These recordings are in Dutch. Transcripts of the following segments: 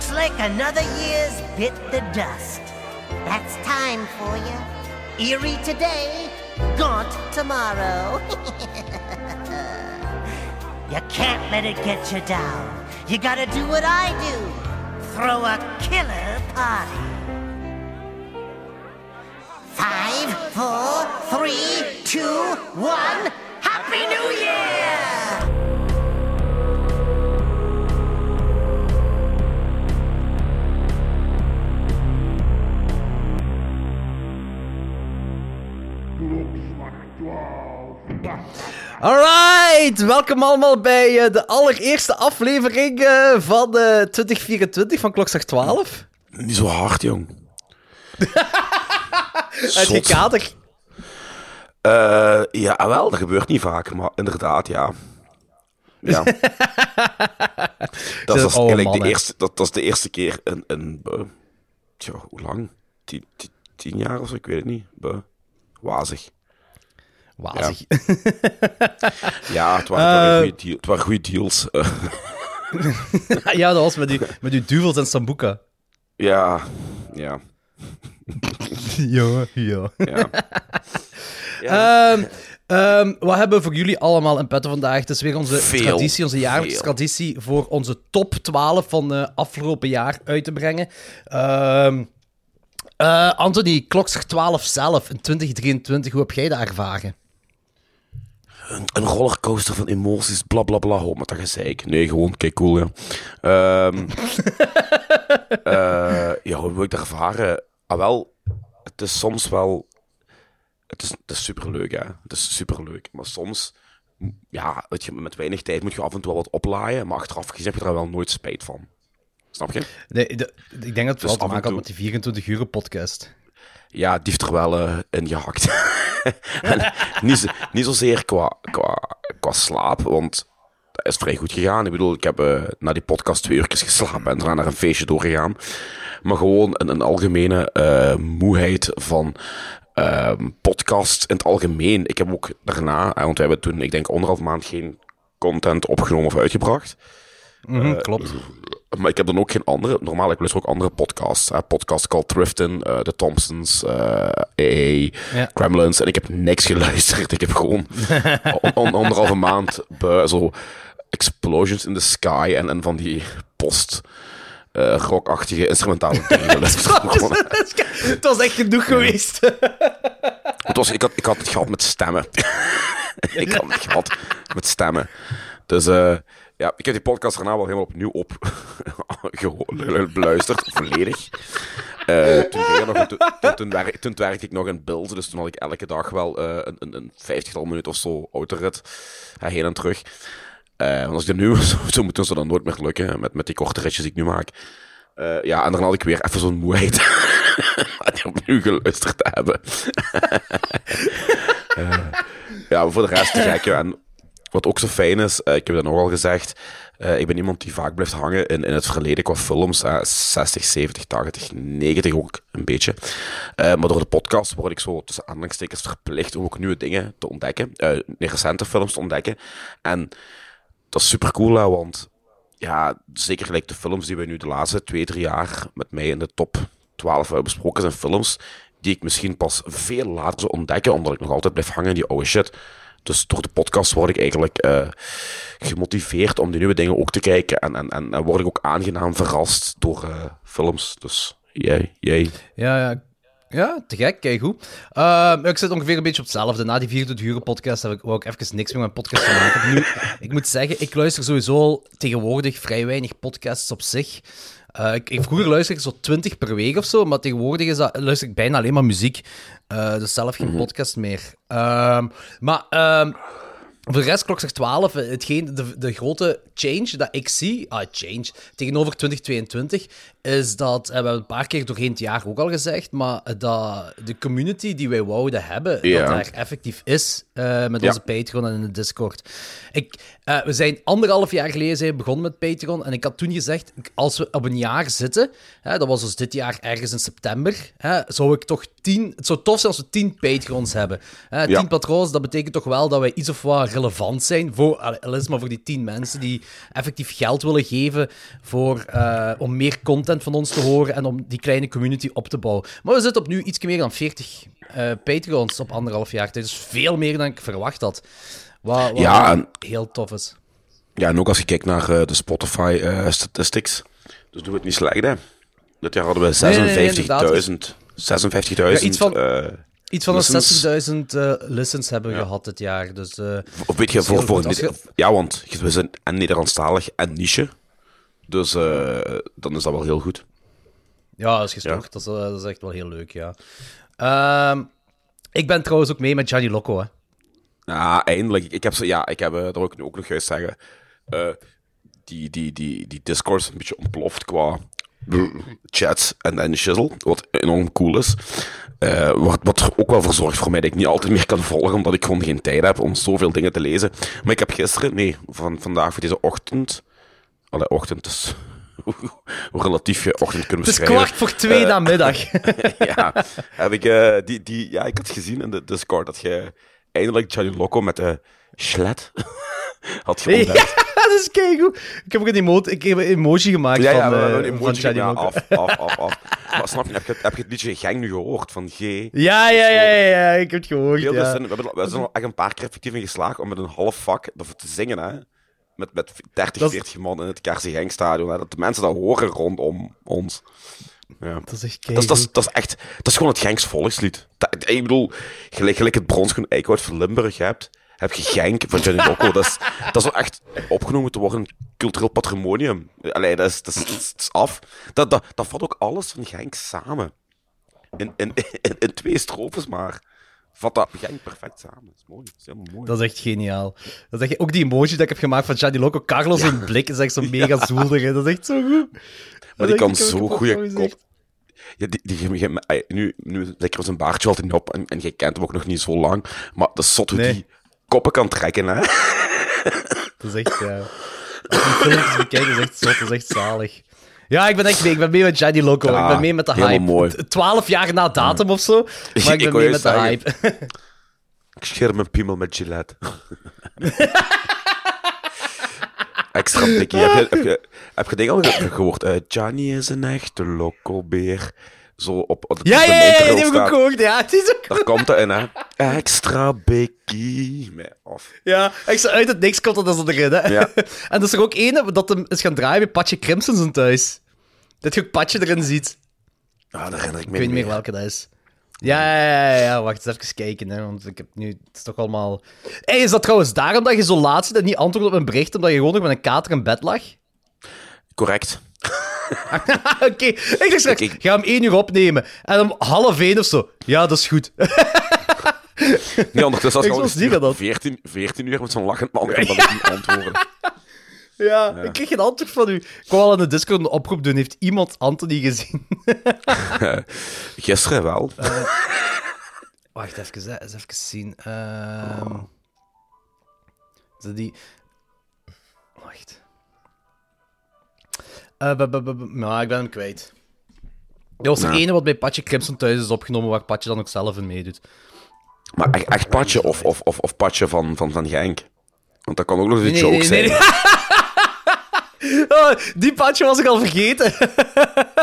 Looks like another year's bit the dust. That's time for you. Eerie today, gaunt tomorrow. you can't let it get you down. You gotta do what I do throw a killer party. Five, four, three, two, one. Happy New Year! Alright, welkom allemaal bij eh, de allereerste aflevering eh, van eh, 2024 van Klokslag 12. Niet zo hard, jong. Uit je Zot. kader. Eh, ja, wel, dat gebeurt niet vaak, maar inderdaad, ja. Ja. dat, is, eigenlijk man, de eerste, dat, dat is de eerste keer in, in tja, hoe lang? Tien, tien, tien jaar of zo, ik weet het niet. Wazig. Wazig. Ja, het waren, het waren het waren goede deals. Eh, Ja, dat was met, u, met uw duvels en sambuca. ja, ja, Ja, ja. ja. Ehm, ehm, wat hebben we voor jullie allemaal in petto vandaag? Het is weer onze Veel, traditie, onze jaarlijkse veel. traditie voor onze top 12 van uh, afgelopen jaar uit te brengen. Ehm eh, Anthony, Klokslag 12 zelf in 2023, hoe heb jij dat ervaren? Een, een rollercoaster van emoties, bla bla bla. Hoor, maar dat gezeik. Nee, gewoon, kijk, cool, ja. Ehm eh, ja, hoe heb ik dat ervaren? Ah, wel, het is soms wel... Het is, het is superleuk, hè. Het is superleuk. Maar soms, ja, weet je, met weinig tijd moet je af en toe wel wat oplaaien. Maar achteraf gezien heb je er wel nooit spijt van. Snap je? Nee, de- ik denk dat het vooral te af en maken had met die 24 uur podcast. Ja, die heeft er wel eh, in gehakt. niet, zo, niet zozeer qua, qua, qua slaap, want dat is vrij goed gegaan. Ik bedoel, ik heb eh, na die podcast twee uurtjes geslapen en daarna naar een feestje doorgegaan. Maar gewoon een, een algemene eh, moeheid van ehm podcasts in het algemeen. Ik heb ook daarna, eh, want we hebben toen, ik denk, anderhalf maand geen content opgenomen of uitgebracht. Mhm, klopt. Maar ik heb dan ook geen andere. Normaal, ik luister ook andere podcasts. Hè. Podcasts called Thrifton, eh The Thompsons, eh AA, Ja. Gremlins. En ik heb niks geluisterd. Ik heb gewoon on- on- anderhalve maand bui- zo Explosions in the Sky en, en van die post eh rockachtige instrumentale dingen het was echt genoeg geweest. het was, ik, had, ik had het gehad met stemmen. ik had het gehad met stemmen. Dus eh, ja, ik heb die podcast daarna wel helemaal opnieuw op beluisterd, volledig. Eh, toen, ging er nog, toen, toen, toen, werk- toen werkte ik nog in beeld, dus toen had ik elke dag wel eh, een, een, een vijftigtal minuten of zo autorit, eh, heen en terug. Want als ik dat nu zo, zo moet doen, zou dat nooit meer lukken, met, met die korte ritjes die ik nu maak. Ja, en dan had ik weer even zo'n moeheid aan die opnieuw geluisterd te hebben. Ja, maar voor de rest te gek. ja. En wat ook zo fijn is, eh, ik heb dat nogal gezegd, eh, ik ben iemand die vaak blijft hangen in, in het verleden qua films. eh, 60, 70, 80, 90 ook een beetje. Eh, maar door de podcast word ik zo tussen aanhalingstekens verplicht om ook nieuwe dingen te ontdekken. recente films te ontdekken. En dat is super cool, hè, want ja, zeker gelijk de films die we nu de laatste twee, drie jaar met mij in de top 12 hebben besproken zijn films die ik misschien pas veel later zou ontdekken, omdat ik nog altijd blijf hangen in die oude shit. Dus door de podcast word ik eigenlijk eh, gemotiveerd om die nieuwe dingen ook te kijken. En, en, en, word ik ook aangenaam verrast door eh, films. Dus jij, jij. Ja, ja. Ja, te gek, kijk goed. Ehm, ik zit ongeveer een beetje op hetzelfde. Na die 24 uur podcast heb ik ik even niks meer met podcast te maken. Nu, ik moet zeggen, ik luister sowieso tegenwoordig vrij weinig podcasts op zich. Eh, ik, ik- vroeger luisterde ik zo 20 per week of zo, maar tegenwoordig is dat, luister ik bijna alleen maar muziek. Eh, dus zelf geen podcast meer. Ehm, maar ehm, voor de rest, klok zegt 12. eh, Hetgeen, de, de grote change dat ik zie, ah, change, tegenover 2022, is dat, en we hebben een paar keer doorheen het jaar ook al gezegd, maar dat de community die wij wouden hebben, Ja. dat daar effectief is eh, met Ja. onze Patreon en in de Discord. Ik, eh, we zijn anderhalf jaar geleden zijn begonnen met Patreon en ik had toen gezegd, als we op een jaar zitten, hè, dat was dus dit jaar ergens in september, hè, zou ik toch tien, het zou tof zijn als we tien Patreons hebben. Hè, tien Ja. patrons, dat betekent toch wel dat wij iets of wat relevant zijn. Voor, al is het maar voor die tien mensen die effectief geld willen geven voor, eh, om meer content van ons te horen en om die kleine community op te bouwen. Maar we zitten op nu iets meer dan 40 eh Patreons op anderhalf jaar. Dat is veel meer dan ik verwacht had. Wat, wat Ja, en- heel tof is. Ja, en ook als je kijkt naar eh, de Spotify eh, statistics, dus doen we het niet slecht, hè. Dit jaar hadden we Nee, nee, nee, inderdaad. 56.000 56.000 Ja, iets van- Iets van de Listens. 60.000 eh, listens hebben we gehad dit jaar. Dus Of weet je, voor, voor je- Ja, want we zijn en Nederlandstalig en niche. Dus eh, dan is dat wel heel goed. ja, dat is. Dat, is, eh, dat is echt wel heel leuk, ja. Ehm, ik ben trouwens ook mee met Gianni Loco, hè. Ja, eindelijk. Ik heb, ze, ja, ik heb dat wil ik nu ook nog juist zeggen. die, die, die, die Discord is een beetje ontploft qua chats en, en shizzle, wat enorm cool is. Eh, wat, wat er ook wel voor zorgt voor mij dat ik niet altijd meer kan volgen, omdat ik gewoon geen tijd heb om zoveel dingen te lezen. Maar ik heb gisteren, nee, van vandaag voor deze ochtend. Allee, ochtend is. Hoe relatief je ochtend kunt Het is beschrijven. kwart voor twee namiddag. ja, heb ik, eh, die, die, ja, ik had gezien in de Discord dat je eindelijk Gianni Loco met de schlet had ja, ontdekt. dat is keigoed. Ik heb ook een, emote, ik heb een emoji gemaakt Ja, ja, van, eh, een van emoji Gianni ja, af, af, af, af. Maar snap je, heb je, heb je het liedje Gang nu gehoord van G? Ja, ja, ja, ja, ja, ik heb het gehoord, Heel ja. zin, we, hebben, we zijn er echt een paar keer effectief in geslaagd om met een half vak te zingen, hè. Met, met 30, Dat is- 40 man in het hè. Dat de mensen dat horen rondom ons. Ja. Dat is echt Dat is, dat, dat is echt, dat is gewoon het Genks volkslied. Dat, ik bedoel, gelijk, gelijk het bronschoen Eickhout van Limburg hebt, heb je Genk van Johnny Loco. dat, is, dat is wel echt opgenomen te worden cultureel patrimonium. Allee, dat is, dat is, dat af. Dat, dat, dat vat ook alles van Genk samen. In, in, in, in twee strofes maar. Vat dat Genk perfect samen. Dat is mooi. Dat is helemaal mooi. Dat is echt geniaal. Dat is echt, ook die emoji dat ik heb gemaakt van Gianni Loco, Carlos in blik, is echt zo mega zoelig. hè. Dat is echt zo goed. maar die kan zo goede kop. Ja, die, die, die- die- nu, nu zeker zijn baardje altijd op en, en jij kent hem ook nog niet zo lang. Maar dat is zot hoe Nee. die koppen kan trekken, hè? Dat is echt, ja. Als je filmpjes bekijkt, is echt zot, dat is echt zalig. Ja, ik ben echt mee. Ik ben mee met Gianni Loco. Ja, ik ben mee met de hype. mooi. T- Twaalf jaar na datum of zo. Maar ik ben mee met de zeggen. hype. Ik scheer mijn piemel met Gillette. Extra dikkie. Heb je, heb je, heb je ding al ge- gehoord? Eh, Johnny is een echte locobeer. Zo op, op de ja, ja, ja, die heb ik ook gehoord. Ja, het is ook Daar komt dat in, hè. Extra bikkie. Nee, af. Ja, zo uit het niks komt dat is erin, hè. Ja. En er is er ook ene dat hem is gaan draaien bij Patje Crimson zijn thuis. Dat je ook Patje erin ziet. Ah, daar herinner ik Ik me weet niet niet meer welke dat is. Ja, ja, ja, ja, wacht eens even kijken, hè, want ik heb nu... Het is toch allemaal... Hey, is dat trouwens daarom dat je zo laat zit en niet antwoordt op een bericht, omdat je gewoon nog met een kater in bed lag? Correct. Oké, ik dacht straks, Ik- ik- ga hem één uur opnemen. En om half één of zo. Ja, dat is goed. Nee, ondertussen Ik je al dat. 14, 14 uur met zo'n lachend man ik niet antwoorden. ja, ik kreeg geen antwoord van u. Ik wou al in de Discord een oproep doen. Heeft iemand Anthony gezien? Gisteren wel. Wacht even, eens even zien. Ehm Is dat die... nou, ik ben hem kwijt. Dat was Ja. ene wat bij Patje Crimson thuis is opgenomen, waar Patje dan ook zelf in meedoet. Maar echt, echt Patje of, of, of, of Patje van, van, van Genk. Want dat kan ook nog eens een joke zijn. Oh, die Patje was ik al vergeten.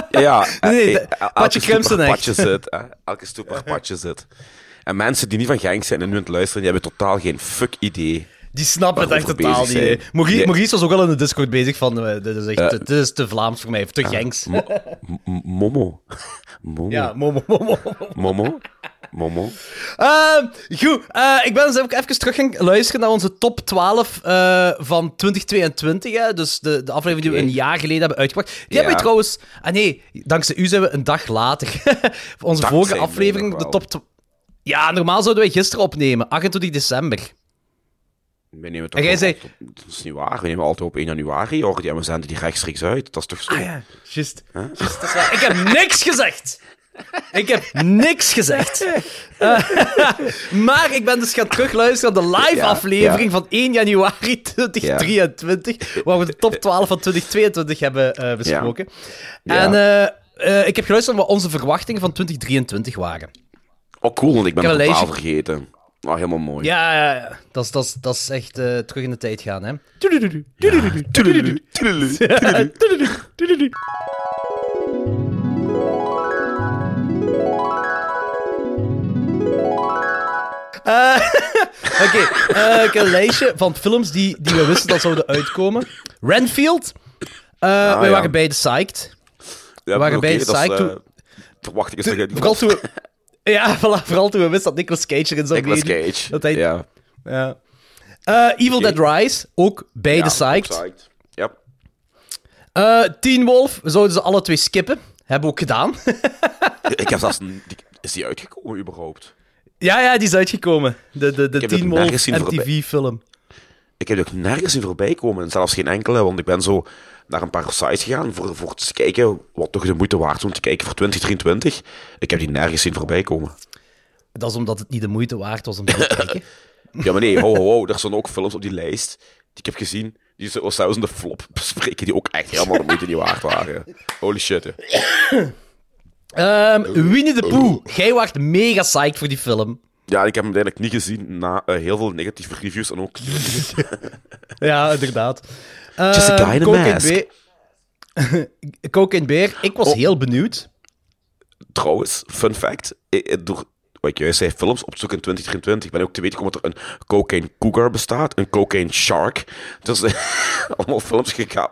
Ja, Nee, nee, eh, eh, Patje Crimson echt. Patje zit. hè. Elke stoep waar Patje zit. En mensen die niet van Genk zijn en nu aan het luisteren, die hebben totaal geen fuck idee. Die snappen het echt totaal niet. hè. Maurice, was ook al in de Discord bezig van... eh, dit, is echt, Ja. dit is te Vlaams voor mij, te Genks. Mo- m- Momo. Momo. Ja, momo, momo. Momo. Momo. Ehm, goed, eh, ik ben eens even, even terug gaan luisteren naar onze top 12 eh, van 2022. Hè? Dus de, de aflevering die we Oké. een jaar geleden hebben uitgebracht. Die hebben we trouwens... Ah nee, dankzij u zijn we een dag later. onze Dankzij vorige mij aflevering, de wel. top... tw- Ja, normaal zouden wij gisteren opnemen, 28 december. We nemen En jij toch zei- op- Dat is niet waar. We nemen altijd op 1 januari. Hoor. Ja, we zenden die rechtstreeks uit. Dat is toch zo? Ah ja, juist. Juist, dat is waar. Ik heb niks gezegd. Ik heb niks gezegd. Eh, maar ik ben dus gaan terugluisteren naar de live Ja, aflevering ja. van 1 januari 2023, waar we de top 12 van 2022 hebben eh, besproken. En eh, ik heb geluisterd naar wat onze verwachtingen van 2023 waren. Oh, cool, want ik ben Ik totaal vergeten. Ah, helemaal mooi. Ja, ja, ja. Dat is, dat is, dat is echt eh, terug in de tijd gaan, hè. Tudelulu, tudelulu. Eh, Oké, eh, ik heb een lijstje van films die, die we wisten dat zouden uitkomen. Renfield. Eh wij ja. waren beide psyched. Ja, waren oké, beide dat is, psyched toen- Verwacht ik eens Vooral toen we... Ja, voilà, vooral toen we wisten dat Nicolas Cage erin zou Nicolas meedoen. Cage. Dat hij- Ja. Ja. Eh, Evil. Dead Rise, ook beide Ja, psyched. ook psyched. Ja. Eh, Teen Wolf, we zouden ze alle twee skippen. Hebben we ook gedaan. Ik heb zelfs... een- Is die uitgekomen überhaupt? ja, ja, die is uitgekomen. De, de, de Teen Wolf. MTV-film. Ik heb die ook nergens in voorbij komen. En zelfs geen enkele, want ik ben zo naar een paar sites gegaan voor, voor te kijken wat toch de moeite waard is om te kijken voor 2023. Ik heb die nergens zien voorbij komen. Dat is omdat het niet de moeite waard was om te kijken. Ja, maar nee, ho, ho, ho. Er staan ook films op die lijst die ik heb gezien, die zo- zelfs in de flop bespreken, die ook echt helemaal de moeite niet waard waren. Holy shit. Ehm, Winnie the Pooh. Jij was mega psyched voor die film. Ja, ik heb hem uiteindelijk niet gezien na eh, heel veel negatieve reviews en ook... Ja, inderdaad. Just a guy in a mask. Bear. Ik was Oh. heel benieuwd. Trouwens, fun fact, eh, eh, door wat ik juist zei, films opzoeken in 2023, ben ik ook te weten gekomen dat er een cocaine cougar bestaat, een cocaine shark. Dus eh, allemaal films ge-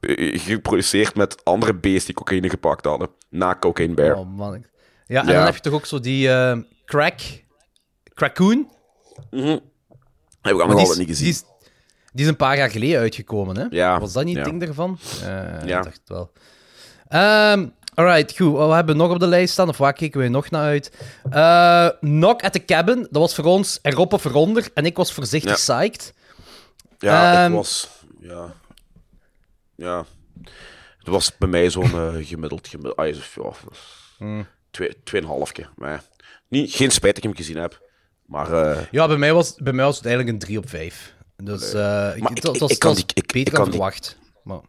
eh, geproduceerd met andere beesten die cocaïne gepakt hadden, na Cocaine Bear. Oh man. Ja, en Ja. dan heb je toch ook zo die eh, crack... Crackoon? Heb ik allemaal niet die, gezien. is, die is een paar jaar geleden uitgekomen, hè? Ja, Was dat niet het ja. ding daarvan? Eh Ja. Ik dacht wel. Ehm alright, goed. Wat hebben we nog op de lijst staan? Of waar kijken we nog naar uit? Eh Knock at the Cabin. Dat was voor ons erop of eronder. En ik was voorzichtig psyched. Ja, ik was... Ja. Ja. Het was bij mij zo'n eh, gemiddeld... gemiddeld ah, ja, Hmm. twee, tweeënhalfje. Maar ja. niet, geen spijt dat ik hem gezien heb. Maar... Ja, bij mij was, bij mij was het eigenlijk een 3 op 5. Dus eh Maar ik, ik- het was, ik- kan die- ik- beter ik dan kan die- verwacht. Maar,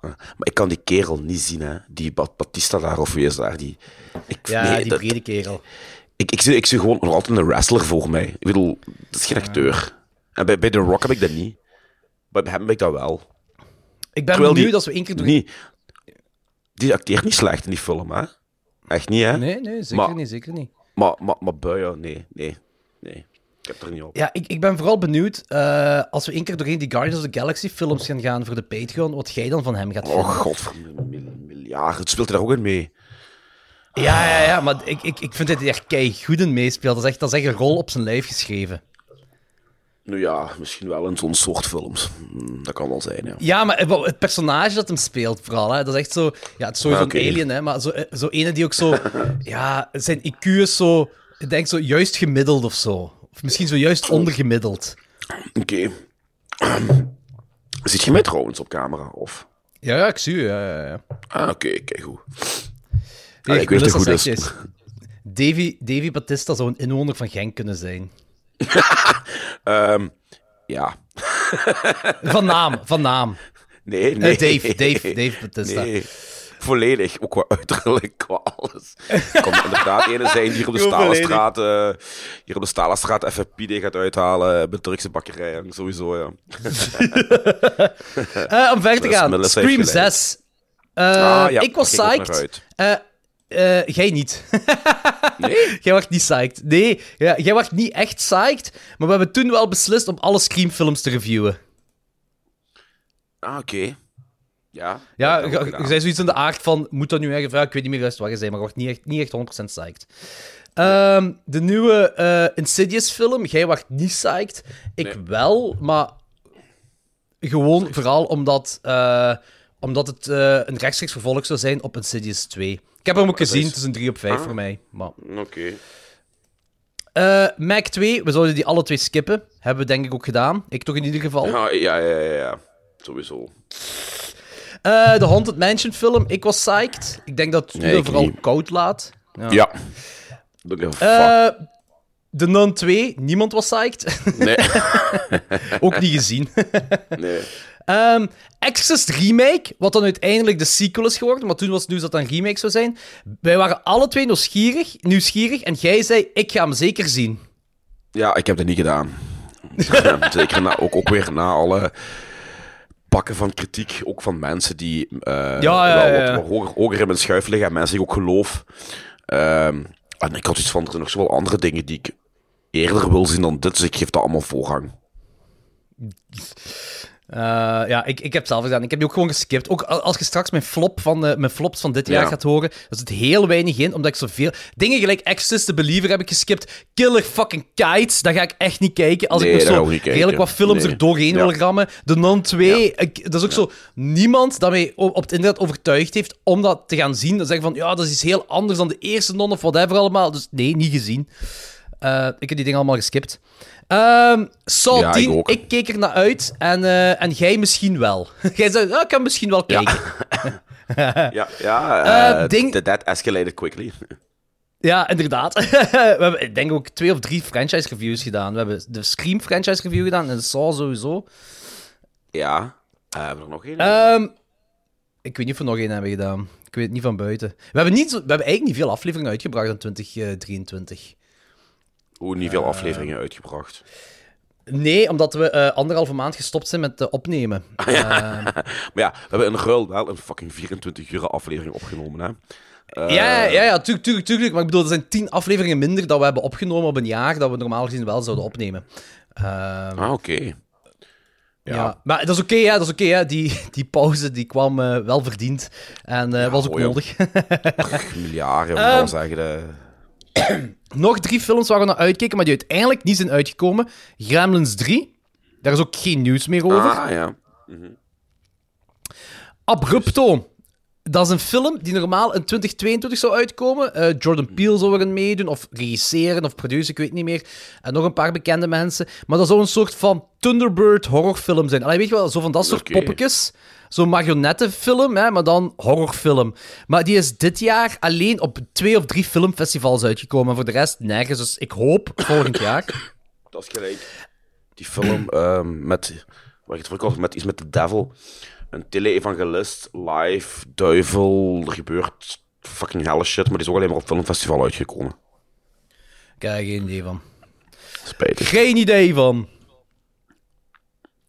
Maar ik kan die kerel niet zien, hè. Die Ba- Batista daar, of wie is daar? Die, ik, ja, nee, die dat- brede kerel. ik, ik, zie, ik zie gewoon nog altijd een wrestler voor mij. Ik bedoel, dat is geen acteur. En bij, bij The Rock heb ik dat niet. Bij hem heb ik dat wel. Ik ben Terwijl benieuwd die- als we één keer. Niet, die acteert niet slecht in die film, hè. Echt niet, hè. Nee, nee, zeker Maar- niet, zeker niet. Maar, maar, maar buien, nee, nee, nee. Ik heb er niet op. Ja, ik, ik ben vooral benieuwd, eh, als we één keer doorheen die Guardians of the Galaxy films gaan gaan voor de Patreon, wat jij dan van hem gaat vinden. Oh, god, miljard. Het speelt hij daar ook in mee. Ja, ja, ja, maar ik, ik, ik vind dat hij er kei goed in meespeelt. Dat is, echt, dat is echt een rol op zijn lijf geschreven. Nu ja, misschien wel in zo'n soort films. Hm, Dat kan wel zijn, ja. Ja, maar het- personage dat hem speelt vooral, hè, dat is echt zo... Ja, het is sowieso een alien, hè, maar zo, eh, zo ene die ook zo... ja, zijn IQ is zo... Ik denk zo juist gemiddeld of zo. Of misschien zo juist ondergemiddeld. Oké. Zit je mij trouwens op camera? Of? Ja, ja, ik zie je. Ja, ja, ja. Ah, oké, kijk goed. Hey, ik weet het goed is. Davy, Davy Batista zou een inwoner van Genk kunnen zijn. Ehm, ja. Van naam, van naam. Nee, nee. Eh, Dave, Dave, Dave Batista. Nee. Volledig, ook qua uiterlijk, qua alles. Ik kan inderdaad ene zijn die hier op de. Stalenstraat, eh hier op de Stalenstraat even gaat uithalen bij de Turkse bakkerij, en sowieso, ja. Eh, om verder te gaan. Scream gelijk. 6. Eh, Ah, ja, ik was psyched. Eh, eh, jij niet. Nee? jij was niet psyched. Nee, ja, jij was niet echt psyched. Maar we hebben toen wel beslist om alle Scream-films te reviewen. Ah, oké. Ja. Ja, je zei zoiets in de aard van, moet dat nu echt... Ja, ik weet niet meer juist wat je zei, maar wordt niet echt, niet echt 100% psyched. Ehm, de nieuwe eh, Insidious-film, jij was niet psyched. Ik Nee. wel, maar gewoon vooral omdat, eh, omdat het eh, een rechtstreeks vervolg zou zijn op Insidious 2. Ik heb hem ook gezien, het is een 3 op 5 Ah. voor mij. Maar... Oké. Mac 2, we zouden die alle twee skippen. Hebben we denk ik ook gedaan. Ik toch in ieder geval. Ja, ja, ja, ja, ja. Sowieso. Eh, de Haunted Mansion film, ik was psyched. Ik denk dat het Nee, ik vooral niet. koud laat. Ja. Don't give a fuck. Eh, de Nun 2, niemand was psyched. Nee. ook niet gezien. nee. Ehm Exorcist Remake, wat dan uiteindelijk de sequel is geworden, maar toen was het nieuws dat het een remake zou zijn. Wij waren alle twee nieuwsgierig, nieuwsgierig en jij zei, ik ga hem zeker zien. Ja, ik heb dat niet gedaan. Zeker na, ook, ook weer na alle pakken van kritiek, ook van mensen die eh, Ja, ja, wel ja, ja. wat, hoger, hoger in mijn schuif liggen en mensen die ik ook geloof. Ehm, en ik had iets van, er zijn nog zoveel andere dingen die ik eerder wil zien dan dit, dus ik geef dat allemaal voorrang. Eh, ja, ik, ik heb het zelf gedaan. Ik heb die ook gewoon geskipt. Ook als je straks mijn, flop van, mijn flops van dit jaar Ja. gaat horen, er zit heel weinig in, omdat ik zoveel... Dingen gelijk Exorcist the Believer heb ik geskipt. Killer fucking Kites, dat ga ik echt niet kijken. Als Nee, ik zo redelijk wat films Nee. er doorheen Ja. wil rammen. De Non 2, ik, dat is ook zo... Niemand dat mij op het internet overtuigd heeft om dat te gaan zien. Dan zeggen van, ja, dat is iets heel anders dan de eerste Non of whatever allemaal. Dus nee, niet gezien. Eh, ik heb die dingen allemaal geskipt. Ehm Saw Ja, ik 10, ook. ik keek er naar uit en, eh, en jij misschien wel. jij zei, ja, ik kan misschien wel Ja. kijken. Ja, ja Eh, eh, ding- that- that escalated quickly. Ja, inderdaad. we hebben, ik denk ook twee of drie franchise reviews gedaan. We hebben de Scream franchise review gedaan en de Saw sowieso. Ja, Eh, hebben we er nog één? Ehm, ik weet niet of we nog één hebben gedaan. Ik weet het niet van buiten. We hebben, niet, we hebben eigenlijk niet veel afleveringen uitgebracht in 2023. Hoe niet eh, veel afleveringen uitgebracht. Nee, omdat we eh, anderhalve maand gestopt zijn met eh, opnemen. Ehm, Maar ja, we hebben in ruil wel een fucking 24 uur aflevering opgenomen, hè. Eh, ja, ja, ja, tuurlijk, tuurlijk, tuurlijk. Maar ik bedoel, er zijn tien afleveringen minder dat we hebben opgenomen op een jaar, dat we normaal gezien wel zouden opnemen. Ehm, Ah, oké. ja. Maar dat is oké, ja, dat is oké. die, die pauze die kwam eh, wel verdiend en eh, was ook oh nodig. Miljarden, Ehm, moet ik wel zeggen. Nog drie films waar we naar uitkeken, maar die uiteindelijk niet zijn uitgekomen. Gremlins 3. Daar is ook geen nieuws meer over. Ah, ja. Abrupto. Dat is een film die normaal in 2022 zou uitkomen. Eh, Jordan Peele zou erin meedoen, of regisseren, of produceren, ik weet niet meer. En nog een paar bekende mensen. Maar dat zou een soort van Thunderbird horrorfilm zijn. Allee, weet je wel, zo van dat soort Oké. poppetjes. Zo'n marionettenfilm, hè, maar dan horrorfilm. Maar die is dit jaar alleen op twee of drie filmfestivals uitgekomen. En voor de rest nergens. Dus ik hoop volgend jaar. Dat is gelijk. Die film ehm, met... Waar ik het had, met iets met de devil. Een tele-evangelist, live, duivel, er gebeurt fucking helle shit, maar die is ook alleen maar op filmfestival uitgekomen. Kijk, geen idee van. Spijtig. Geen idee van.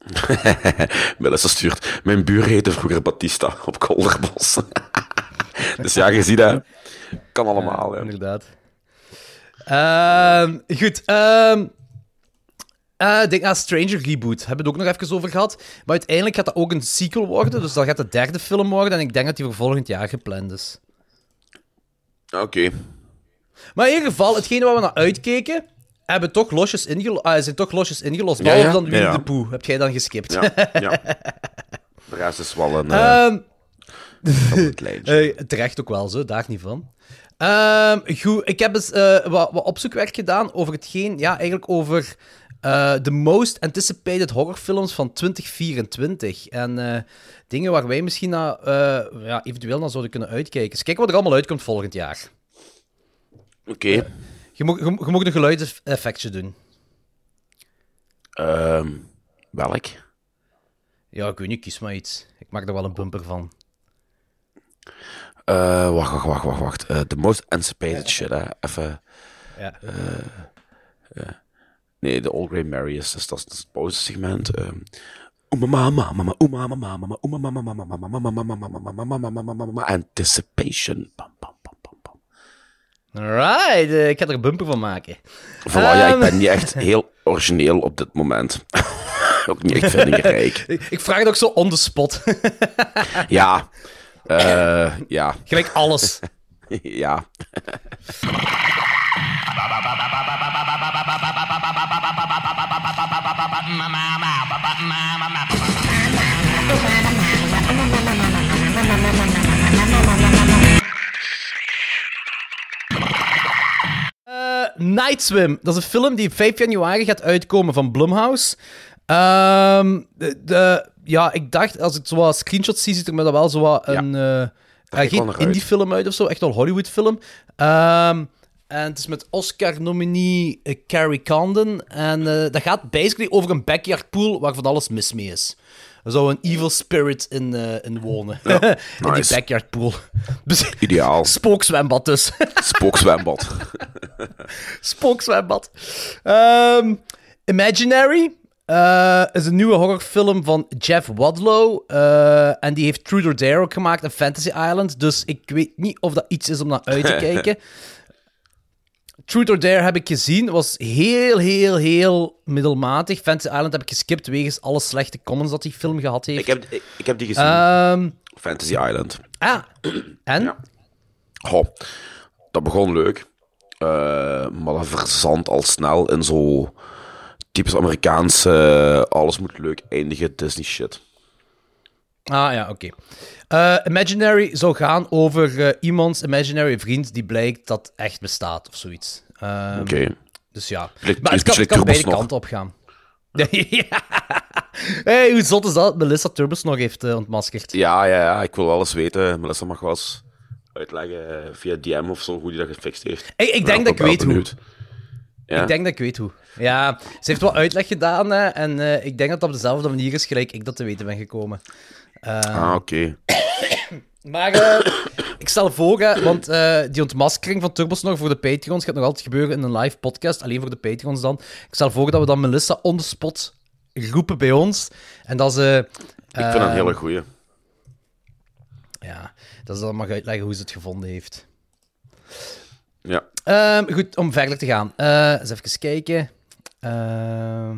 Melissa stuurt. Mijn buur heette vroeger Batista op Kolderbos. dus ja, je ziet dat. Kan allemaal, hè. Inderdaad. Ehm, goed. ehm eh, ik denk aan Stranger Reboot. Hebben we het ook nog even over gehad. Maar uiteindelijk gaat dat ook een sequel worden. Dus dat gaat de derde film worden. En ik denk dat die voor volgend jaar gepland is. Oké. Maar in ieder geval, hetgene waar we naar uitkeken. Hebben toch losjes ingelo- ah, zijn toch losjes ingelost. Ja, Behalve ja. dan Winnie Ja, de Pooh. Heb jij dan geskipt? Ja, ja. De rest is wel een. Eh, terecht ook wel, zo, daar niet van. Ehm, goed, ik heb eens eh, wat, wat opzoekwerk gedaan over hetgeen, ja, eigenlijk over de most anticipated horrorfilms van 2024. En dingen waar wij misschien naar, ja, eventueel naar zouden kunnen uitkijken. Dus kijk wat er allemaal uitkomt volgend jaar. Oké. Je mag, je, je mag een geluidseffectje doen. Ehm, welk? Ja, ik weet niet, kies maar iets. Ik maak er wel een bumper van. Eh, wacht, wacht, wacht, wacht, wacht. Eh, the most anticipated shit, hè. Even... Ja. Nee, de All Grey Mary is, dus dat is het pauzesegment. ehm. Oemamama, mama, oemamama, mama, oemamama, mama, mama, mama, mama, mama, mama, mama, mama, mama, mama, Anticipation. Pam, pam. Alright, eh, ik ga er een bumper van maken. Voilà, ja, ik Ehm. ben niet echt heel origineel op dit moment. Ook niet echt vindingrijk. Ik, ik vraag het ook zo on the spot. Ja. eh, ja. Gelijk alles. ja. Eh, Night Swim. Dat is een film die op 5 januari gaat uitkomen van Blumhouse. Ehm, de, de- ja, ik dacht, als ik zo wat screenshots zie, ziet er me dat wel zo wat een... ik wel geen naar uit. indie film uit of zo, echt wel Hollywood film. Ehm, En het is met Oscar-nominee eh, Carrie Condon. En eh, dat gaat basically over een backyard pool waar van alles mis mee is. Er zou een evil spirit in, eh, in wonen. in die backyard pool. Dus- Ideaal. Spookszwembad dus. Spookszwembad. Spookszwembad. Ehm, Imaginary eh, is een nieuwe horrorfilm van Jeff Wadlow. eh, en die heeft Truth or Dare ook gemaakt en Fantasy Island. Dus ik weet niet of dat iets is om naar uit te kijken. Truth or Dare heb ik gezien. Was heel, heel, heel middelmatig. Fantasy Island heb ik geskipt wegens alle slechte comments dat die film gehad heeft. ik, heb, ik, ik heb die gezien. Ehm, Fantasy Island. ah, en? Ja. Goh, dat begon leuk. eh, maar dat verzandt al snel in zo typisch Amerikaanse eh, alles moet leuk eindigen Disney shit. Ah ja, oké. Eh, Imaginary zou gaan over iemands imaginary vriend die blijkt dat echt bestaat of zoiets. Ehm, Oké. Dus ja. Maar het kan, het kan beide kanten op gaan. ja. Hey, hoe zot is dat? Melissa Turbos nog heeft eh, ontmaskerd. Ja, ja, ja, ik wil wel eens weten. Melissa mag wel eens uitleggen eh, via DM of zo hoe die dat gefixt heeft. Ik, ik denk dat ik weet hoe. Ja? Ik denk dat ik weet hoe. Ja, ze heeft wel uitleg gedaan hè, en eh, ik denk dat het op dezelfde manier is gelijk ik dat te weten ben gekomen. Ah, oké. Maar eh, ik stel voor, hè, want eh, die ontmaskering van Turbos nog voor de Patreons gaat nog altijd gebeuren in een live podcast, alleen voor de Patreons dan. Ik stel voor dat we dan Melissa on the spot roepen bij ons en dat ze... Ik vind dat een eh, hele goeie. Ja, dat ze dan mag uitleggen hoe ze het gevonden heeft. Ja. Ehm, goed, om verder te gaan. Eh eens even kijken. Ehm,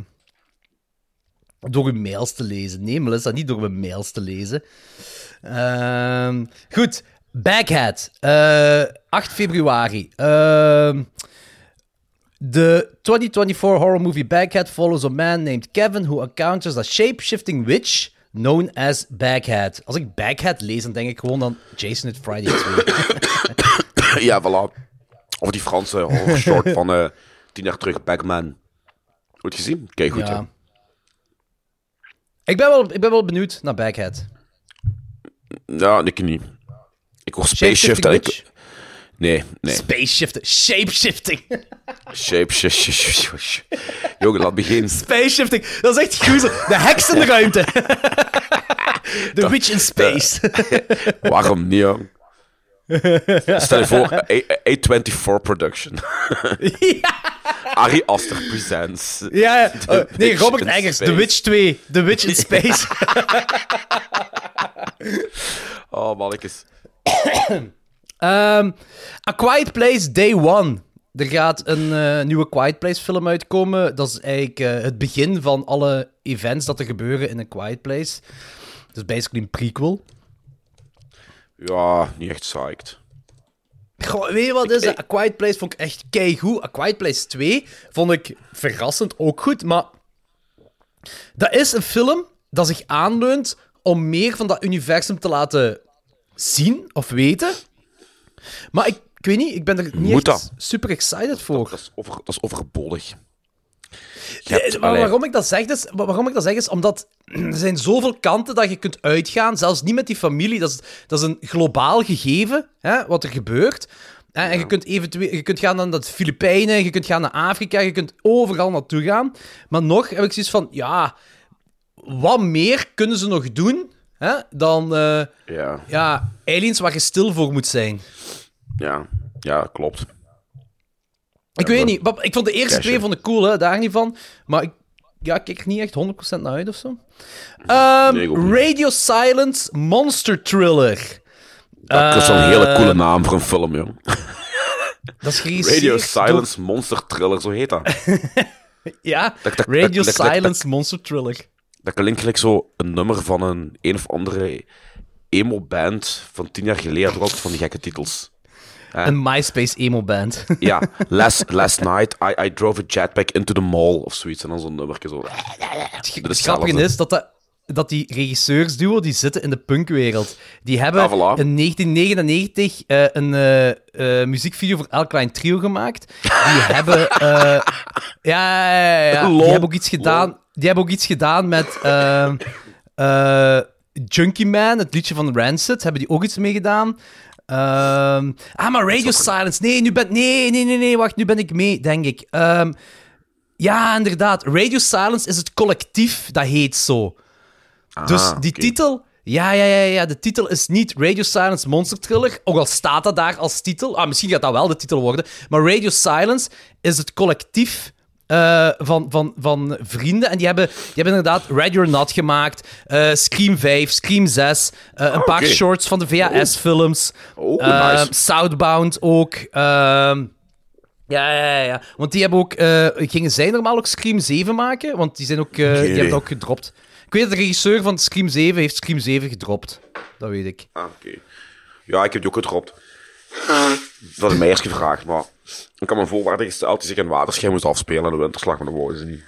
door uw mails te lezen. Nee, Melissa, niet door mijn mails te lezen. Ehm, goed, Baghead. Eh 8 februari. Ehm The 2024 horror movie Baghead follows a man named Kevin who encounters a shape-shifting witch known as Baghead. Als ik Baghead lees, dan denk ik gewoon aan Jason at Friday 2. ja, voilà. Of die Franse horror short van eh tien jaar terug, Bagman. Goed gezien? Kijk goed, Ja. ja. Ik ben, wel, ik ben wel benieuwd naar Baghead. Ja, ik niet. Ik hoor Spaceshift en ik... Witch? Nee, nee. Spaceshifting. Shapeshifting. Shape, sh- sh- sh- sh- Jongen, laat beginnen. Spaceshifting. Dat is echt gruwelijk. De heks in de ruimte. The witch in space. Waarom niet, jong? Stel je voor, A- A24 Production. Ari Aster presents. ja, ja. Oh, nee, Robert Eggers. The. Witch 2. The Witch in Space. Oh, mannetjes. Ehm, A Quiet Place Day One. Er gaat een eh, nieuwe Quiet Place film uitkomen. Dat is eigenlijk eh, het begin van alle events dat er gebeuren in een Quiet Place. Dus basically een prequel. Ja, niet echt psyched. Goh, weet je wat is? A Quiet Place vond ik echt keigoed. A Quiet Place 2 vond ik verrassend ook goed, maar dat is een film dat zich aanleunt om meer van dat universum te laten zien of weten. Maar ik, ik weet niet, ik ben er niet Moet echt dat? super excited voor. Dat is, over, dat is overbodig. Maar waarom ik dat zeg, is, waarom ik dat zeg, is omdat er zijn zoveel kanten dat je kunt uitgaan, zelfs niet met die familie. Dat is, dat is een globaal gegeven, hè, wat er gebeurt. Hè, En je kunt, eventueel, je kunt gaan naar de Filipijnen, je kunt gaan naar Afrika, je kunt overal naartoe gaan. Maar nog heb ik zoiets van, ja, wat meer kunnen ze nog doen hè, dan eh, Ja, ja, aliens waar je stil voor moet zijn? ja, ja, klopt. Ik Ja, weet niet. Ik vond de eerste Cashen. twee vond ik cool, hè, daar niet van. Maar ik, ja, ik kijk er niet echt 100% naar uit of zo. Ehm, Nee. Radio Silence Monster Thriller. Dat is wel een hele Eh, coole naam voor een film, jong. Dat is geregisseerd Radio door- Silence Monster Thriller, zo heet dat. Ja, Dat- dat- Radio Silence Monster Thriller. Dat klinkt gelijk zo een nummer van een een of andere emo-band van tien jaar geleden. Had ook altijd van die gekke titels. Een MySpace emo-band. Ja, last, last night I, I drove a jetpack into the mall of zoiets. En dan zo'n nummertje zo. Het is grappige is dat, dat, dat die regisseursduo die zitten in de punkwereld. Die hebben Ah, voilà. in 1999 eh, een eh, eh, muziekvideo voor Alkaline Trio gemaakt. Die hebben... eh, ja. Die hebben ook iets gedaan, die hebben ook iets gedaan met... eh, Junkie Man, het liedje van Rancid, hebben die ook iets mee gedaan. Ehm, ah, maar Radio Silence. Nee, nu ben... Nee, nee, nee, nee, wacht. Nu ben ik mee, denk ik. Ehm, ja, inderdaad. Radio Silence is het collectief, dat heet zo. dus Ah, die oké. titel... Ja, ja, ja, ja. De titel is niet Radio Silence Monster Thriller. Ook al staat dat daar als titel. Ah, misschien gaat dat wel de titel worden. Maar Radio Silence is het collectief eh, van, van, van vrienden. En die hebben, die hebben inderdaad Ready or Not gemaakt. eh, Scream 5, Scream 6. eh, een paar oké. shorts van de VHS-films. Oh, eh, nice. Southbound ook. ehm, ja, ja, ja. Want die hebben ook... eh, gingen zij normaal ook Scream 7 maken? Want die, zijn ook, eh, die hebben ook gedropt. Ik weet dat de regisseur van Scream 7 heeft Scream 7 gedropt. Dat weet ik. Ah, oké. Ja, ik heb die ook gedropt. Dat is mij eerst gevraagd, maar ik had me voorwaarden gesteld die zich in waterschijn moest afspelen en de winterslag, maar dat wouden ze niet.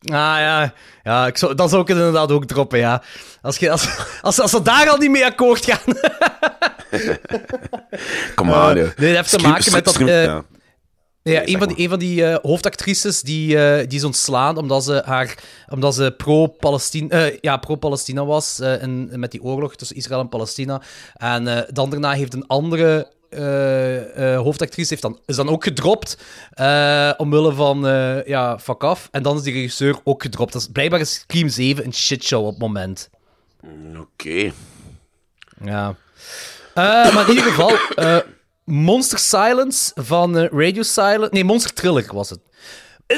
Ah ja, ja ik zou, dan zou ik het inderdaad ook droppen, ja. Als, je, als, als, als ze daar al niet mee akkoord gaan. Kom Eh, aan, nee, joh. dat heeft te maken met dat, eh, ja. Een van die, maar. een van die eh, hoofdactrices die, eh, die is ontslaan omdat ze, haar, omdat ze pro-Palestina eh, ja, pro was eh, in, met die oorlog tussen Israël en Palestina. En eh, dan daarna heeft een andere eh, eh, hoofdactrice heeft dan, is dan ook gedropt eh, omwille van ja, fuck off. En dan is die regisseur ook gedropt. Dus blijkbaar is Scream 7 een shitshow op het moment. Oké. Ja. Maar in ieder geval, Monster Silence van Radio Silence. Nee, Monster Thriller was het.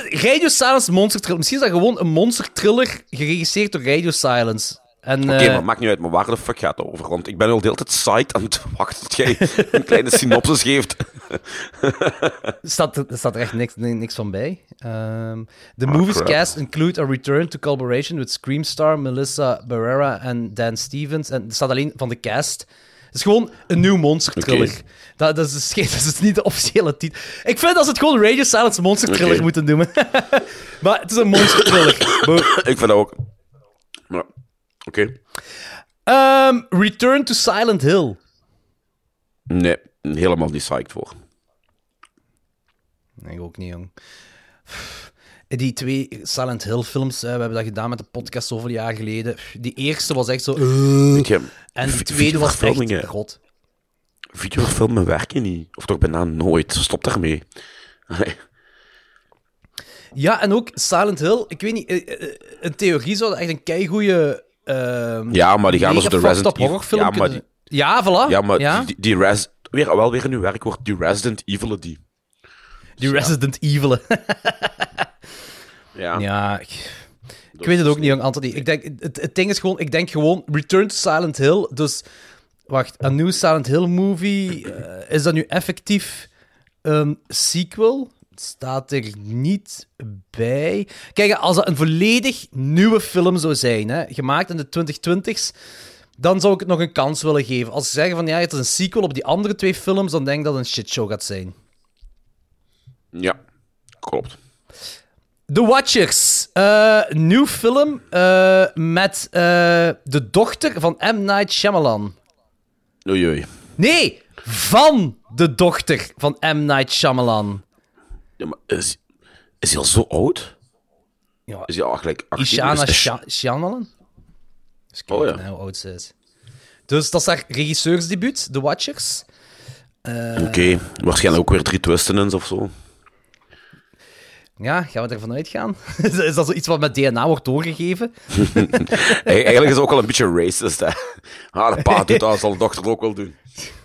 Radio Silence, Monster Thriller. Misschien is dat gewoon een Monster Thriller geregisseerd door Radio Silence. Oké, eh, maar maakt niet uit, maar waar de fuck gaat het over? Want ik ben al de hele tijd psyched aan het wachten tot jij een kleine synopsis geeft. staat, er staat er echt niks, ni- niks van bij. Ehm the Ah, movie's crap. cast include a return to collaboration with Scream star Melissa Barrera en Dan Stevens. En er staat alleen van de cast. Het is gewoon een nieuw monster thriller. Dat, dat, is, geen- dat is niet de officiële titel. Ik vind dat ze het gewoon Radio Silence Monster Thriller moeten noemen. maar het is een monster thriller. Ik vind dat ook. Ja. Oké. Ehm, return to Silent Hill. Nee, helemaal niet psyched voor. Nee, ik ook niet, jong. Die twee Silent Hill films, we hebben dat gedaan met de podcast zoveel jaar geleden. Die eerste was echt zo... eh, je, en vi- tweede was echt god. Videofilmen werken niet. Of toch bijna nooit. Stop daarmee. Allee. Ja, en ook Silent Hill. Ik weet niet, eh, eh, in theorie zou dat echt een keigoeie... ehm Ja, maar die gaan dus de Resident Evil... Ja, maar kunnen- die, Ja, voilà. ja, maar ja? die, die res... Weer, wel weer een nieuw werkwoord. Die Resident Evil die. Die Resident Evil. Ja. ja, ik, ik weet het ook niet, jong, Anthony. Ik denk, het, het ding is gewoon, ik denk gewoon Return to Silent Hill. Dus, wacht, een nieuwe Silent Hill movie. eh, is dat nu effectief een sequel? Staat er niet bij. Kijk, als dat een volledig nieuwe film zou zijn, hè, gemaakt in de 2020s, dan zou ik het nog een kans willen geven. Als ze zeggen van ja, het is een sequel op die andere twee films, dan denk ik dat het een shitshow gaat zijn. Ja, klopt. The Watchers. eh, nieuw film eh, met eh, de dochter van M. Night Shyamalan. Oei, oei. Nee, van de dochter van M. Night Shyamalan. Ja, maar is, is hij al zo oud? Ja, Is hij al gelijk 18? Ishana Is- Sha- Shyamalan? Dus Oh, ja. hoe oud ze is. Dus dat is haar regisseursdebuut, The Watchers. Oké, waarschijnlijk ook weer drie twisten in of zo. Ja, gaan we ervan uitgaan? is dat zoiets wat met DNA wordt doorgegeven? Eigenlijk is het ook wel een beetje racist, hè. Ah, de pa doet dat, zal de dochter ook wel doen.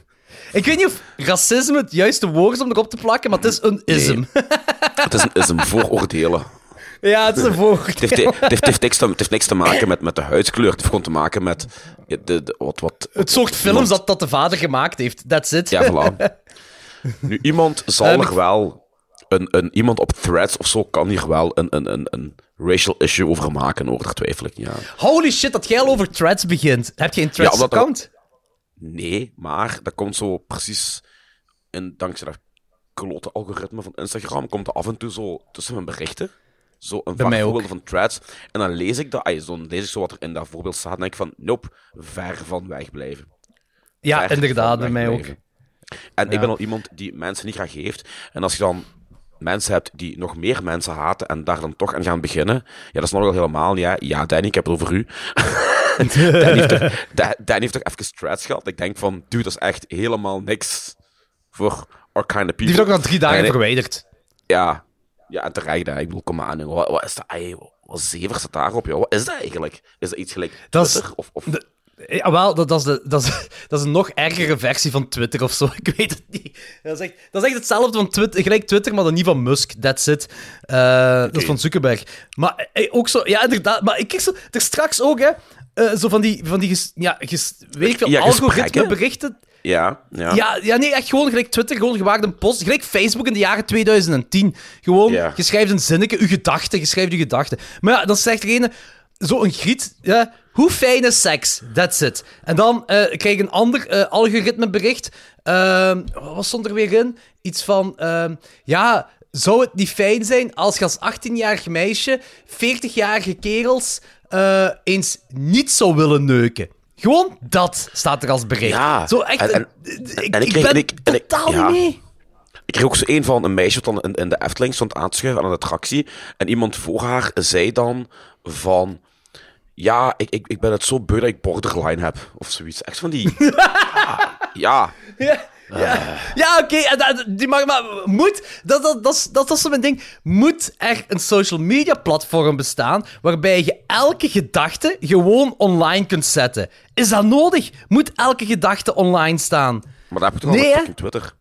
Ik weet niet of racisme het juiste woord is om erop te plakken, maar het is een ism. Het is een, is een vooroordelen. ja, het is een woord. Het heeft, het heeft, het heeft niks, te, het heeft niks te maken met, met de huidskleur. Het heeft gewoon te maken met de, de, wat, wat, Het soort films dat, dat de vader gemaakt heeft. That's it. Ja, voilà. Nu, iemand zal Ehm, er wel... Een, een, iemand op threads of zo kan hier wel een, een, een, een racial issue over maken, hoor. Daar twijfel ik niet aan. Holy shit, dat jij al over threads begint. Heb je een Ja, threads omdat er- account? Nee, maar dat komt zo precies... En dankzij dat klote algoritme van Instagram komt er af en toe zo tussen mijn berichten. Zo een voorbeelden van threads. En dan lees ik dat, ay, dan lees ik zo wat er in dat voorbeeld staat. En denk ik van, nope, ver van wegblijven. Ja, Ver inderdaad, bij mij ook. En ik ben al iemand die mensen niet graag heeft. En als je dan mensen hebt die nog meer mensen haten en daar dan toch aan gaan beginnen, ja, dat is nog wel helemaal hè. Ja, Danny, ik heb het over u. Dan heeft, toch, Dan, Dan heeft toch even stress gehad. Ik denk van, dude, dat is echt helemaal niks voor our kind of people. Die heeft ook al drie dagen verwijderd. Ja, ja, en terecht. Hè. Ik bedoel, kom aan. Wat, wat is dat? Ey, wat zever staat daarop, joh. Wat is dat eigenlijk? Is dat iets gelijk Dat is- Twitter? Of, of... de- Ja, wel, dat, dat, is de, dat, is, dat is een nog ergere versie van Twitter of zo. Ik weet het niet. Dat is echt, dat is echt hetzelfde van Twitter, gelijk Twitter, maar dan niet van Musk. That's it. Eh, Dat is van Zuckerberg. Maar eh, ook zo, ja, inderdaad. Maar ik kreeg zo, er straks ook, hè, eh, zo van die, van die ges- ja, ges- weet ik veel, Ja, algoritmeberichten. Ja, ja. Ja, ja, nee, echt gewoon gelijk Twitter, gewoon gewaagd een post. Gelijk Facebook in de jaren 2010. Gewoon, Ja. je schrijft een zinnetje, je gedachten, je schrijft je gedachten. Maar ja, dan zegt er een, zo'n griet, ja, hoe fijn is seks? That's it. En dan eh, krijg je een ander eh, algoritmebericht. Ehm, wat stond er weer in? Iets van, ehm, ja, zou het niet fijn zijn als je als 18-jarig meisje 40-jarige kerels eh, eens niet zou willen neuken? Gewoon dat staat er als bericht. Ja, Zo echt, en- en- ik, en ik kreeg- ben ik- ik- totaal ja. niet mee. Ik kreeg ook zo een van een meisje dat dan in, in de Efteling stond aan te schuiven aan een attractie. En iemand voor haar zei dan van... Ja, ik, ik, ik ben het zo beu dat ik borderline heb. Of zoiets. Echt van die... ja, ja. Ja, ja oké. dat- die mag, maar moet, dat, dat, dat, is, dat, dat is mijn ding. Moet er een social media platform bestaan waarbij je elke gedachte gewoon online kunt zetten? Is dat nodig? Moet elke gedachte online staan? Maar daar heb je toch al Nee, fucking Twitter.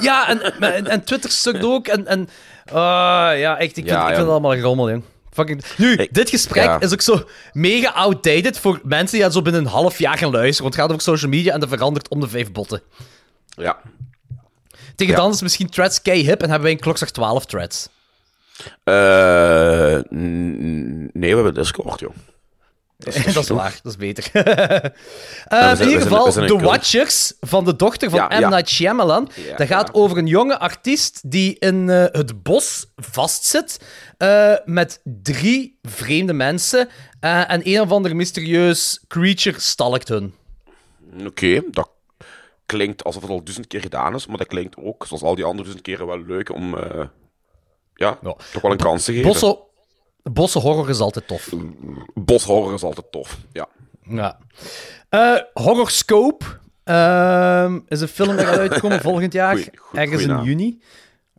Ja, en, en, en Twitter sukt ook. En, en ah, ja, echt, ik vind, Ja, ik ja. vind het allemaal rommel, jong. Fucking... Nu, Ik- dit gesprek ja. is ook zo mega outdated voor mensen die dat zo binnen een half jaar gaan luisteren. Want het gaat over social media en dat verandert om de vijf botten. Ja. Tegen Ja. dan is misschien threads kei hip en hebben wij een klokslag 12 threads. Eh, nee, we hebben Discord, joh. Dat is, waar, dat is beter. Eh, zijn- in ieder geval, The. Watchers van de dochter van Ja, M. ja. Night Shyamalan. Ja, dat gaat over een jonge artiest die in eh, het bos vastzit eh, met drie vreemde mensen en een of ander mysterieus creature stalkt hun. Oké, dat klinkt alsof het al duizend keer gedaan is, maar dat klinkt ook, zoals al die andere duizend keren, wel leuk om ja, toch wel een kans te geven. Bossen, bossen horror is altijd tof. Boshorror is altijd tof, ja. Ja. Horrorscope ehm, is een film die gaat uitkomen volgend jaar, Goeie- goed- ergens in naam. juni.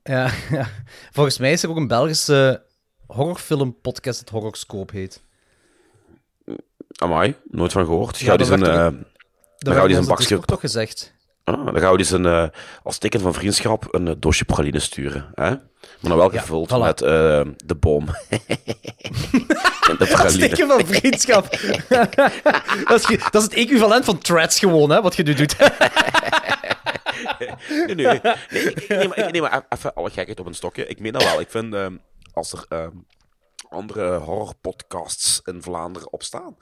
Ja, ja. Volgens mij is er ook een Belgische horrorfilmpodcast dat Horrorscope heet. Amai, nooit van gehoord. Ja, Ga die zijn, er- eh, Dat Dan bakje- toch gezegd. Ah, dan gaan we die zijn, eh, als teken van vriendschap een eh, doosje praline sturen. Hè? Maar dan wel Ja, gevuld voilà. met eh, de bom. en de praline. teken van vriendschap. dat, is, dat is het equivalent van threads gewoon, hè, wat je nu doet. Nee, nee, nee. nee, maar even alle gekheid op een stokje. Ik meen dat wel. Ik vind, ehm, als er ehm, andere horrorpodcasts in Vlaanderen opstaan,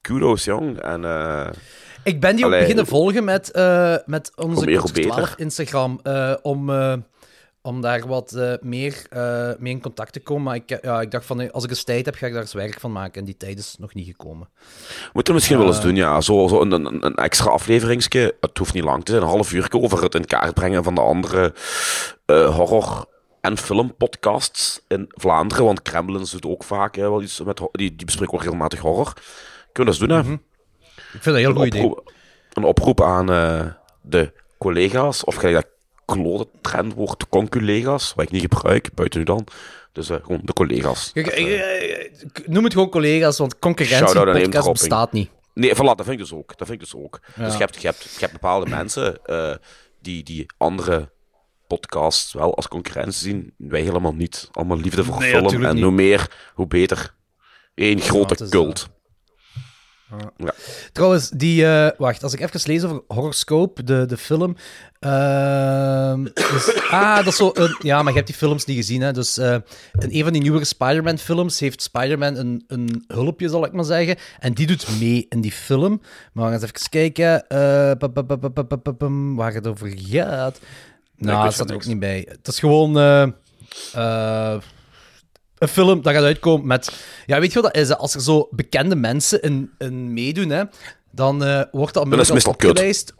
kudos, jong. En Ik ben die ook Allee, beginnen volgen met, eh, met onze Klokslag 12 beter. Instagram. eh, om, eh, om daar wat eh, meer eh, mee in contact te komen. Maar ik, eh, ja, ik dacht van, eh, als ik eens tijd heb, ga ik daar eens werk van maken. En die tijd is nog niet gekomen. moeten we misschien wel eens doen, ja. Zo, zo een, een, een extra afleveringsje. Het hoeft niet lang te zijn, een half uur over het in kaart brengen van de andere eh, horror- en filmpodcasts in Vlaanderen. Want Kremlins doet ook vaak hè, wel iets met... Die, die bespreken ook regelmatig horror. Kunnen we dat eens doen, hè? Ik vind dat een heel goed idee. een oproep aan eh, de collega's, of gelijk dat klote trendwoord conculega's, wat ik niet gebruik, buiten nu dan. Dus eh, gewoon de collega's. Kijk, eh, noem het gewoon collega's, want concurrentie bestaat niet. Nee, voilà, dat vind ik dus ook. Dat vind ik dus ook. Dus je hebt, je, hebt, je hebt bepaalde mensen die, die andere podcasts wel als concurrentie zien. Wij helemaal niet. Allemaal liefde voor Nee, film. En niet. hoe meer, hoe beter. Eén grote is, cult. Trouwens, die... eh, wacht, als ik even lees over Horoscope, de, de film... ehm, dus- ah, dat is zo... een- ja, maar je hebt die films niet gezien, hè. Dus eh, in een van die nieuwere Spider-Man-films heeft Spider-Man een, een hulpje, zal ik maar zeggen. En die doet mee in die film. Maar we gaan eens even kijken. eh, waar het over gaat. Nou, dat staat er ook niet bij. Het is gewoon... eh, een film dat gaat uitkomen met... Ja, weet je wat dat is? hè? Als er zo bekende mensen in, in meedoen, hè, dan eh, wordt dat is het onmiddellijk meestal opgelijst.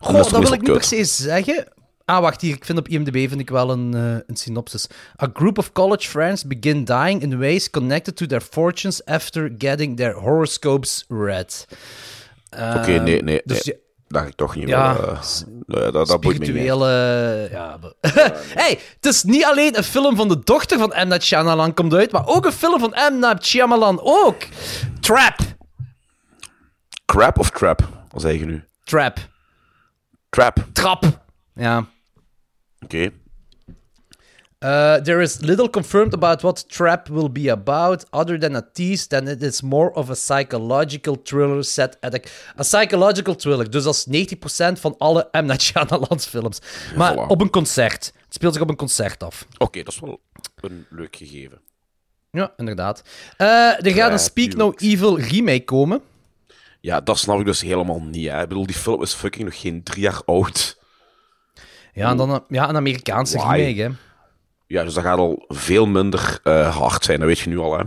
Dan Goh, is dat wil ik niet per se zeggen. Ah, wacht, hier, ik vind op IMDb vind ik wel een, eh, een synopsis. A group of college friends begin dying in ways connected to their fortunes after getting their horoscopes read. Oké, nee, nee, nee. Dus je- Dat ik toch niet Ja, wel, eh, nee, dat, dat boeit me niet. Ja, hey, het is niet alleen een film van de dochter van M. Night Shyamalan komt uit, maar ook een film van M. Night Shyamalan ook. Trap. Crap of trap? Wat zeg je nu? Trap. Trap. Trap. Ja. Oké. Uh, there is little confirmed about what Trap will be about, other than a tease that it is more of a psychological thriller set at a... A psychological thriller, dus dat is 90% van alle M. Night films. Maar voilà. op een concert. Het speelt zich op een concert af. Oké, dat is wel een leuk gegeven. Ja, inderdaad. Uh, er gaat een Speak No Evil remake komen. Ja, dat snap ik dus helemaal niet. Hè. Ik bedoel, die film is fucking nog geen drie jaar oud. Ja, en dan een, ja, een Amerikaanse Why? remake, hè. Ja, dus dat gaat al veel minder eh, hard zijn, dat weet je nu al, hè.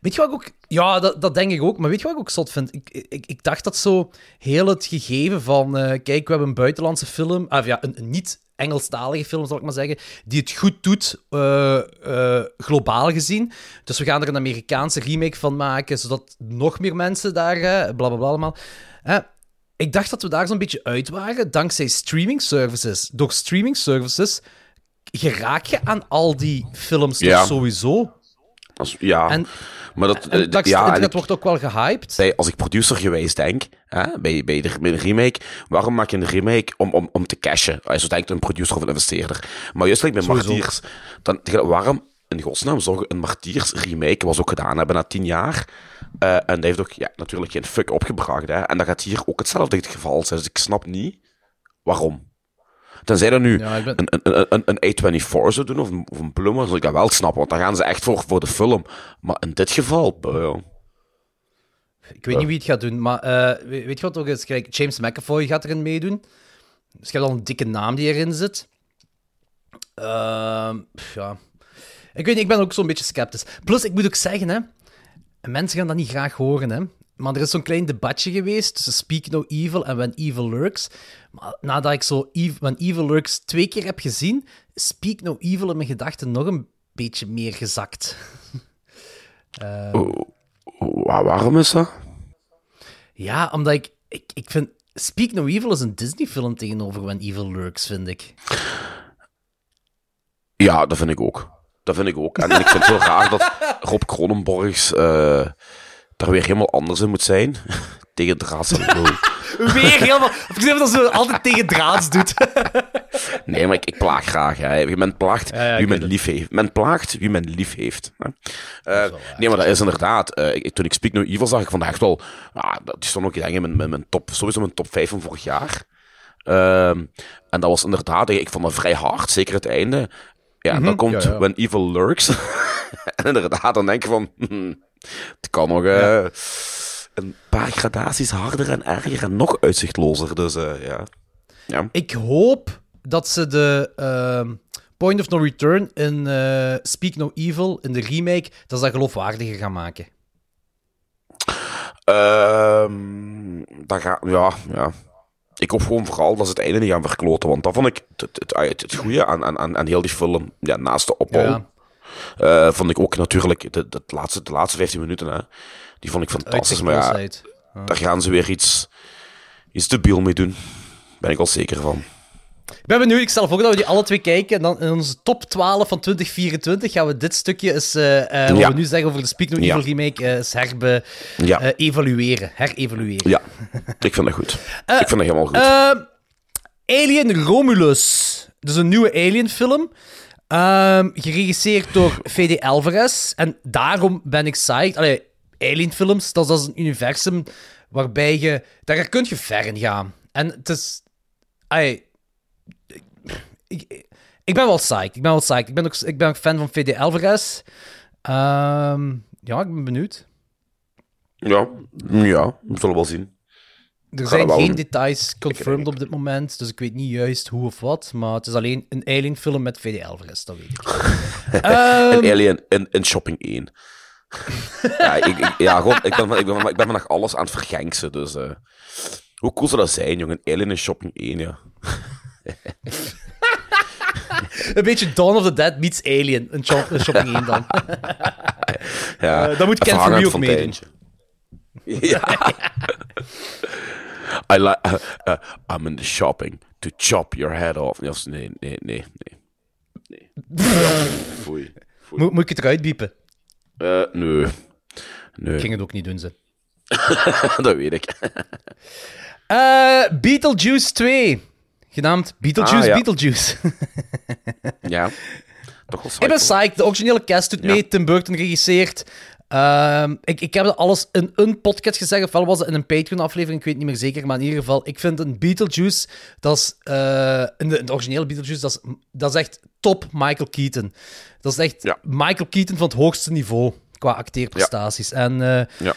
Weet je wat ik ook... Ja, dat, dat denk ik ook. Maar weet je wat ik ook zot vind? Ik, ik, ik dacht dat zo heel het gegeven van... eh, kijk, we hebben een buitenlandse film... Of ja, een, niet-Engelstalige film, zal ik maar zeggen. Die het goed doet, eh, globaal gezien. Dus we gaan er een Amerikaanse remake van maken, zodat nog meer mensen daar... eh bla, allemaal. Ik dacht dat we daar zo'n beetje uit waren, dankzij streaming services. Door streaming services geraak je aan al die films toch sowieso. Als, ja, En- maar dat... En eh, dat ja, en internet ik- wordt ook wel gehyped. bij, als ik producergewijs denk, hè, bij, bij, de, bij de remake, waarom maak je een remake om, om, om te cashen? Als je denkt een producer of een investeerder. Maar juist like bij Sowieso. Martiers, dan, waarom in godsnaam zou je een Martiers remake, was ook gedaan hebben na tien jaar, eh, en dat heeft ook ja, natuurlijk geen fuck opgebracht. Hè, en dat gaat hier ook hetzelfde het geval zijn. Dus ik snap niet waarom. Tenzij dat nu Ja, ik ben- een, een, een, een A24 zou doen, of een, of een zal ik dat wel snappen, want dan gaan ze echt voor, voor de film. Maar in dit geval, ja. Ik weet niet wie het gaat doen, maar eh, we- weet je wat ook? Kijk, James McAvoy gaat erin meedoen. Dus je hebt al een dikke naam die erin zit. Ehm, ja. Ik weet niet, ik ben ook zo'n beetje sceptisch. Plus, ik moet ook zeggen, hè, mensen gaan dat niet graag horen, hè. Maar er is zo'n klein debatje geweest tussen Speak No Evil en When Evil Lurks. Maar nadat ik zo When Evil Lurks twee keer heb gezien, is Speak No Evil in mijn gedachten nog een beetje meer gezakt. Wa- waarom is dat? Ja, omdat ik, ik, ik vind... Speak No Evil is een Disney-film tegenover When Evil Lurks, vind ik. Ja, dat vind ik ook. Dat vind ik ook. En ik vind het heel raar dat Rob Cronenborgs eh daar weer helemaal anders in moet zijn. Tegen draads. Weer helemaal... Of ik zeg dat ze altijd tegen draads doet. Nee, maar ik, ik plaag graag. Hè. Men plaagt ja, ik wie men lief heeft. Men plaagt wie men lief heeft. Hè. Eh, nee, maar dat is inderdaad... eh, ik, toen ik Speak No Evil zag, ik echt wel... Ja, dat die stond ook denk ik, in mijn, mijn, mijn top, sowieso mijn top 5 van vorig jaar. Ehm, en dat was inderdaad... Ik vond dat vrij hard, zeker het einde. Ja, en dan komt ja, ja. When Evil Lurks. en inderdaad, dan denk je van... hmm, het kan nog... eh, Een paar gradaties harder en erger en nog uitzichtlozer. Dus eh, ja. ja. Ik hoop dat ze de ehm, Point of No Return in eh, Speak No Evil, in de remake, dat ze dat geloofwaardiger gaan maken. Ehm dat gaat, ja, ja. Ik hoop gewoon vooral dat ze het einde niet gaan verkloten. Want dat vond ik het, het, het, het goede aan, aan, aan, aan heel die film. Ja, naast de opbouw. Ja. Eh, vond ik ook natuurlijk de, de, laatste, de laatste 15 minuten. Hè, die vond ik fantastisch. Maar ja, daar gaan ze weer iets, iets debiel mee doen. Ben ik al zeker van. Ik ben benieuwd, ik stel voor dat we die alle twee kijken. En dan in onze top 12 van 2024 gaan we dit stukje eens, eh, eh, wat Ja. we nu zeggen over de Speak No Ja. Evil remake, eh, eens herbe, Ja. evalueren. Herevalueren. Ja, ik vind dat goed. ik vind dat helemaal goed. Alien Romulus. Dus een nieuwe Alien-film. Ehm, geregisseerd door V.D. Alvarez. En daarom ben ik psyched. Allee, Alien-films, dat is, dat is een universum waarbij je... Daar kun je ver in gaan. En het is... Allee, ik, ik ben wel psyched. Ik ben wel psyched. Ik ben ook, ik ben ook fan van V.D. Alvarez. Ehm, ja, ik ben benieuwd. ja, ja, we zullen wel zien. Er zijn dat geen details confirmed op dit moment, dus ik weet niet juist hoe of wat. Maar het is alleen een Alien-film met V.D. Alvarez, dat weet ik. Ehm, Een Alien in, in Shopping 1. ja, ik, ik- ja god, ik ben, ik, ben, ik ben vandaag alles aan het vergenksen, dus... eh, hoe cool zou dat zijn, jongen? Alien in Shopping 1, ja. Een beetje Dawn of the Dead meets Alien. Een, shop, een shopping 1 dan. Ja, Eh, dan moet Ken Foree ook meedoen. fonteintje. Ja. I like, uh, uh, I'm in the shopping to chop your head off. Nee, nee, nee, nee. nee. Foei. Foei. Moet, moet ik het eruit biepen? Eh, nee. Nee, Ik ging het ook niet doen, ze. dat weet ik. Eh, Beetlejuice 2. Genaamd Beetlejuice Ah, ja. Beetlejuice. ja. Toch wel ik ben psyched. De originele cast doet Ja. mee. Tim Burton regisseert. Ehm, ik, ik heb dat alles in een podcast gezegd, ofwel was het in een Patreon-aflevering, ik weet niet meer zeker, maar in ieder geval, ik vind een Beetlejuice, dat is, eh, in, de, in de originele Beetlejuice, dat is, dat is echt top Michael Keaton. Dat is echt Ja. Michael Keaton van het hoogste niveau qua acteerprestaties. En eh, Ja.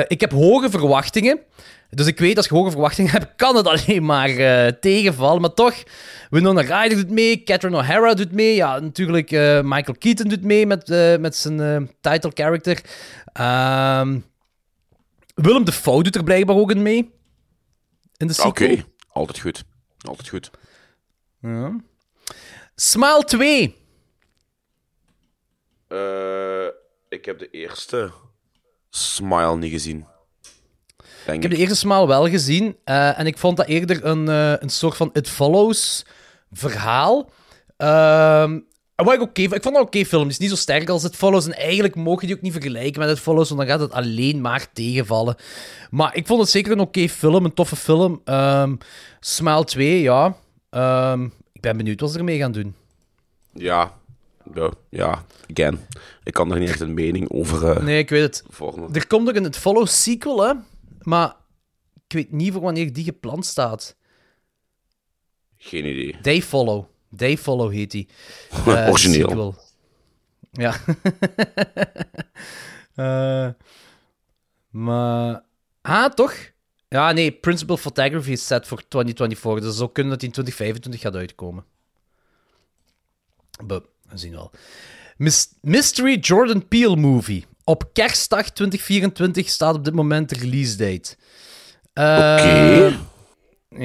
eh, ik heb hoge verwachtingen. Dus ik weet, als je hoge verwachtingen hebt, kan het alleen maar eh, tegenvallen. Maar toch, Winona Ryder doet mee, Catherine O'Hara doet mee. Ja, natuurlijk, eh, Michael Keaton doet mee met, eh, met zijn title character. Ehm, Willem Dafoe doet er blijkbaar ook in mee. In de Oké, altijd goed. Altijd goed. Ja. Smile 2. Eh, ik heb de eerste Smile niet gezien. Ik heb de eerste Smile wel gezien. eh, en ik vond dat eerder een, eh, een soort van It Follows verhaal. Ehm, wat ik vond. Ik vond dat oké film. Het is niet zo sterk als It Follows. En eigenlijk mogen je die ook niet vergelijken met It Follows, want dan gaat het alleen maar tegenvallen. Maar ik vond het zeker een oké film, een toffe film. Ehm Smile 2, ja. Ehm, ik ben benieuwd wat ze ermee gaan doen. Ja. Ja, ja, again. Ik kan er niet echt een mening over eh Nee, ik weet het. vormen. Er komt ook een It Follows sequel, hè. Maar ik weet niet voor wanneer die gepland staat. Geen idee. They Follow. They Follow heet die. Eh, Origineel. sequel. Ja. Eh, maar... Ah, toch? Ja, nee. Principal Photography is set voor 2024. Dus zou kunnen dat in 2025 gaat uitkomen. But, we zien wel. Mys- Mystery Jordan Peele Movie. Op kerstdag 2024 staat op dit moment de release date. Oké. Eh,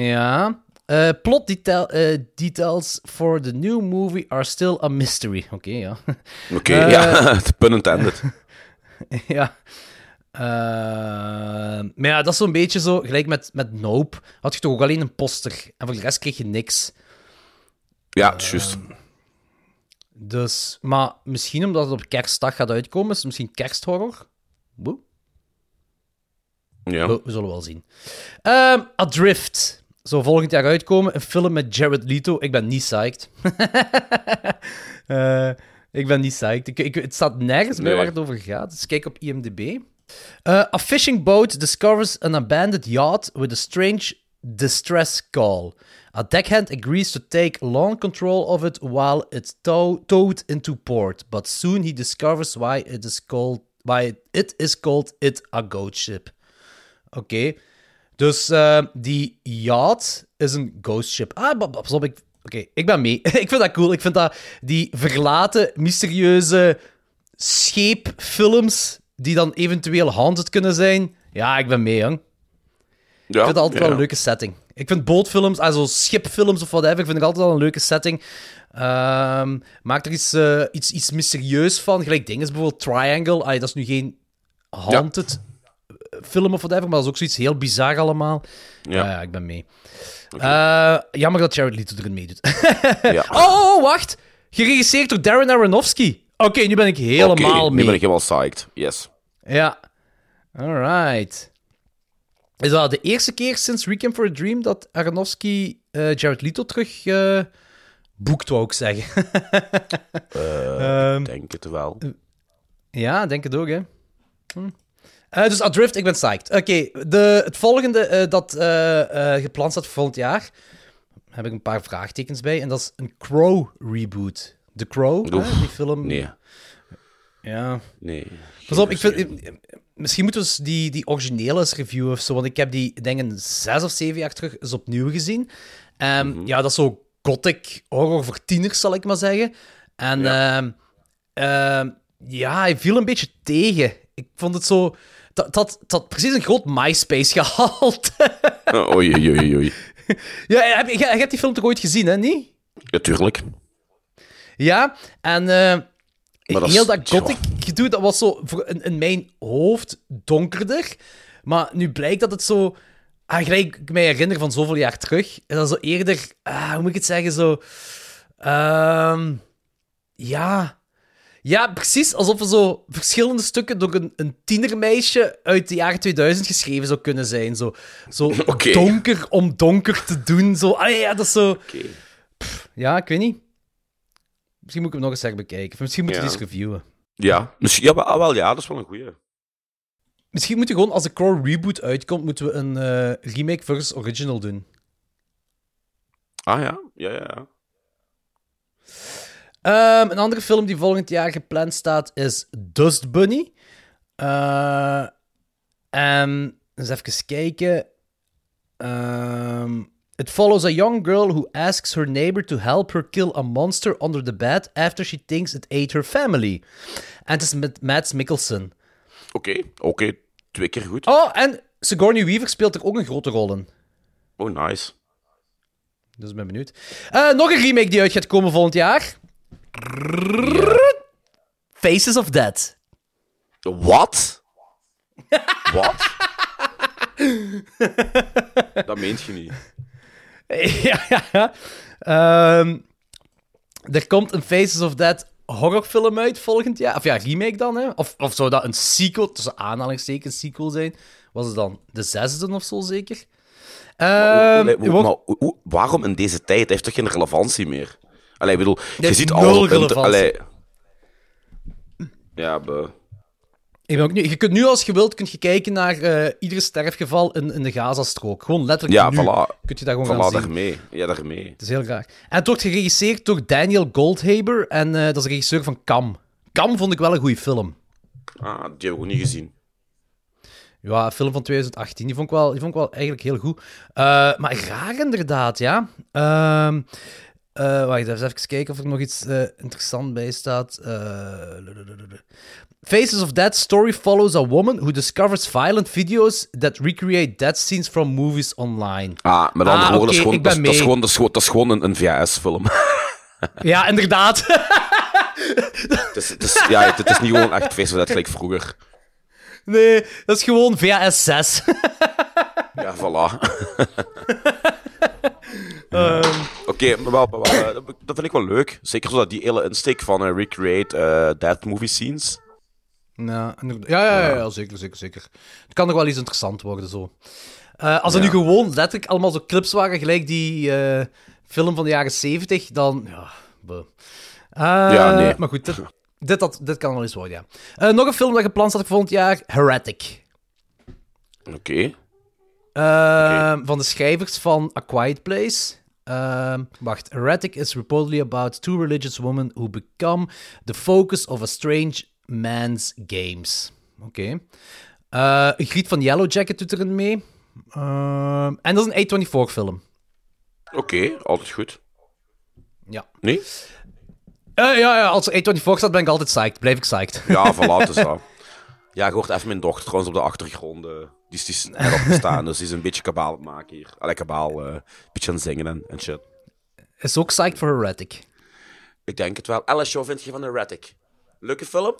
ja. Eh, plot detail, eh, details for the new movie are still a mystery. Oké, ja. Oké, eh, ja. Pun intended. ja. Maar ja, dat is zo'n beetje zo, gelijk met, met Nope, had je toch ook alleen een poster. En voor de rest kreeg je niks. Ja, juist. Dus, maar misschien omdat het op kerstdag gaat uitkomen, is het misschien kersthorror. Woe. Ja. We, we zullen wel zien. Ehm, Adrift. Zou volgend jaar uitkomen. Een film met Jared Leto. Ik ben niet psyched. Eh, ik ben niet psyched. Ik, ik, het staat nergens bij Nee. waar het over gaat. Dus kijk op IMDb. Eh, a fishing boat discovers an abandoned yacht with a strange distress call. A deckhand agrees to take long control of it while it's tow- towed into port, but soon he discovers why it is called why it is called it a ghost ship. Oké. Dus eh, die yacht is een ghost ship. Ah, pas op, ik... Oké, ik ben mee. ik vind dat cool. Ik vind dat die verlaten, mysterieuze scheepfilms die dan eventueel haunted kunnen zijn. Ja, ik ben mee, jong. Ik ja. vind het altijd ja. wel een leuke setting. Ik vind bootfilms, also schipfilms of whatever, vind ik altijd wel een leuke setting. Ehm maak er iets, eh, iets, iets mysterieus van. Gelijk dingen is bijvoorbeeld Triangle. Ay, dat is nu geen haunted film of whatever, maar dat is ook zoiets heel bizar allemaal. Ja, ja ik ben mee. Eh, jammer dat Jared Leto erin meedoet. Ja. oh, oh, oh, wacht! Geregisseerd door Darren Aronofsky. Oké, nu ben ik helemaal Oké, mee. nu ben ik helemaal psyched. Yes. Ja. Alright. Is dat de eerste keer sinds Requiem for a Dream dat Aronofsky eh, Jared Leto terug eh, boekt, wou ik zeggen. Ehm, Ik denk het wel. ja, denk het ook, hè. Hm. Eh, dus Adrift, ik ben psyched. Oké, het volgende eh, dat eh, eh, gepland staat voor volgend jaar, heb ik een paar vraagtekens bij. En dat is een Crow reboot. The Crow, Oef, hè, die film. Nee. Ja. Nee. Pas op, ik vind, misschien moeten we eens die, die originele eens reviewen of zo. Want ik heb die, denk ik, zes of zeven jaar terug eens opnieuw gezien. Mhm. Ja, dat is zo gothic horror voor tieners, zal ik maar zeggen. En ja, ja hij viel een beetje tegen. Ik vond het zo... Dat, dat, dat precies een groot MySpace gehaald. Oh, oei, oei, oei, ja, heb, je, je hebt die film toch ooit gezien, hè? Niet? Natuurlijk. Ja, en Maar dat heel dat gothic gedoe, dat was zo voor in, in mijn hoofd donkerder. Maar nu blijkt dat het zo... Ah, gelijk ik mij herinner van zoveel jaar terug, is dat zo eerder... Ah, hoe moet ik het zeggen? Zo... ehm, ja... Ja, precies alsof er zo verschillende stukken door een, een tienermeisje uit de jaren 2000 geschreven zou kunnen zijn. Zo, zo donker om donker te doen. Zo, ah, ja, dat is zo... Ja, ik weet niet. Misschien moet ik hem nog eens herbekijken. Of Misschien moet ik Ja. die eens reviewen. Ja, misschien, ja, ah, wel, ja, dat is wel een goeie. Misschien moeten we gewoon, als de Core Reboot uitkomt, moeten we een eh, remake versus original doen. Ah ja, ja, ja. ja. Ehm, een andere film die volgend jaar gepland staat is Dust Bunny. Eh, en eens even kijken. Ehm, it follows a young girl who asks her neighbor to help her kill a monster under the bed after she thinks it ate her family. En het is met Mads Mikkelsen. Oké, oké. Twee keer goed. Oh, en Sigourney Weaver speelt er ook een grote rol in. Oh, nice. Dus ik ben benieuwd. Eh, nog een remake die uit gaat komen volgend jaar. Faces of Dead. Wat? Wat? dat meent je niet. ja, ja, ja. Ehm, er komt een Faces of Dead horrorfilm uit volgend jaar. Of ja, remake dan, hè? Of, of zou dat een sequel, tussen aanhalingstekens sequel zijn? Was het dan de zesde of zo zeker? Ehm, wordt- maar hoe- waarom in deze tijd? Het heeft toch geen relevantie meer? Allee, ik bedoel, je ziet nul al... in de- relevantie. allee. Ja, be... Ik ben ook nu, je kunt nu, als je wilt, kun je kijken naar eh ieder sterfgeval in, in de Gazastrook. Gewoon letterlijk Ja, nu voilà. kun je dat gewoon Voilà, gaan zien. daarmee. Ja, daarmee. Het is heel graag. En het wordt geregisseerd door Daniel Goldhaber. En eh, dat is de regisseur van Cam. Cam vond ik wel een goede film. Ah, die heb ik ook niet gezien. Ja, een film van 2018. Die vond ik wel, die vond ik wel eigenlijk heel goed. Eh, maar raar inderdaad, ja. Eh, wacht, even kijken of er nog iets eh interessants bij staat. Eh, Faces of Dead story follows a woman who discovers violent videos that recreate death scenes from movies online. Ah, met andere Ah, woorden, dat, is gewoon, dat, is, gewoon, dat, is gewoon, een, een VHS-film. Ja, inderdaad. het, is, het, is, ja, het, is niet gewoon echt Face of Dead gelijk vroeger. nee, dat is gewoon VHS 6. Ja, voilà. Ehm, Oké, maar wel, maar wel, eh, dat vind ik wel leuk. Zeker zo dat die hele insteek van eh, recreate eh, dead movie scenes. Ja, ja, ja, ja, ja, zeker, zeker, zeker. Het kan nog wel iets interessant worden, zo. Eh, als er Ja. nu gewoon letterlijk allemaal zo clips waren, gelijk die eh, film van de jaren 70, dan... Ja. Eh, nee. Maar goed, dit, dit, dat, dit kan wel eens worden, ja. Eh, nog een film dat gepland staat voor volgend jaar, Heretic. Oké. Eh, Van de schrijvers van A Quiet Place. Ehm, wacht. Heretic is reportedly about two religious women who become the focus of a strange man's games. Oké. Eh, een griet van Yellow Jacket doet erin mee. Ehm, en dat is een A24-film. Oké, altijd goed. Ja. Nee? Eh, ja, ja, als er A24 staat, ben ik altijd psyched. Blijf ik psyched. Ja, voilà, het is dat. Ja, je hoort even mijn dochter trouwens op de achtergrond. eh, die is, die is erop gestaan, dus die is een beetje kabaal aan het maken hier. Allee, kabaal, eh, een beetje aan het zingen en, en shit. Is ook psyched voor Heretic. Ik denk het wel. Alice, wat vind je van Erratic? Leuke film?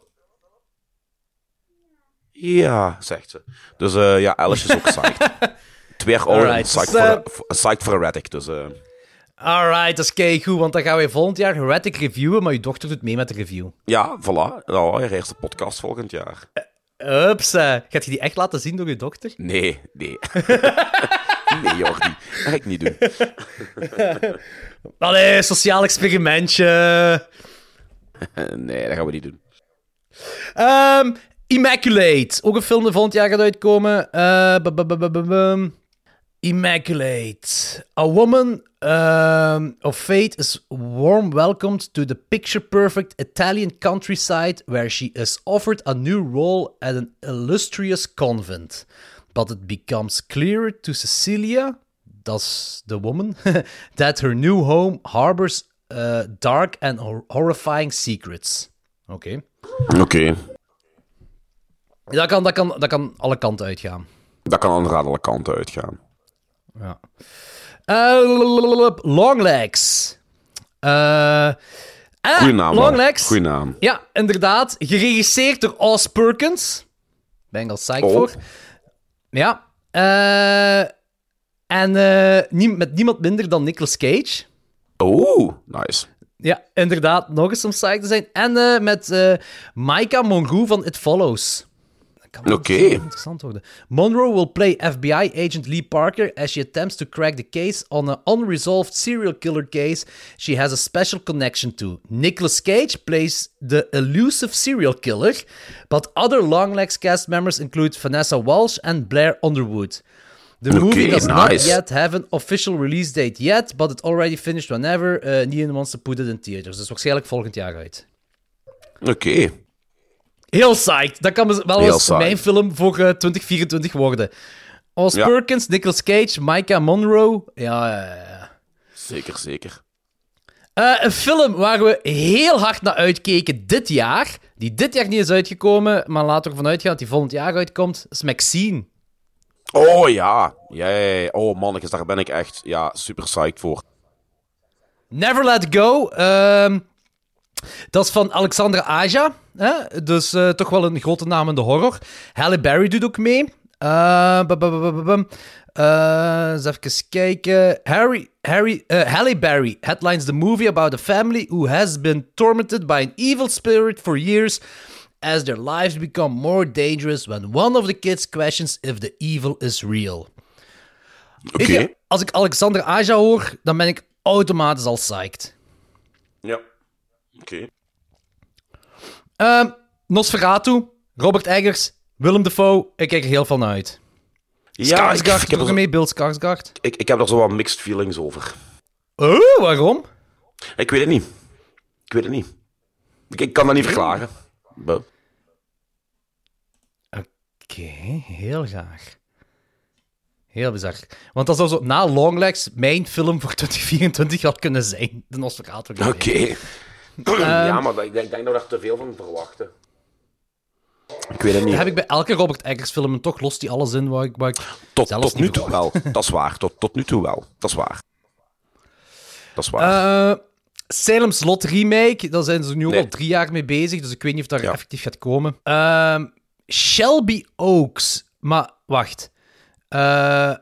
Ja, zegt ze. Dus eh, ja, Alice is ook psyched. Twee jaar ouder en Alright, psyched, dus, voor, voor- psyched voor. Dus eh, Alright, dat is keigoed, want dan gaan wij volgend jaar Heretic reviewen, maar je dochter doet mee met de review. ja, voilà. Nou, je eerste podcast volgend jaar. Ups, gaat je die echt laten zien door je dochter? Nee, nee. nee, Jordi. Dat ga ik niet doen. Allee, sociaal experimentje. nee, dat gaan we niet doen. Ehm, Immaculate. Ook een film die volgend jaar gaat uitkomen. Eh, Immaculate. A woman um, of fate is warm welcomed to the picture-perfect Italian countryside where she is offered a new role at an illustrious convent. But it becomes clearer to Cecilia, that's the woman, that her new home harbors uh, dark and hor- horrifying secrets. Oké. Oké. Dat kan, dat, kan, dat kan alle kanten uitgaan. Dat kan aan de alle kanten uitgaan. Ja. Eh, Longlegs. Eh ah, Goeie naam. Longlegs. Goeie naam. Ja, inderdaad. Geregisseerd door Oz Perkins. Ben ik al psyched Oh. voor. Ja. Eh, en eh, met niemand minder dan Nicolas Cage. Oh, nice. Ja, inderdaad. Nog eens om psyched te zijn. En eh, met eh Micah Monroe van It Follows. Kan interessant worden. Monroe will play FBI agent Lee Parker as she attempts to crack the case on an unresolved serial killer case she has a special connection to. Nicolas Cage plays the elusive serial killer, but other Longlegs cast members include Vanessa Walsh and Blair Underwood. The movie does not yet have an official release date yet, but it already finished whenever uh, Neon wants to put it in theaters. Dus waarschijnlijk volgend jaar uit. Oké. Heel psyched. Dat kan wel Heel eens psyched. mijn film voor eh, 2024 worden. Oz Ja. Perkins, Nicolas Cage, Micah Monroe. Ja, ja, ja. Zeker, zeker. Eh, een film waar we heel hard naar uitkeken dit jaar. Die dit jaar niet is uitgekomen, maar laten we ervan uitgaan dat die volgend jaar uitkomt. is Maxine. Oh ja. Ja. Oh mannetjes, daar ben ik echt ja, super psyched voor. Never Let Go. ehm, dat is van Alexandra Aja. Hè? Dus eh, toch wel een grote naam in de horror. Halle Berry doet ook mee. Eh, eens even kijken. Harry, Harry, Halle Berry headlines the movie about a family who has been tormented by an evil spirit for years as their lives become more dangerous when one of the kids questions if the evil is real. Oké. Als ik Alexandra Aja hoor, dan ben ik automatisch al psyched. Oké. Ehm, Nosferatu, Robert Eggers, Willem Dafoe. Ik kijk er heel van uit. Ja, ik, Skarsgård ik, heb er mee, Bill Skarsgård. ik, ik heb er zo wat mixed feelings over. Oh, waarom? Ik weet het niet. Ik weet het niet. Ik, ik kan dat niet verklaren. Oké, heel graag. Heel bizar. Want dat zou zo na Longlegs mijn film voor 2024 had kunnen zijn. De Nosferatu. Oké. Ja, maar dat- ik denk, ik denk dat we daar te veel van verwachten. Ik weet het niet. Dat heb ik bij elke Robert Eggers film en toch lost hij alles in waar ik, waar ik Tot, zelfs tot niet nu toe wel. Dat is waar. Tot, tot nu toe wel. Dat is waar. Dat is waar. Eh, Salem's Lot remake, daar zijn ze nu Nee. al drie jaar mee bezig, dus ik weet niet of daar Ja. effectief gaat komen. Ehm, Shelby Oaks, maar wacht. Eh,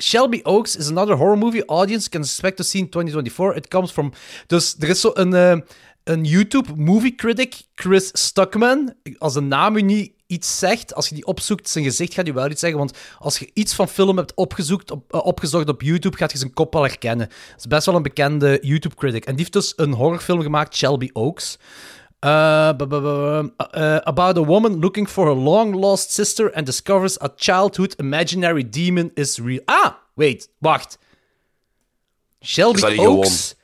Shelby Oaks is another horror movie audience can expect to see in 2024. It comes from... Dus er is zo een, eh, een YouTube movie critic, Chris Stuckman. Als de naam u niet iets zegt, als je die opzoekt, zijn gezicht gaat u wel iets zeggen. Want als je iets van film hebt opgezocht op, eh, opgezocht op YouTube, gaat je zijn kop wel herkennen. Het is best wel een bekende YouTube-critic. En die heeft dus een horrorfilm gemaakt, Shelby Oaks. Uh, bu- bu- uh, about a woman looking for her long lost sister and discovers a childhood imaginary demon is real. Ah, wait, wacht. Shelby Oaks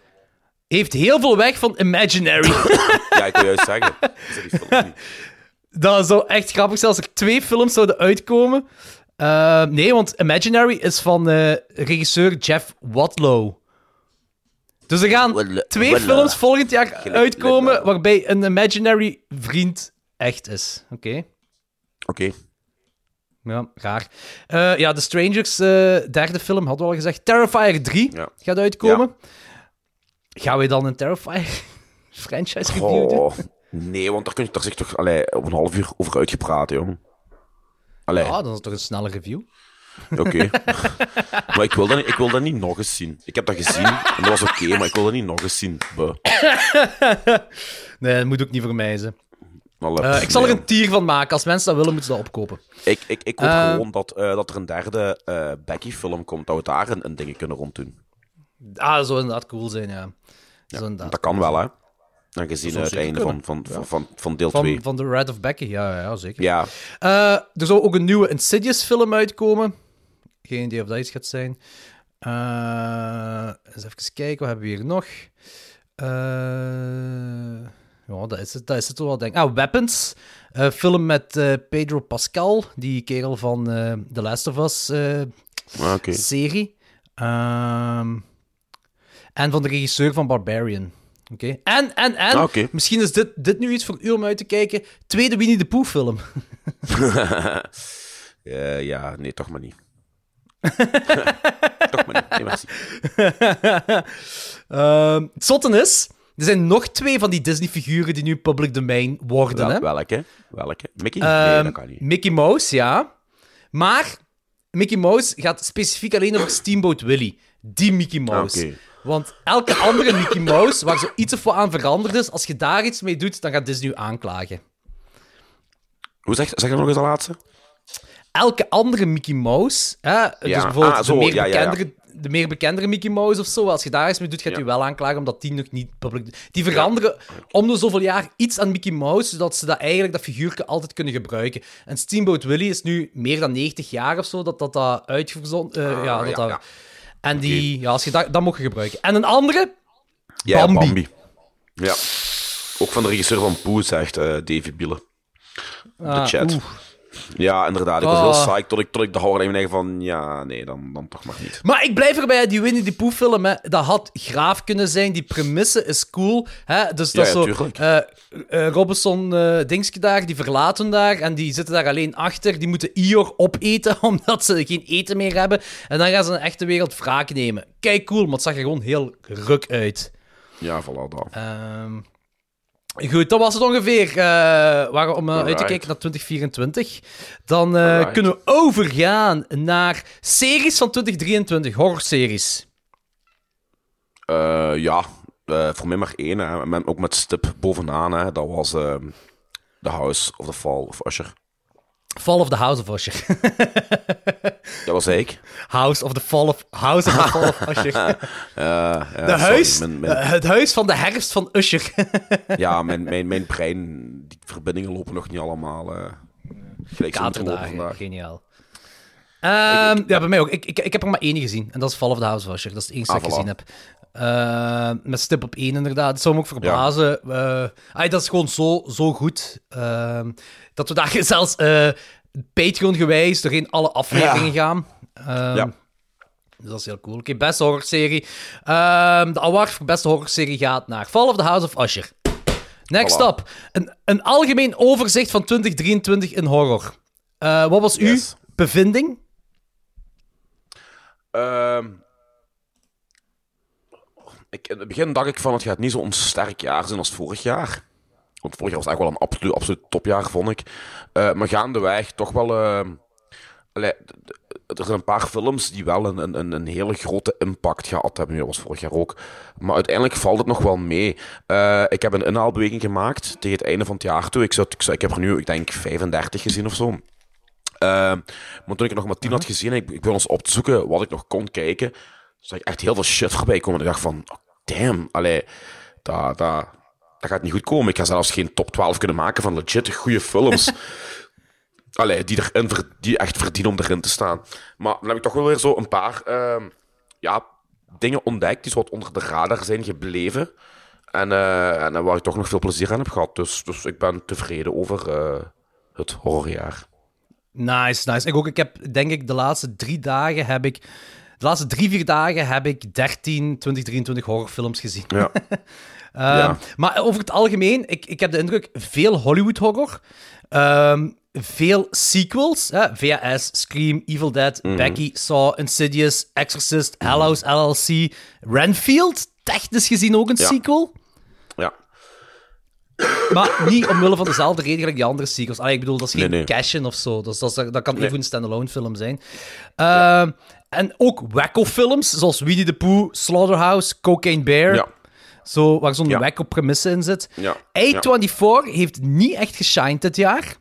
heeft heel veel weg van imaginary. Ja, ik wil juist zeggen. Dat zou echt grappig zijn als er twee films zouden uitkomen. Uh, nee, want Imaginary is van regisseur Jeff Watlow. Dus er gaan twee films volgend jaar uitkomen Watlow. waarbij een Imaginary vriend echt is. Oké. Oké. Ja, raar. Eh, ja, The Strangers, eh, derde film, hadden we al gezegd. Terrifier 3 Ja. gaat uitkomen. Gaan we dan een Terrifier franchise review doen? Oh, nee, want daar kun je daar zich toch allee, op een half uur over uitgepraat, joh. Allee, Ah, dan is het toch een snelle review. Oké. maar ik wil, dat niet, ik wil dat niet nog eens zien. Ik heb dat gezien en dat was oké, maar ik wil dat niet nog eens zien. Buh. Nee, dat moet ook niet voor mij zijn. Allee, Eh, pff, ik zal er nee. een tier van maken. Als mensen dat willen, moeten ze dat opkopen. Ik, ik, ik hoop Eh, gewoon dat, eh, dat er een derde eh, Becky-film komt, dat we daar een, een dingen kunnen ronddoen. Ah, dat zou inderdaad cool zijn, ja. Zou inderdaad Dat kan wel, hè. Aangezien het zeker einde van, van, van, van, van deel 2. Van, van The Red of Becky, ja, ja zeker. Ja, Eh, er zou ook een nieuwe Insidious-film uitkomen. Geen idee of dat iets gaat zijn. Eh, eens even kijken, wat hebben we hier nog? Eh, ja, dat is het, dat is het wel, denk ik. Ah, Weapons. Eh, film met Pedro Pascal, die kerel van The Last of Us Ah, serie. Ehm, en van de regisseur van Barbarian. Oké. En, en, en, Ah, misschien is dit, dit nu iets voor u om uit te kijken. Tweede Winnie de Pooh film. Ja, nee, toch maar niet. Toch maar niet. Nee, merci. Ehm, het zotte is, er zijn nog twee van die Disney-figuren die nu public domain worden. Wel- hè? welke? Welke? Mickey? nee, Ehm, dat kan niet. Mickey Mouse, ja. Maar Mickey Mouse gaat specifiek alleen over Steamboat Willie. Die Mickey Mouse. Oké. Want elke andere Mickey Mouse, waar zo iets of wat aan veranderd is, als je daar iets mee doet, dan gaat Disney u aanklagen. Hoe zeg, zeg je nog eens de laatste? Elke andere Mickey Mouse, hè, dus Ja, bijvoorbeeld ah, zo, de, meer ja, bekendere, de meer bekendere Mickey Mouse of zo, als je daar iets mee doet, gaat u wel aanklagen, omdat die nog niet public... Die veranderen om de zoveel jaar iets aan Mickey Mouse, zodat ze dat eigenlijk, dat figuurtje altijd kunnen gebruiken. En Steamboat Willie is nu meer dan 90 jaar of zo, dat dat, dat uitgezonden... Ah, ja, dat dat-. En die, ja, als je dat, dat mag je gebruiken. En een andere, Ja, Bambi. Bambi. Ja. Ook van de regisseur van Poe, zegt eh, Davy Bielen. Op de Ah, chat. Ja, inderdaad. Ik was Oh. heel psyched tot ik, tot ik de horror even van... Ja, nee, dan, dan toch maar niet. Maar ik blijf erbij, die Winnie the Pooh film, hè, dat had graaf kunnen zijn. Die premisse is cool. Hè? Dus dat Ja, is zo... tuurlijk. eh, eh, Robinson eh Dingske daar, die verlaten daar en die zitten daar alleen achter. Die moeten Ior opeten, omdat ze geen eten meer hebben. En dan gaan ze een echte wereld wraak nemen. Kijk, cool, maar het zag er gewoon heel ruk uit. Ja, voilà, dat. Ehm, goed, dat was het ongeveer. waar, om eh, uit te kijken naar 2024. Dan eh, kunnen we overgaan naar series van 2023, horrorseries. Ja, voor mij maar één. Hè. Ook met stip bovenaan. Hè. Dat was The House of the Fall of Usher. Fall of the House of Usher. Dat was ik. House of the Fall of, House of, the Fall of Usher. Eh, ja, De sorry, huis, mijn- mijn- eh, het huis van de herfst van Usher. ja, mijn, mijn, mijn brein, die verbindingen lopen nog niet allemaal eh gelijk moeten lopen Katerdagen, vandaag. geniaal. Ehm, ja, bij mij ook. Ik, ik, ik heb er maar één gezien. En dat is Fall of the House of Usher. Dat is het enige Ah, dat ik voilà. gezien heb. Ehm, met stip op één, inderdaad. Dat zou me ook verbazen. Eh, ah, dat is gewoon zo, zo goed. Ehm, dat we daar zelfs eh Patreon-gewijs doorheen alle afleveringen gaan. Ja. Dus dat is heel cool. Oké, beste horrorserie. De award voor beste horrorserie gaat naar Fall of the House of Usher. Next Voilà. up. Een, een algemeen overzicht van 2023 in horror. Eh, wat was Yes. uw bevinding? Ehm, ik, in het begin dacht ik van het gaat niet zo'n sterk jaar zijn als vorig jaar. Want vorig jaar was echt wel een absoluut, topjaar, vond ik. Eh, maar gaandeweg toch wel... d- er zijn een paar films die wel een, een, een hele grote impact gehad hebben. Dat was vorig jaar ook. Maar uiteindelijk valt het nog wel mee. Eh, ik heb een inhaalbeweging gemaakt tegen het einde van het jaar toe. Ik, zou, ik, ik heb er nu, ik denk, 35 gezien of zo. Eh, maar toen ik er nog maar 10 had gezien en ik, ik ben ons op zoeken wat ik nog kon kijken, zag ik echt heel veel shit voorbij komen. En ik dacht van, oh, damn, allee, dat, dat, dat gaat niet goed komen. Ik ga zelfs geen top 12 kunnen maken van legit goede films. allee, die, erin, die echt verdienen om erin te staan. Maar dan heb ik toch wel weer zo een paar ehm, ja, dingen ontdekt die zo wat onder de radar zijn gebleven. En, eh, en waar ik toch nog veel plezier aan heb gehad. Dus, dus ik ben tevreden over eh, het horrorjaar. Nice, nice. Ik ook. Ik heb, denk ik, de laatste drie dagen heb ik... De laatste drie, vier dagen heb ik 13, 20, 23 horrorfilms gezien. Ja. Ehm, Ja. Maar over het algemeen, ik, ik heb de indruk, veel Hollywood-horror. Ehm, veel sequels. Hè? VHS, Scream, Evil Dead, Mhm. Becky, Saw, Insidious, Exorcist, Hellhouse, LLC, Renfield. Technisch gezien ook een Ja. sequel. Maar niet omwille van dezelfde reden gelijk die andere sequels. Allee, ik bedoel, dat is geen Nee, of zo. Dat, is- dat kan Nee. even een standalone film zijn. Ehm, En ook wacko-films, zoals Winnie the Pooh, Slaughterhouse, Cocaine Bear. Ja. Zo, waar zo'n Ja. wacko-premisse in zit. Ja. A24 heeft niet echt geshined dit jaar.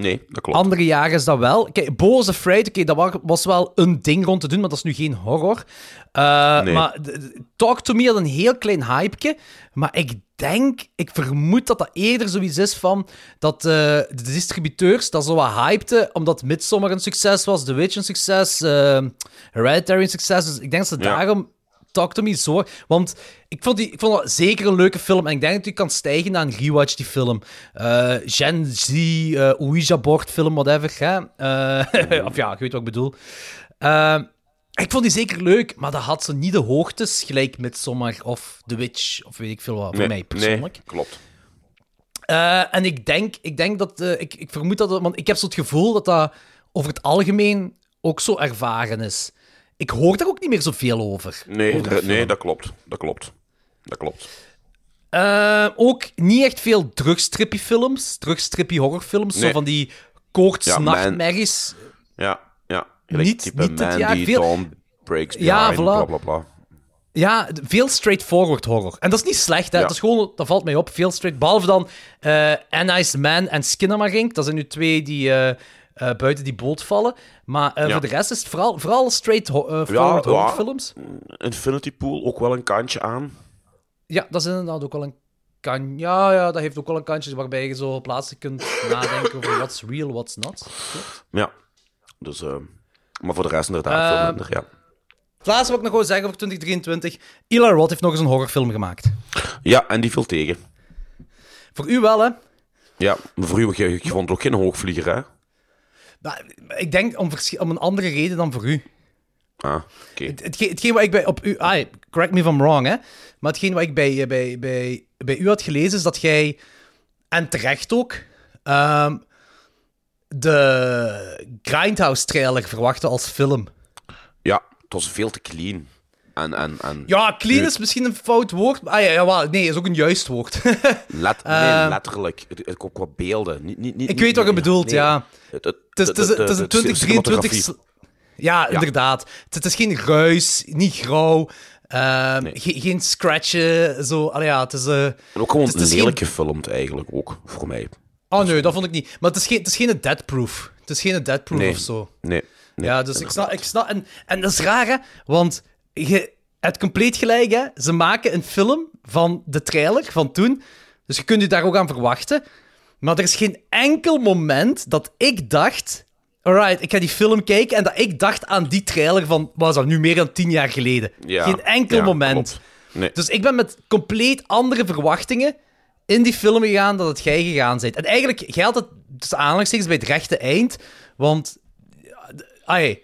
Nee, dat klopt. Andere jaren is dat wel. Kijk, Bo is Afraid, oké, dat wa- was wel een ding rond te doen, maar dat is nu geen horror. Eh, Nee. Maar Talk to Me had een heel klein hypeje. Maar ik denk, ik vermoed dat dat eerder zoiets is van dat eh, de distributeurs dat zo wat hypten, omdat Midsommar een succes was, The Witch een succes, eh, Hereditary een succes. Dus ik denk dat ze Ja. daarom Talk to Me zo... Want ik vond, die, ik vond dat zeker een leuke film. En ik denk dat je kan stijgen naar een rewatch, die film. Eh, Gen Z, eh Ouija-board film, whatever. Hè? Eh, of ja, je weet wat ik bedoel. Ik vond die zeker leuk, maar dat had ze niet de hoogtes, gelijk met Sommer of The Witch, of weet ik veel wat, voor nee, mij persoonlijk. Nee, klopt. En ik denk, ik denk dat, ik, ik vermoed dat, want ik heb zo het gevoel dat dat over het algemeen ook zo ervaren is. Ik hoor daar ook niet meer zoveel over. Nee, over de er- nee dat klopt. Dat klopt. Dat klopt. Eh, ook niet echt veel drugstrippy films, drugstrippy horrorfilms, zo van die koorts, Ja, man. nachtmerries. Ja, ja. Niet- type niet Mandy, jaar, veel- Breaks Ja, Behind, voilà. bla bla bla. Ja, veel straightforward horror. En dat is niet slecht, hè. Ja. Dat, is gewoon, dat valt mij op. Veel straight. Behalve dan eh Annice Man en Skinnamarink. Dat zijn nu twee die eh, eh, buiten die boot vallen. Maar eh, Ja. voor de rest is het vooral, vooral straight ho- eh, forward ja. horrorfilms. Infinity Pool ook wel een kantje aan. Ja, dat is inderdaad ook wel een kan. Ja, ja, dat heeft ook wel een kantje waarbij je zo plaatselijk kunt nadenken over what's real, what's not. Ja. Dus, maar voor de rest inderdaad veel minder, ja. Het laatste wat ik nog wil zeggen over 2023. Eli Roth heeft nog eens een horrorfilm gemaakt. Ja, en die viel tegen. Voor u wel, hè? Ja, voor u, je, je vond ook geen hoogvlieger, hè? Maar ik denk om, om een andere reden dan voor u. Ah, oké. Het- Hetgeen, hetgeen wat ik bij op u... Ah, correct me if I'm wrong, hè. Maar hetgeen wat ik bij, bij, bij, bij u had gelezen, is dat jij... En terecht ook... ehm, de Grindhouse-trailer verwachtte als film. Ja, het was veel te clean. En, en, en Ja, clean is misschien een fout woord. maar- Ah ja, nee, is ook een juist woord. let, nee, Eh, letterlijk. Het, qua beelden. Niet, niet, niet, ik weet wat je bedoelt, ja. Het, is, een de- de 2023... cinematografie. sl- Ja, inderdaad. Het, is geen ruis, niet grauw. ehm, Nee. ge- geen scratchen, zo. Allee, ja, het is... eh, En ook gewoon het is- het is lelijk geen- gefilmd, eigenlijk, ook, voor mij. Oh nee, dat vond ik niet. Maar het is geen, het is geen deadproof. Het is geen deadproof Nee. of zo. Nee. nee ja, dus ik snap... Ik snap en, en dat is raar, hè. Want je hebt compleet gelijk, hè. Ze maken een film van de trailer van toen. Dus je kunt je daar ook aan verwachten. Maar er is geen enkel moment dat ik dacht... Alright, ik ga die film kijken en dat ik dacht aan die trailer van... Wat was dat, nu meer dan tien jaar geleden. Ja, geen enkel ja, moment. Nee. Dus ik ben met compleet andere verwachtingen in die film gegaan dan dat jij gegaan bent. En eigenlijk geldt het tussen aanhalingstekens bij het rechte eind, want... d- Ai,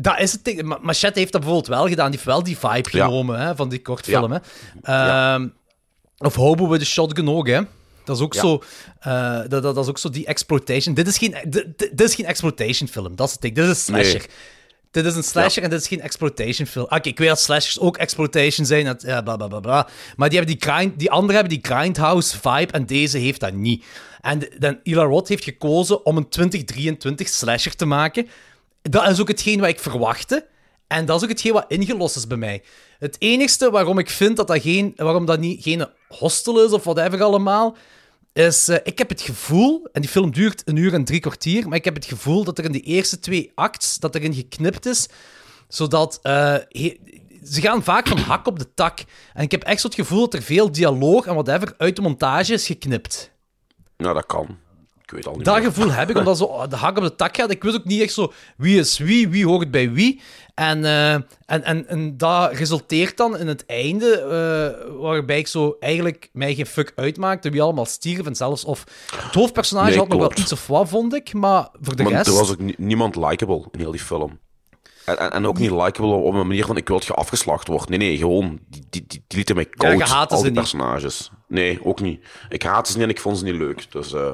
dat is het ding. Ma- Machete heeft dat bijvoorbeeld wel gedaan. Die heeft wel die vibe Ja. genomen hè, van die kortfilm. Ja. Hè. Ehm, Of Hobo with a Shotgun ook, hè. Dat is ook, Ja. zo, eh, dat, dat, is ook zo die exploitation. Dit is geen, dit, is geen exploitation film. Dat is het ding. Dit is een slasher. Nee. Dit is een slasher en dit is geen exploitation film. Oké, ik weet dat slashers ook exploitation zijn, dat, ja, bla, bla, bla, bla. Maar die, hebben die, grind, die andere hebben die grindhouse vibe en deze heeft dat niet. En de- dan Eli Roth heeft gekozen om een 2023 slasher te maken. Dat is ook hetgeen wat ik verwachtte. En dat is ook hetgeen wat ingelost is bij mij. Het enigste waarom ik vind dat dat geen, waarom dat niet, geen hostel is of whatever allemaal, is, eh, ik heb het gevoel, en die film duurt een uur en drie kwartier, maar ik heb het gevoel dat er in de eerste twee acts, dat erin geknipt is, zodat... eh, ze gaan vaak van hak op de tak. En ik heb echt zo het gevoel dat er veel dialoog en whatever uit de montage is geknipt. Nou, dat kan. Ik weet al niet Dat meer. gevoel heb ik, omdat zo de hak op de tak gaat. Ik wist ook niet echt zo wie is wie, wie hoort bij wie. En, eh, en, en, en dat resulteert dan in het einde, eh, waarbij ik zo eigenlijk mij geen fuck uitmaakte wie allemaal stierf. En zelfs of het hoofdpersonage Nee, had nog wel iets of wat, vond ik. Maar voor de Maar rest... er was ook ni- niemand likable in heel die film. En, en, en ook niet likable op een manier van ik wil dat je afgeslacht wordt. Nee, nee, gewoon, die, die, die, die lieten mij koud, haatte al ze die niet. personages. Nee, ook niet. Ik haatte ze niet en ik vond ze niet leuk. Dus, eh,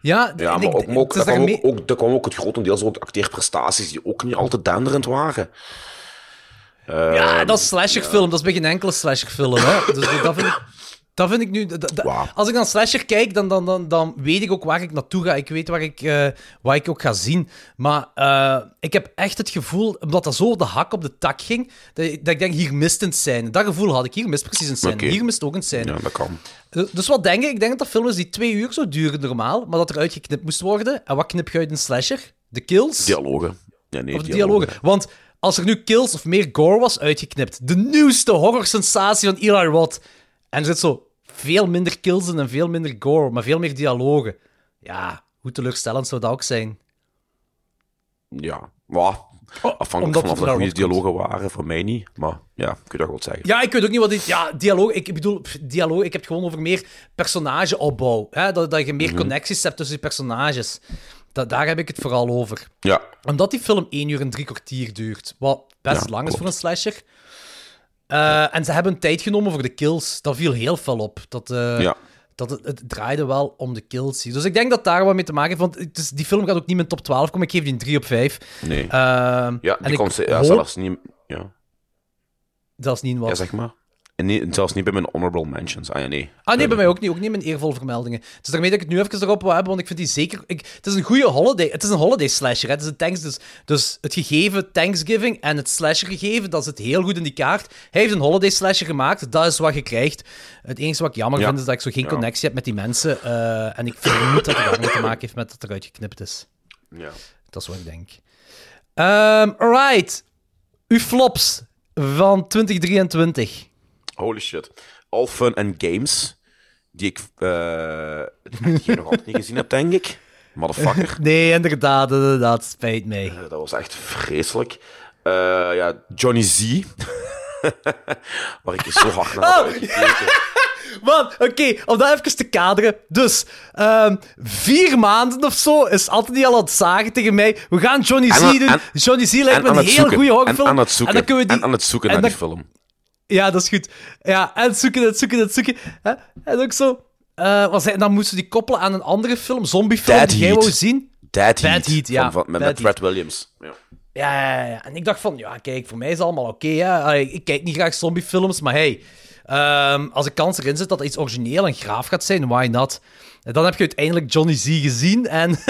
ja, ja, maar ook, ook, daar, kwam daarmee- ook, daar kwam ook het grotendeels acteerprestaties die ook niet altijd denderend waren. Ja, dat is slasherfilm. Dat is bij geen enkele slasherfilm. Hè. Dus dat vind ik... Dat vind ik nu... Als ik naar slasher kijk, dan, dan, dan, dan weet ik ook waar ik naartoe ga. Ik weet waar ik, eh, waar ik ook ga zien. Maar eh, ik heb echt het gevoel, omdat dat zo de hak op de tak ging, dat, ik- dat ik denk, hier mist een scène. Dat gevoel had ik. Hier mist precies een scène. Hier mist ook een scène. Ja, dat kan. Dus wat denk ik? Ik denk dat dat film is die twee uur zou duren normaal, maar dat er uitgeknipt moest worden. En wat knip je uit een slasher? De kills? Dialogen. Ja, nee, Of de dialogen. Want als er nu kills of meer gore was uitgeknipt, de nieuwste horrorsensatie van Eli Roth, en er zit zo veel minder kills in en veel minder gore, maar veel meer dialogen. Ja, hoe teleurstellend zou dat ook zijn? Ja, maar afhankelijk Oh, omdat van of het er naar goede dialogen waren, voor mij niet. Maar ja, kun je dat wel zeggen. Ja, ik weet ook niet wat dit... Ja, dialoog... Ik bedoel, dialoog... Ik heb het gewoon over meer personageopbouw. Hè? Dat, dat je meer connecties hebt tussen die personages. Dat, daar heb ik het vooral over. Ja, Omdat die film 1 uur en drie kwartier duurt, wat best Ja, lang is voor een slasher. Eh, en ze hebben tijd genomen voor de kills. Dat viel heel veel op. Dat, eh, ja. dat het, het draaide wel om de kills. Dus ik denk dat daar wat mee te maken heeft. Want het is, die film gaat ook niet in mijn top 12 komen. Ik geef die een 3 op 5. Nee. Ehm, ja, en ik komt ze- ja, hoop- zelfs niet... Ja. Zelfs niet in wat. ja, zeg maar. En niet, zelfs niet bij mijn honorable mentions. Ah ja, nee. Ah nee, bij mij ook niet. Ook niet mijn eervolle vermeldingen. Dus daarmee dat ik het nu even erop wil hebben, want ik vind die zeker... Ik, het is een goede holiday... Het is een holiday slasher, hè. Het is een thanks, dus, dus het gegeven Thanksgiving en het slasher gegeven, dat zit heel goed in die kaart. Hij heeft een holiday slasher gemaakt, dat is wat je krijgt. Het enige wat ik jammer Ja. vind, is dat ik zo geen Ja. connectie heb met die mensen. eh, en ik vind niet dat het daarmee te maken heeft met dat eruit geknipt is. Ja. Dat is wat ik denk. Ehm alright. Uw flops van 2023. Holy shit. All Fun and Games. Die ik eh die nog altijd niet gezien heb, denk ik. Motherfucker. Nee, inderdaad, inderdaad. Spijt mij. Eh, dat was echt vreselijk. Eh, ja, Johnny Z. Waar ik zo hard naar Oh! Man, oké, om dat even te kaderen. Dus, ehm, vier maanden of zo is altijd al aan het zagen tegen mij. We gaan Johnny Z En doen. en- Johnny Z lijkt En me een heel goede En horrorfilm. aan het zoeken. dan kunnen we die... En aan het zoeken en naar die film. Ja, dat is goed. Ja, en zoeken, het zoeken, het zoeken. Hè? En ook zo... eh, wat zei, dan moesten die koppelen aan een andere film, zombiefilm, Dead die jij wou zien. Dead Bad Heat. Heat, ja. Van, van, met Brad Williams. Ja. Ja, ja, ja. En ik dacht van, ja, kijk, voor mij is het allemaal oké. Allee, ik kijk niet graag zombiefilms, maar hey, ehm, als de kans erin zit dat iets origineel en graaf gaat zijn, why not? En dan heb je uiteindelijk Johnny Z gezien en...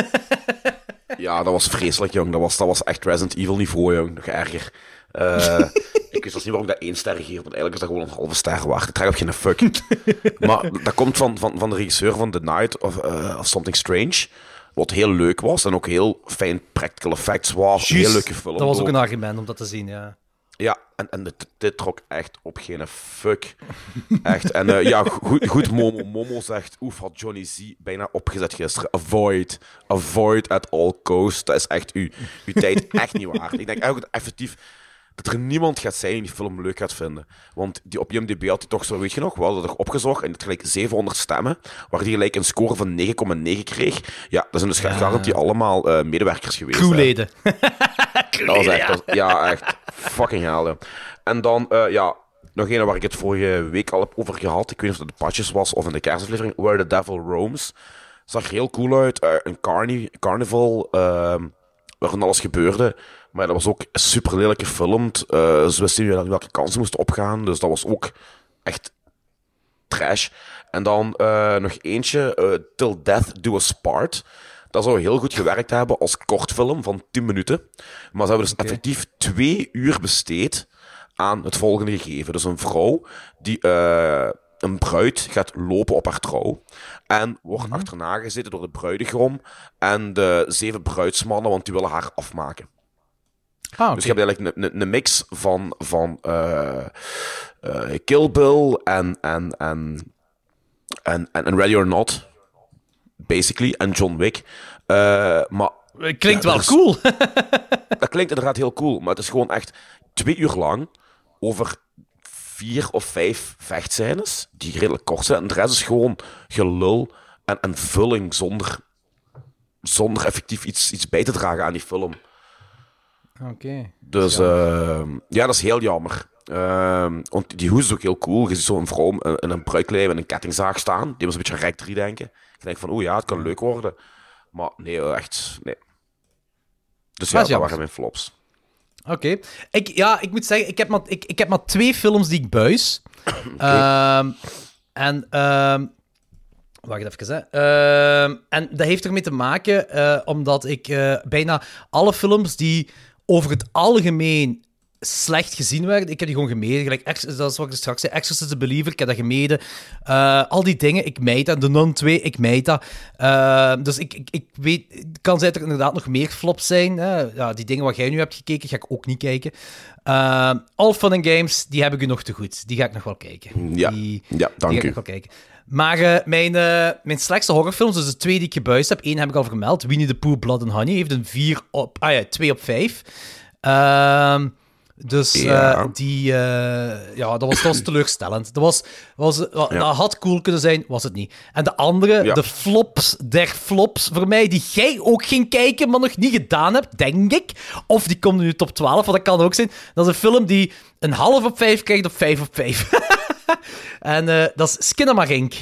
Ja, dat was vreselijk, jong. Dat was, dat was echt Resident Evil niveau, jong. Nog erger. Eh, ik wist zelfs niet waarom ik dat één ster geef, want eigenlijk is dat gewoon een halve ster waard. Ik trek op geen fuck. maar dat komt van, van, van de regisseur van The Night of, eh, of Something Strange. Wat heel leuk was en ook heel fijn practical effects was. Een heel leuke film. Dat was ook een argument om dat te zien, ja. Ja, en, en dit, dit trok echt op geen fuck. Echt. En eh, ja, goed, goed Momo. Momo zegt, oef, had Johnny Z bijna opgezet gisteren. Avoid. Avoid at all costs. Dat is echt uw, uw tijd echt niet waard. Ik denk eigenlijk dat effectief dat er niemand gaat zijn die die film leuk gaat vinden. Want die, op IMDb had hij toch zo, weet je nog, we hadden er opgezocht en het gelijk 700 stemmen, waar die gelijk een score van 9,9 kreeg. Ja, dat zijn dus Ja. garantie allemaal eh, medewerkers geweest. hè. Crewleden. Dat was echt, dat was- ja, echt fucking ja. En dan, eh, ja, nog een waar ik het vorige week al heb over gehad. Ik weet niet of het de patches was of in de kerstaflevering. Where the Devil Roams. Zag er heel cool uit. Eh, een carni carnival ehm waar van alles gebeurde. Maar dat was ook super lelijk gefilmd. Eh ze wisten niet welke kansen moesten opgaan. Dus dat was ook echt trash. En dan eh, nog eentje, eh, Till Death Do Us Part. Dat zou heel goed gewerkt hebben als kortfilm van 10 minuten. Maar ze hebben dus effectief twee uur besteed aan het volgende gegeven. Dus een vrouw die een bruid gaat lopen op haar trouw. En wordt achterna gezeten door de bruidegom en de zeven bruidsmannen, want die willen haar afmaken. Ah, Dus je hebt eigenlijk een, mix van, van eh, eh, Kill Bill en, en, en, en, en, Ready or Not, basically, en John Wick. Eh, maar Klinkt Ja, wel is- cool. dat klinkt inderdaad heel cool, maar het is gewoon echt twee uur lang over vier of vijf vechtscènes, die redelijk kort zijn. En de rest is gewoon gelul en, en vulling zonder, zonder effectief iets, iets bij te dragen aan die film. Oké. Dus ehm, ja, dat is heel jammer. Ehm, want die hoes is ook heel cool. Je ziet zo'n vrouw in, in een bruiklei met een kettingzaag staan. Die was een beetje rijk 3 denken. Ik denk van, oeh ja, het kan leuk worden. Maar nee, echt, nee. Dus ja, Dat waren mijn flops. Oké. Ik, ja, ik moet zeggen, ik heb maar, ik, ik heb maar twee films die ik buis. Ehm, en... ehm wacht even, hè. En dat heeft ermee te maken eh, omdat ik eh, bijna alle films die over het algemeen slecht gezien werden, ik heb die gewoon gemeden. Gelijk, dat is wat ik straks zei, Exorcist the Believer, ik heb dat gemeden. Eh, al die dingen, ik meid dat. De Nun 2, ik meid dat. Eh, dus ik, ik, ik weet, het kan zijn dat er inderdaad nog meer flops zijn. Hè. Ja, die dingen wat jij nu hebt gekeken, ga ik ook niet kijken. Eh, All Fun and Games, die heb ik u nog te goed. Die ga ik nog wel kijken. Ja, Die, ja die dank ga ik u. nog wel kijken. Maar eh, mijn, eh, mijn slechtste horrorfilms, dus de twee die ik gebuist heb, één heb ik al vermeld. Winnie the Pooh, Blood and Honey, heeft een 4 op... Ah ja, 2 op 5. Ehm dus eh, die... ja, dat was, dat was teleurstellend. Dat, was, was, dat had cool kunnen zijn, was het niet. En de andere, Ja. de flops der flops voor mij, die jij ook ging kijken, maar nog niet gedaan hebt, denk ik. Of die komt nu top 12, want dat kan ook zijn. Dat is een film die een half op 5 krijgt of 5 op 5. en eh, dat is Skinamarink.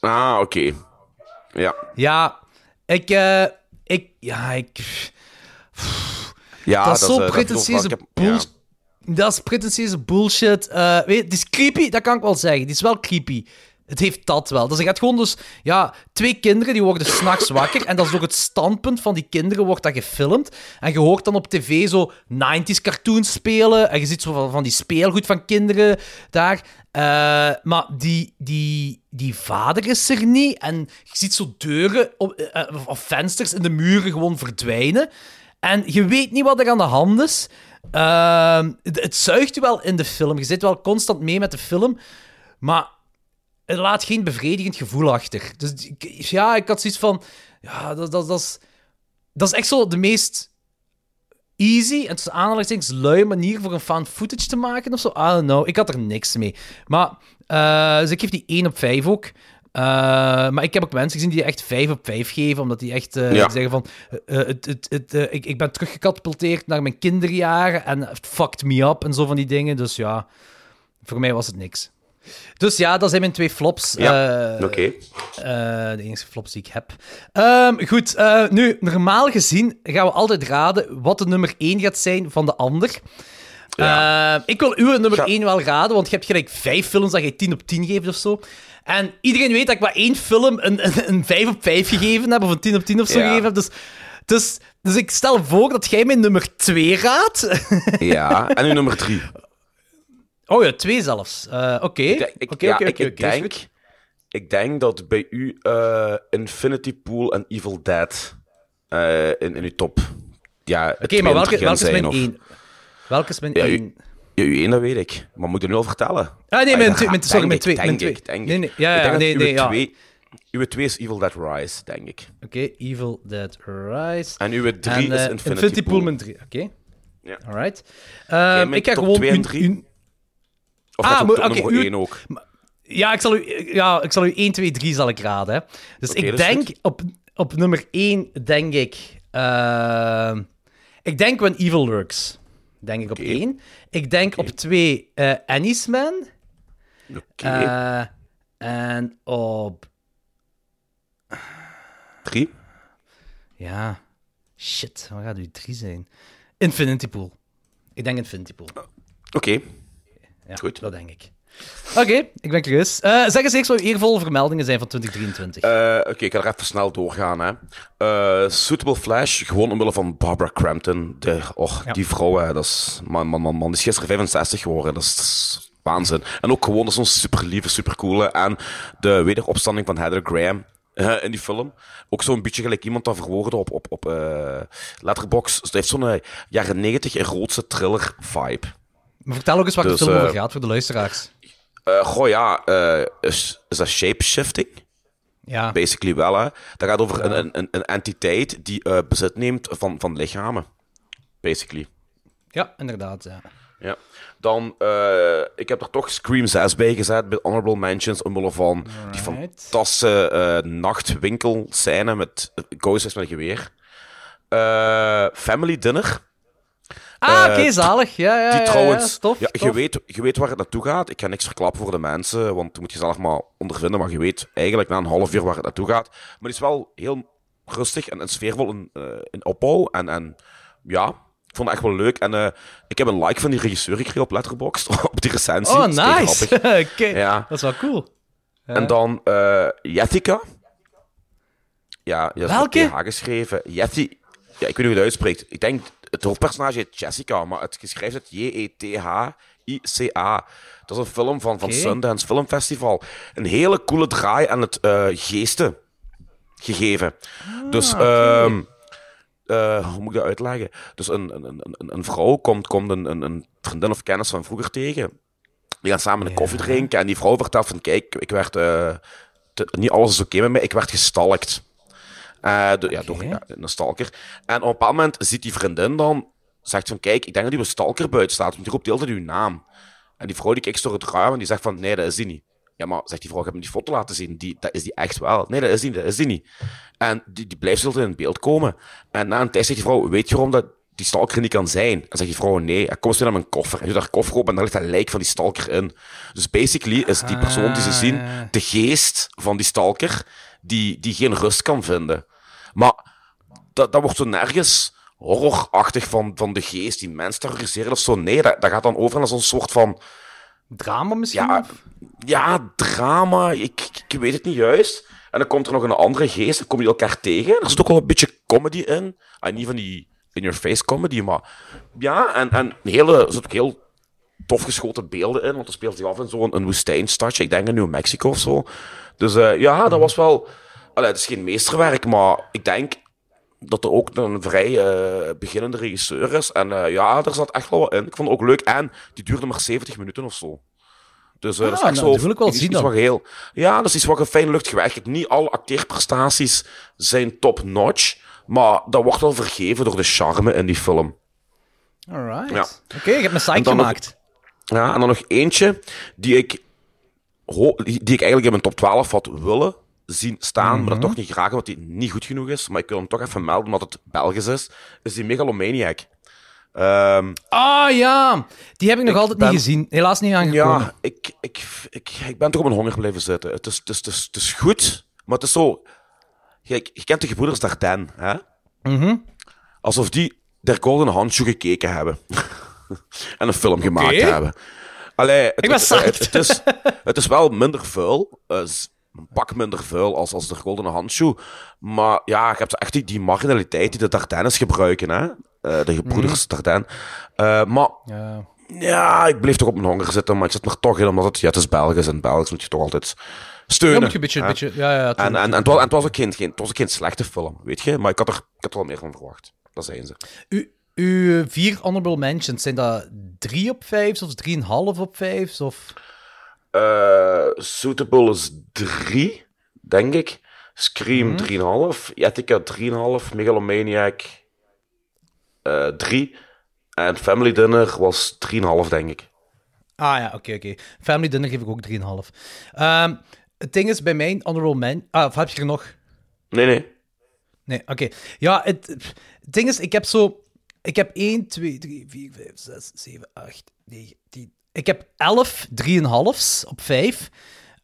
Ah, oké. Ja. Ja, ik... eh, ik ja, ik... ja dat is zo eh, dat pretentieuze bullshit. Dat is pretentieuze bullshit. Eh, weet, je, het is creepy, dat kan ik wel zeggen. Het is wel creepy. Het heeft dat wel. Dus je gaat gewoon dus... Ja, twee kinderen die worden s'nachts wakker. En dat is ook het standpunt van die kinderen wordt dat gefilmd. En je hoort dan op tv zo 90s cartoons spelen. En je ziet zo van, die speelgoed van kinderen daar. Eh, maar die, die, die vader is er niet. En je ziet zo deuren op, eh, of- vensters in de muren gewoon verdwijnen. En je weet niet wat er aan de hand is. Ehm, het, het zuigt je wel in de film. Je zit wel constant mee met de film. Maar het laat geen bevredigend gevoel achter. Dus ik- ja, ik had zoiets van... Ja, dat, dat, dat, is, dat is echt zo de meest easy en tussen aanhalingstekens lui manier voor een fan footage te maken of zo. I don't know. Ik had er niks mee. Maar, eh, dus ik geef die 1 op 5 ook. Eh, maar ik heb ook mensen gezien die echt 5 op 5 geven, omdat die echt eh, Ja. zeggen van... het, het, het, ik, ik ben teruggecatapulteerd naar mijn kinderjaren en het fucked me up en zo van die dingen. Dus ja, voor mij was het niks. Dus ja, dat zijn mijn twee flops. Ja, Eh, Oké. eh, de enige flops die ik heb. Ehm, goed, eh, nu, normaal gezien gaan we altijd raden wat de nummer 1 gaat zijn van de ander. Ja. Ik wil uw nummer Ga- 1 wel raden, want je hebt gelijk vijf films dat je 10 op 10 geeft of zo. En iedereen weet dat ik maar één film een, een, een 5 op 5 gegeven heb, of een 10 op 10 of zo gegeven heb. Dus, dus, dus ik stel voor dat jij mijn nummer 2 raadt. Ja, en nu nummer drie. oh ja, twee zelfs. Eh, Oké. Ik, denk- ik, Oké, ik, denk, ik denk dat bij u eh, Infinity Pool en Evil Dead eh, in, in uw top. Ja, Oké, maar welke, welke is mijn 1? Welke is mijn Ja, u- 1? Ja, uw één, dat weet ik. Maar moet ik er nu al vertellen? Ah, nee, Ah, mijn twee- mijn- sorry, denk mijn ik, twee- denk ik, denk Nee, nee, ja, ja, nee, nee, ja. twee, Uw twee is Evil Dead Rise, denk ik. Oké, Evil Dead Rise. En uw drie En, is eh, Infinity, Pool mijn 3. Oké. Ja. Alright. Ik ga top gewoon. twee en uw- drie? uw- Of Ah, maar- top oké, nummer uw- 1 ook? ja, ik zal u, ja, ik zal u 1, 2, 3 zal ik raden. Hè. Dus ik denk goed. op, op nummer 1, denk ik. ehm, ik denk When Evil Lurks. Denk ik op Oké. 1. Ik denk op 2 eh Annie's Man. Oké. Eh, en op. Drie? Ja. Shit, wat gaat u 3 zijn? Infinity Pool. Ik denk Infinity Pool. Oké. Ja, Goed. dat denk ik. Oké, ik ben curieus. Eh zeg eens eerst wat eervolle vermeldingen zijn van 2023. Eh, Oké, ik ga er even snel doorgaan. Hè. Eh, Suitable Flash, gewoon omwille van Barbara Crampton. De, och, Ja. Die vrouw, hè, dat is... Man, man, man, man, die is gisteren 65 geworden. Dat is, dat is waanzin. En ook gewoon zo'n super lieve, super coole. En de wederopstanding van Heather Graham in die film. Ook zo'n beetje gelijk iemand dat verwoordde op, op, op eh, Letterboxd. Dus het heeft zo'n jaren 90 erotische thriller vibe. Maar vertel ook eens waar dus, film eh, over gaat voor de luisteraars. Eh goh, ja, eh, is, is dat shapeshifting? Ja. Basically wel, hè. Dat gaat over een, een, een entiteit die bezit neemt van, van lichamen. Basically. ja, inderdaad. Ja. Ja. Dan, ik heb er toch Scream 6 bij gezet, met honorable mentions, omwille van die Alright. fantastische eh nachtwinkelscène met uh, Ghostface met een geweer. Family Dinner. Ah, Eh, oké, zalig. Ja, ja, Die ja, trouwens, ja, tof, ja, je, weet, je weet waar het naartoe gaat. Ik ga niks verklappen voor de mensen, want dan moet je zelf maar ondervinden. Maar je weet eigenlijk na een half uur waar het naartoe gaat. Maar het is wel heel rustig en, en sfeervol in, in opbouw. En, en ja, ik vond het echt wel leuk. En eh, ik heb een like van die regisseur gekregen op Letterboxd, op die recensie. Oh, nice. Oké, Ja. Dat is wel cool. En dan Jessica. Ja, ja Welke? Geschreven. Jessie. Ja, ik weet niet hoe je het uitspreekt. Ik denk, het hoofdpersonage heet Jessica, maar het geschrijft het J-E-T-H-I-C-A. Dat is een film van, van. Sundance Film Festival. Een hele coole draai aan het eh, geesten gegeven. dus, ehm, eh, hoe moet ik dat uitleggen? Dus een, een, een, een- vrouw komt, komt een, een, een vriendin of kennis van vroeger tegen. Die gaan samen een koffie drinken en die vrouw vertelt van, kijk, ik werd, eh, te- niet alles is oké met mij, ik werd gestalkt. Eh, ja, door een stalker. En op een bepaald moment ziet die vriendin dan, zegt van, kijk, ik denk dat die een stalker buiten staat, want die roept de hele tijd uw naam. En die vrouw die kijkt door het raam en die zegt van, nee, dat is die niet. Ja, maar zegt die vrouw, ik heb hem die foto laten zien. Die, dat is die echt wel. Nee, dat is die, dat is die niet. En die, die blijft zo in beeld komen. En na een tijd zegt die vrouw, weet je waarom dat die stalker niet kan zijn. Dan zegt die vrouw nee. Hij komt weer naar mijn koffer. Hij doet haar koffer open en daar ligt dat lijk van die stalker in. Dus basically is die persoon die ze zien de geest van die stalker die, die geen rust kan vinden. Maar dat, dat wordt zo nergens horrorachtig van, van de geest die mens terroriseert of zo. Nee, dat, dat gaat dan over naar zo'n soort van... Drama misschien? Ja, ja drama. Ik, ik, weet het niet juist. En dan komt er nog een andere geest. Dan komen die elkaar tegen. Er zit ook wel een beetje comedy in. En niet van die in-your-face comedy, maar... Ja, en, en een hele... Er ook heel tof geschoten beelden in. Want er speelt zich af in zo'n een woestijnstadje. Ik denk in New Mexico of zo. Dus eh, ja, dat was wel... Allee, het is geen meesterwerk, maar ik denk dat er ook een vrij eh, beginnende regisseur is. En eh, ja, er zat echt wel wat in. Ik vond het ook leuk. En die duurde maar 70 minuten of zo. Dus dat is Ah, echt nou, zo... dat wil ik wel iets- zien iets dan. wat heel, ja, dat is iets wat een fijn lucht gewerkt. Niet alle acteerprestaties zijn top-notch. Maar dat wordt wel vergeven door de charme in die film. Alright. Ja. Oké, je hebt me psyched En dan nog- gemaakt. Ja, en dan nog eentje die ik, die ik eigenlijk in mijn top 12 had willen zien staan, maar Mhm. dat toch niet graag, omdat die niet goed genoeg is. Maar ik wil hem toch even melden, omdat het Belgisch is. Is die Megalomaniac. Ehm, Ah ja, die heb ik nog Ik altijd ben- niet gezien. Helaas niet aangekomen. ja, ik, ik, ik, ik ben toch op mijn honger blijven zitten. Het is, het, is, het, is, het is goed, maar het is zo... Kijk, je kent de gebroeders Dardenne, hè? Mhm. Alsof die der Golden Handshoe gekeken hebben. en een film gemaakt hebben. Allee, het, Ik ben het, het, het is, het is wel minder vuil. eh, een pak minder vuil als, als de Golden Handshoe. Maar ja, je hebt echt die, die marginaliteit die de Dardennes gebruiken, hè? Eh, de gebroeders. Eh, maar Ja. ja, ik bleef toch op mijn honger zitten, maar ik zit er toch in, omdat het, ja, het is Belgisch en Belgisch moet je toch altijd steunen. Dan moet je een beetje... hè? beetje ja, ja, En, en, en, het was, en het was ook geen, geen, het was ook geen slechte film, weet je? Maar ik had er, ik had er wel meer van verwacht. Dat zijn ze. U, uw vier honorable mentions, zijn dat drie op vijf of drieënhalf op vijf? Of... Eh, Suitable is 3, denk ik. Scream 3,5. Etica 3,5. Megalomaniac eh 3. En Family Dinner was 3,5, denk ik. Ah ja, oké, oké. Family Dinner geef ik ook 3,5. Ehm het ding is, bij mijn honorable men... Ah, of heb je er nog? Nee, nee. Nee, oké. Ja, het, het ding is, ik heb zo... Ik heb 1, 2, 3, 4, 5, 6, 7, 8, 9, 10... Ik heb 11 3,5's op 5.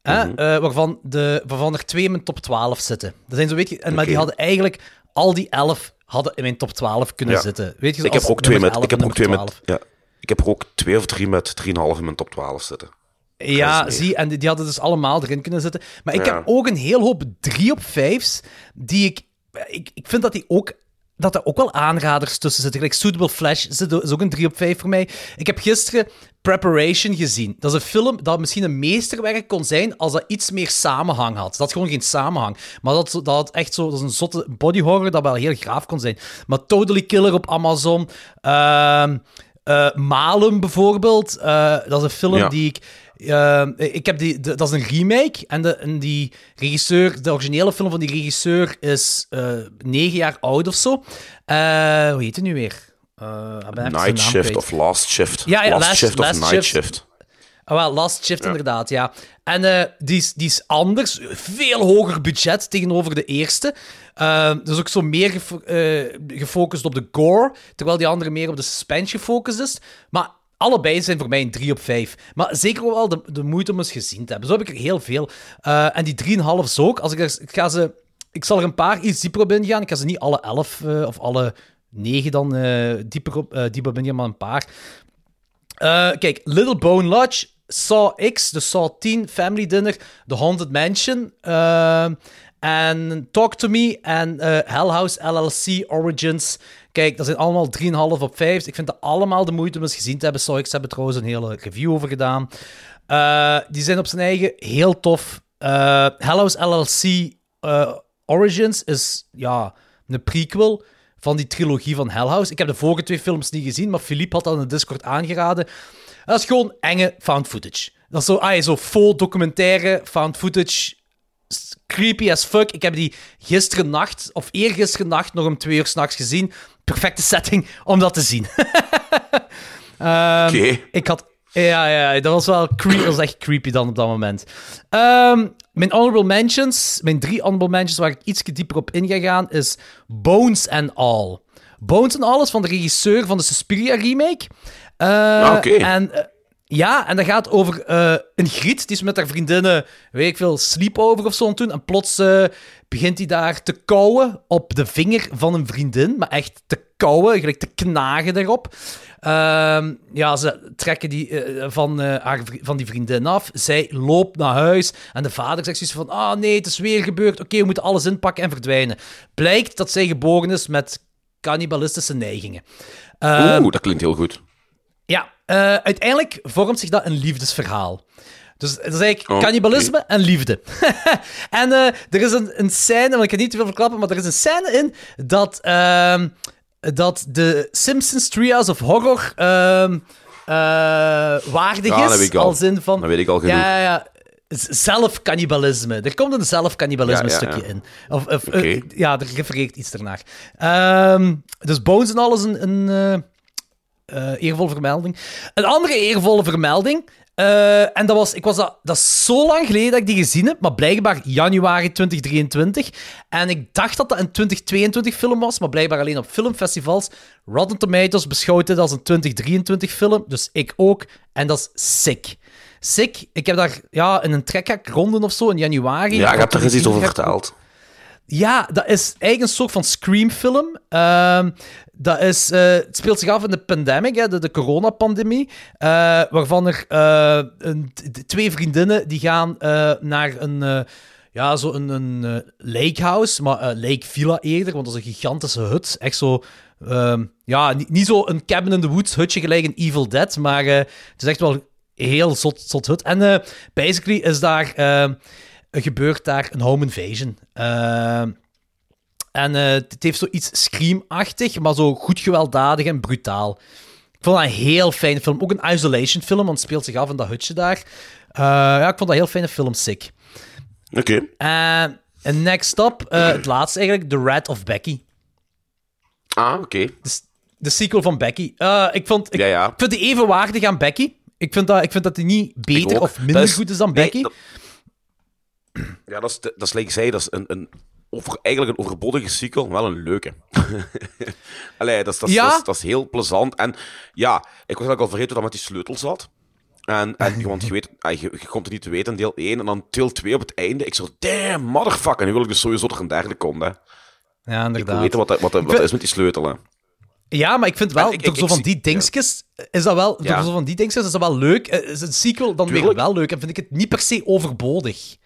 hè, eh, waarvan, de, waarvan er twee in mijn top 12 zitten. Dat zijn zo, weet je, en, maar die hadden eigenlijk... Al die 11 hadden in mijn top 12 kunnen Ja. zitten. Weet je, Ik heb, ook twee met, 11 ik, heb ook twee met, 12. ja, ik heb er ook twee of drie met 3,5 in mijn top 12 zitten. Ja, zie, en die, die hadden dus allemaal erin kunnen zitten. Maar ik Ja. heb ook een heel hoop 3 op 5's die ik, ik... Ik vind dat die ook... Dat er ook wel aanraders tussen zitten. Gelijk Suitable Flash is ook een 3 op 5 voor mij. Ik heb gisteren Preparation gezien. Dat is een film dat misschien een meesterwerk kon zijn als dat iets meer samenhang had. Dat had gewoon geen samenhang. Maar dat, dat had echt zo... Dat is een zotte body horror dat wel heel graaf kon zijn. Maar Totally Killer op Amazon. Eh, Malum bijvoorbeeld. Eh, dat is een film Ja. die ik... eh, ik heb die, de- dat is een remake. En, de, en die regisseur, de originele film van die regisseur is eh, negen jaar oud of zo. Eh, hoe heet het nu weer? Zijn Night Shift of Last Shift. Ja, ja, last, Last- Shift Last of Night Shift. Shift. Ah, wel, Last Shift inderdaad, ja. En die, is, die is anders, veel hoger budget tegenover de eerste. Eh, dus ook zo meer gefo- gefocust op de gore, terwijl die andere meer op de suspense gefocust is. Maar allebei zijn voor mij een 3 op 5. Maar zeker wel de, de moeite om eens gezien te hebben. Zo heb ik er heel veel. Eh, en die 3,5's ook. Als ik, ik, ga ze, ik zal er een paar iets dieper op ingaan. Ik ga ze niet alle 11 eh, of alle 9 dan eh, dieper, op, dieper op ingaan, maar een paar. Kijk, Little Bone Lodge, Saw X, de Saw 10, Family Dinner, The Haunted Mansion, en Talk to Me en eh, Hell House LLC Origins. Kijk, dat zijn allemaal 3,5 op 5. Ik vind dat allemaal de moeite om eens gezien te hebben. Saw X hebben trouwens een hele review over gedaan. Eh, die zijn op zijn eigen heel tof. Eh Hell House LLC Origins is ja, een prequel van die trilogie van Hell House. Ik heb de vorige twee films niet gezien, maar Philippe had dat in de Discord aangeraden. Dat is gewoon enge found footage. Dat is zo, ah, zo faux documentaire found footage. Creepy as fuck. Ik heb die gisteren nacht, of eergisteren nacht, nog om twee uur s'nachts gezien. Perfecte setting om dat te zien. Ehm, Oké. ik had... Ja, ja, dat was wel creepy. Was echt creepy dan op dat moment. Ehm, mijn honorable mentions, mijn drie honorable mentions waar ik iets dieper op in ga gaan, is Bones and All. Bones en alles, van de regisseur van de Suspiria remake. Eh, Ah, oké. En eh, ja, en dat gaat over eh, een griet, die is met haar vriendinnen, weet ik veel, sleepover of zo aan doen. En plots eh, begint hij daar te kauwen op de vinger van een vriendin, maar echt te kauwen, gelijk te knagen erop. Ehm, ja, ze trekken die eh, van, haar, van die vriendin af. Zij loopt naar huis en de vader zegt zoiets van: Ah nee, het is weer gebeurd. Oké, we moeten alles inpakken en verdwijnen. Blijkt dat zij geboren is met cannibalistische neigingen. Ehm, Oeh, dat klinkt heel goed. ja, eh, uiteindelijk vormt zich dat een liefdesverhaal. Dus het is eigenlijk cannibalisme en liefde. en eh, er is een, een scène, want ik kan niet te veel verklappen, maar er is een scène in dat, ehm, dat de Simpsons Trials of Horror ehm, eh, waardig Ja, dat is. weet ik al. Als in van... Dat weet ik al genoeg. Ja, ja, Zelfcannibalisme. Er komt een zelfcannibalisme Ja, ja, stukje ja. in. Of, of, ja, er refereert iets ernaar. Ehm, dus Bones en alles een, een eervolle vermelding. Een andere eervolle vermelding. eh, en dat was, ik was dat, dat is zo lang geleden dat ik die gezien heb, maar blijkbaar januari 2023. En ik dacht dat dat een 2022 film was, maar blijkbaar alleen op filmfestivals. Rotten Tomatoes beschouwt dit als een 2023 film, dus ik ook. En dat is sick. Sick. Ik heb daar ja, in een trekhak ronden of zo in januari. Ja, ik heb er iets over verteld. Ja, dat is eigenlijk een soort van Scream-film. Ehm, dat is, eh, het speelt zich af in de pandemic, hè, de, de coronapandemie, eh, waarvan er eh, een, twee vriendinnen die gaan naar een, ja, zo een, een eh, lakehouse, maar lake villa eerder, want dat is een gigantische hut. Echt zo, ehm, ja, niet, niet zo een cabin in the woods hutje gelijk in Evil Dead, maar het is echt wel een heel zot, zot hut. En basically is daar... eh, gebeurt daar een home invasion. Ehm, en eh, het heeft zoiets Scream-achtig, maar zo goed gewelddadig en brutaal. Ik vond dat een heel fijne film. Ook een isolation film, want het speelt zich af in dat hutje daar. Eh, ja, ik vond dat een heel fijne film, sick. Oké. En en next up, eh, het laatste eigenlijk, The Rat of Becky. Ah, oké. De, de sequel van Becky. Eh, ik, vond, ik, Ja, ja. ik vind die evenwaardig aan Becky. Ik vind dat, ik vind dat die niet beter of minder is- goed is dan nee, Becky. dat- Ja, dat is, dat is like ik zei, dat is een, een over, eigenlijk een overbodige sequel, wel een leuke. Allee, dat is, dat, is, Ja? dat, is, dat is heel plezant. En ja, ik was eigenlijk al vergeten dat met die sleutel zat. En, en want je, weet, ah, je, je komt het niet te weten deel 1 en dan deel 2 op het einde. Ik zo, damn, motherfucker. Nu wil ik dus sowieso er een derde komt. Hè. Ja, Ik wil inderdaad. weten wat, wat, wat vind- is met die sleutel. Hè. Ja, maar ik vind wel, ik- door ik- zo ik van die dingetjes, is dat wel, door Ja. zo van die dingetjes is dat wel leuk. Eh, Is een sequel dan weer wel leuk en vind ik het niet per se overbodig.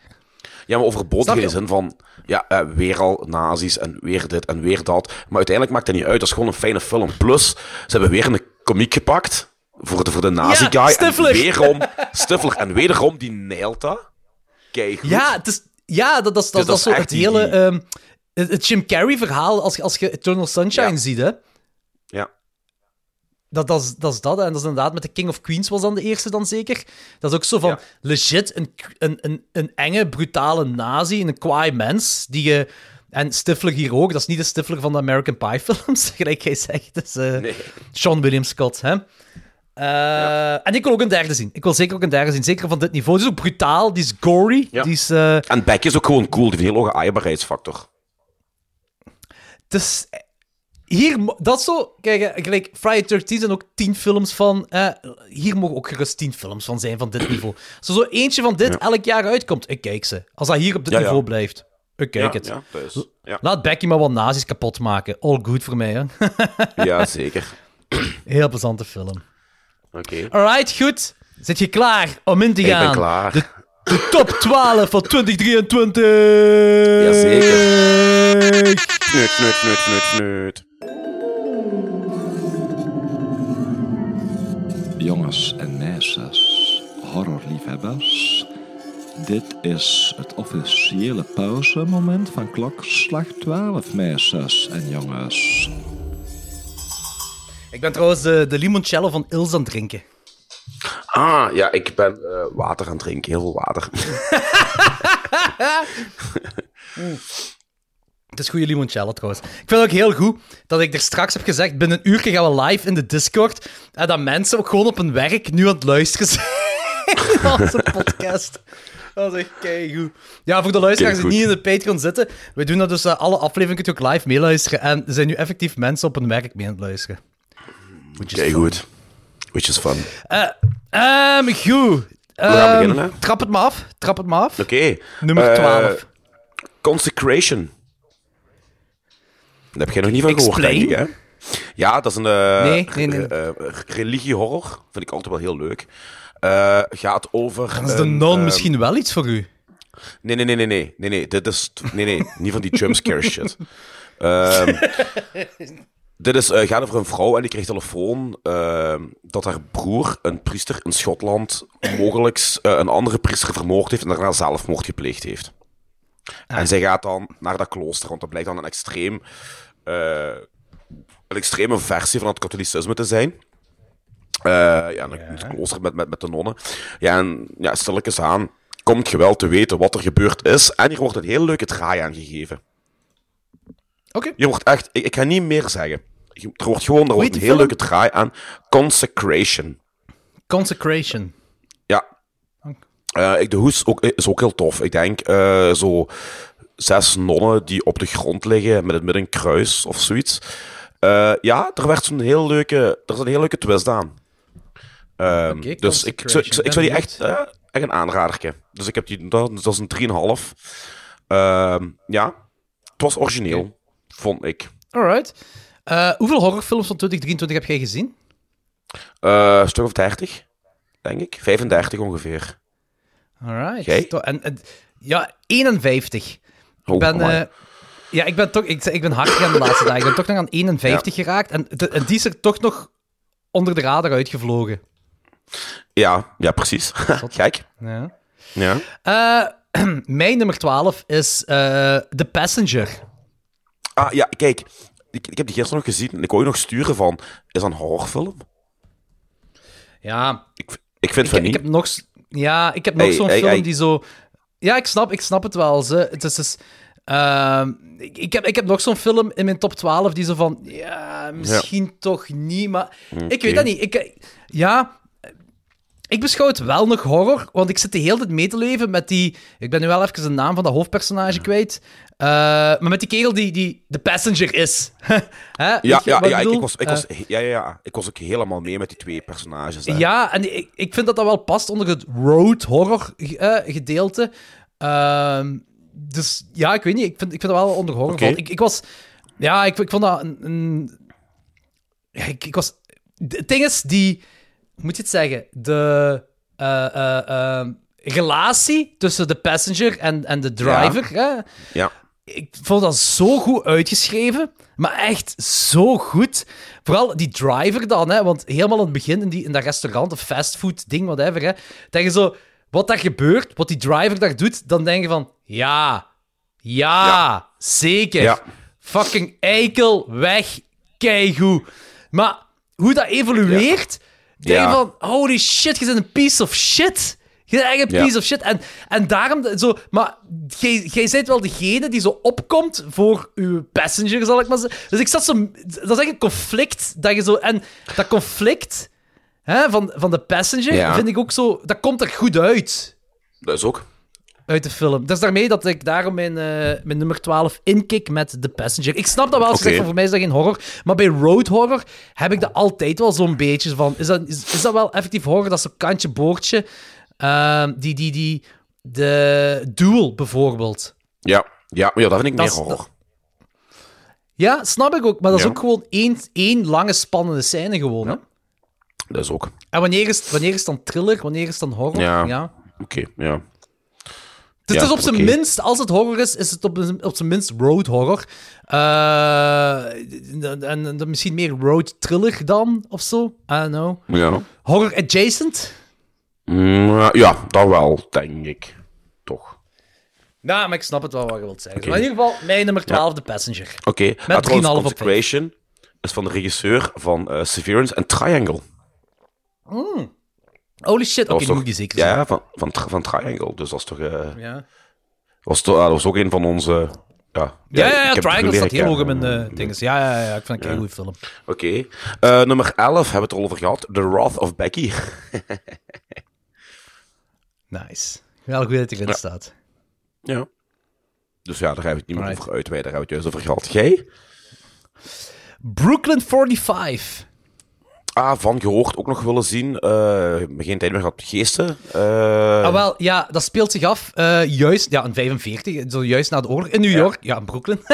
Ja, maar overbodig in de zin van, ja, eh, weer al nazi's en weer dit en weer dat. Maar uiteindelijk maakt dat niet uit, dat is gewoon een fijne film. Plus, ze hebben weer een komiek gepakt voor de, voor de nazi-guy. Ja, en weerom. En wederom, die nailt dat. Kijk, Ja, het is, ja dat, dat, Dus dat is zo het hele... die- ehm, het, het Jim Carrey-verhaal, als, je- als je Eternal Sunshine Ja. ziet, hè. Dat, dat, is, dat is dat, hè. en dat is inderdaad met de King of Queens was dan de eerste dan zeker. Dat is ook zo van, Ja. legit, een, een, een, een enge, brutale nazi, een kwaai mens, die je... En Stifler hier ook, dat is niet de Stifler van de American Pie films, gelijk jij zegt. Dat is eh, Nee. Sean William Scott, hè. Eh, En ik wil ook een derde zien. Ik wil zeker ook een derde zien, zeker van dit niveau. Die is ook brutaal, die is gory, Ja. die is... eh, En Beck is ook gewoon cool, die heeft een heel hoge aaibaarheidsfactor. Dus hier, dat zo. Kijk, eh, gelijk Friday 13 zijn ook tien films van. eh, hier mogen ook gerust tien films van zijn van dit niveau. Als er zo eentje van dit Ja. elk jaar uitkomt, ik kijk ze. Als dat hier op dit Ja, ja. niveau blijft, ik kijk het. Ja. Laat Becky maar wat nazi's kapot maken. All good voor mij, hè. ja, zeker. Heel plezante film. Oké. Alright, goed. Zit je klaar om in te Ik gaan? ben klaar. De, de top 12 van 2023. Jazeker. Knut, knut, knut, knut, knut. Jongens en meisjes, horrorliefhebbers. Dit is het officiële pauzemoment van klokslag 12, meisjes en jongens. Ik ben trouwens de, de limoncello van Ilse aan het drinken. Ah, ja, ik ben eh, water aan het drinken, heel veel water. Het is goede limoncello trouwens. Ik vind het ook heel goed dat ik er straks heb gezegd, binnen een uur gaan we live in de Discord. En dat mensen ook gewoon op hun werk nu aan het luisteren zijn onze podcast. Dat is echt keigoed. Ja, voor de luisteraars die niet in de Patreon zitten, we doen dat dus eh, alle afleveringen kun je ook live meeluisteren. En er zijn nu effectief mensen op hun werk mee aan het luisteren. Goed. Which is fun. Gaan Ehm, beginnen? Trap het maar af. Trap het maar af. Oké. Nummer Eh, 12. Consecration. Daar heb jij nog niet van gehoord, denk ik, hè? Ja, dat is een eh, Nee, nee, nee. eh, eh, religiehorror. Vind ik altijd wel heel leuk. Eh, gaat over... Dan is de non eh, misschien wel iets voor u. Nee, nee, nee, nee, nee, nee, nee. Dit is... Nee, nee, niet van die jumpscare shit. Ehm, dit is, gaat over een vrouw en die krijgt telefoon ehm, dat haar broer, een priester in Schotland, mogelijk een andere priester vermoord heeft en daarna zelfmoord gepleegd heeft. En zij gaat dan naar dat klooster, want dat blijkt dan een extreem... eh, een extreme versie van het katholicisme te zijn. Eh, ja, een het klooster met, met, met de nonnen. Ja, en ja, stilletjes aan komt je wel te weten wat er gebeurd is. En hier wordt een hele leuke draai aan gegeven. Oké. Je wordt echt... Ik, ik ga niet meer zeggen. Je- Er wordt gewoon er wordt een film? leuke draai aan. Consecration. Consecration. Ja. Eh, ik, de hoes ook, is ook heel tof. Ik denk eh, zo zes nonnen die op de grond liggen met een kruis of zoiets. Eh, ja, er werd zo'n heel leuke, er is een heel leuke twist aan. Ehm, dus ik, ik, zou- ik, zou- ik zou die echt, eh, echt een aanraderke. Dus ik heb die, dat, dat is een 3,5. Ehm ja, het was origineel, vond ik. Alright. Eh, hoeveel horrorfilms van 2023 heb jij gezien? Een stuk of 30, denk ik. 35 ongeveer. Alright. En, en- ja, 51. Oh, ik ben, amai. eh, ja, ik ben toch, ik, ik ben hard gegaan de laatste dagen. Ik ben toch nog aan 51 geraakt. En, de- en die is er toch nog onder de radar uitgevlogen. Ja, ja, precies. Kijk. Ja. Ja. Eh, mijn nummer 12 is eh The Passenger. Ah, ja, kijk. Ik, ik heb die gisteren nog gezien en ik wou je nog sturen van... Is dat een horrorfilm? Ja, Ik, ik vind ik, van ik niet. heb nog, ja, ik heb nog Hey, zo'n hey, film hey. die zo... Ja, ik snap, ik snap het wel. Ze. Het is dus, ehm, ik, ik, heb, ik heb nog zo'n film in mijn top 12 die zo van... Ja, misschien toch niet, maar... Ik weet dat niet. Ik, ja... Ik beschouw het wel nog horror, want ik zit de hele tijd mee te leven met die... Ik ben nu wel even de naam van dat hoofdpersonage kwijt. Eh, maar met die kerel die, die de passenger is. Ja, ja, ja, ik, ik was, ik, Eh, was, ja, ja, ja, ik was ook helemaal mee met die twee personages. Hè. ja, en ik, ik vind dat dat wel past onder het road horror eh, gedeelte. Ehm, dus ja, ik weet niet. Ik vind, ik vind dat wel onder horror. Ik, ik was... Ja, ik, ik vond dat een... een ja, ik, ik was... Het ding is, die... Moet je het zeggen? De... eh, eh, eh, relatie tussen de passenger en, en de driver. Hè? Ja. ik vond dat zo goed uitgeschreven. Maar echt zo goed. Vooral die driver dan, hè. Want helemaal aan het begin in, die, in dat restaurant, of fastfood ding, whatever, hè. Dat je zo... Wat daar gebeurt, wat die driver daar doet, dan denk je van... Ja, ja, Ja. zeker. Ja. Fucking eikel, weg, keigoed. Maar hoe dat evolueert, denk Ja. van... Holy shit, je bent een piece of shit. Je bent echt een Ja. piece of shit. En, en daarom zo... Maar jij, jij bent wel degene die zo opkomt voor uw passenger, zal ik maar zeggen. Dus ik zat zo... Dat is echt een conflict dat je zo... En dat conflict hè, van, van de passenger Ja. vind ik ook zo... Dat komt er goed uit Dat is ook. Uit de film. Dus daarmee dat ik daarom mijn, eh, mijn nummer 12 inkik met The Passenger. Ik snap dat wel zegt van voor mij is dat geen horror. Maar bij road horror heb ik dat altijd wel zo'n beetje van. Is dat, is, is dat wel effectief horror? Dat is zo'n kantje boordje. Ehm, die, die, die, de Duel bijvoorbeeld. Ja, ja, ja dat vind ik Dat meer horror. Ja, snap ik ook. Maar dat is Ja. ook gewoon één, één lange spannende scène gewoon. Hè? Dat is ook. En wanneer is, wanneer is het dan thriller? Wanneer is het dan horror? Ja. Oké, ja. Ja, het is op zijn minst, als het horror is, is het op, op zijn minst road horror. Eh, en, en- en misschien meer road thriller dan, of zo. I don't know. Ja. Horror adjacent? Mm, ja, dat wel, denk ik. Toch. Nou, maar ik snap het wel wat je wilt zeggen. Maar in ieder geval, mijn nummer 12, The Passenger. Oké, Met trouwens, 3,5 op vijf. Consecration is van de regisseur van eh, Severance en Triangle. Holy shit, oké, was die toch- moet je zeker Ja, ja, van, van, van Triangle. Dus dat is toch... eh, Ja, was, toch ah, dat was ook een van onze... Ja, ja, ja, ik heb Triangle staat heel hoog in mijn eh, dinges. Ja, ja, ja, ik vind het een goede film. Oké. Eh, nummer 11 hebben we het al over gehad. The Wrath of Becky. Nice. Wel goed dat hij erin staat. Ja. Dus ja, daar hebben we het niet meer Right. over uitweiden. Daar hebben we het juist over gehad. Jij? Brooklyn 45. Ah, van gehoord ook nog willen zien. Eh geen tijd meer gehad. Geesten. Eh, Ah, wel, ja, dat speelt zich af eh, juist, ja, in 45, zo juist na de oorlog, in New York, ja, in Brooklyn.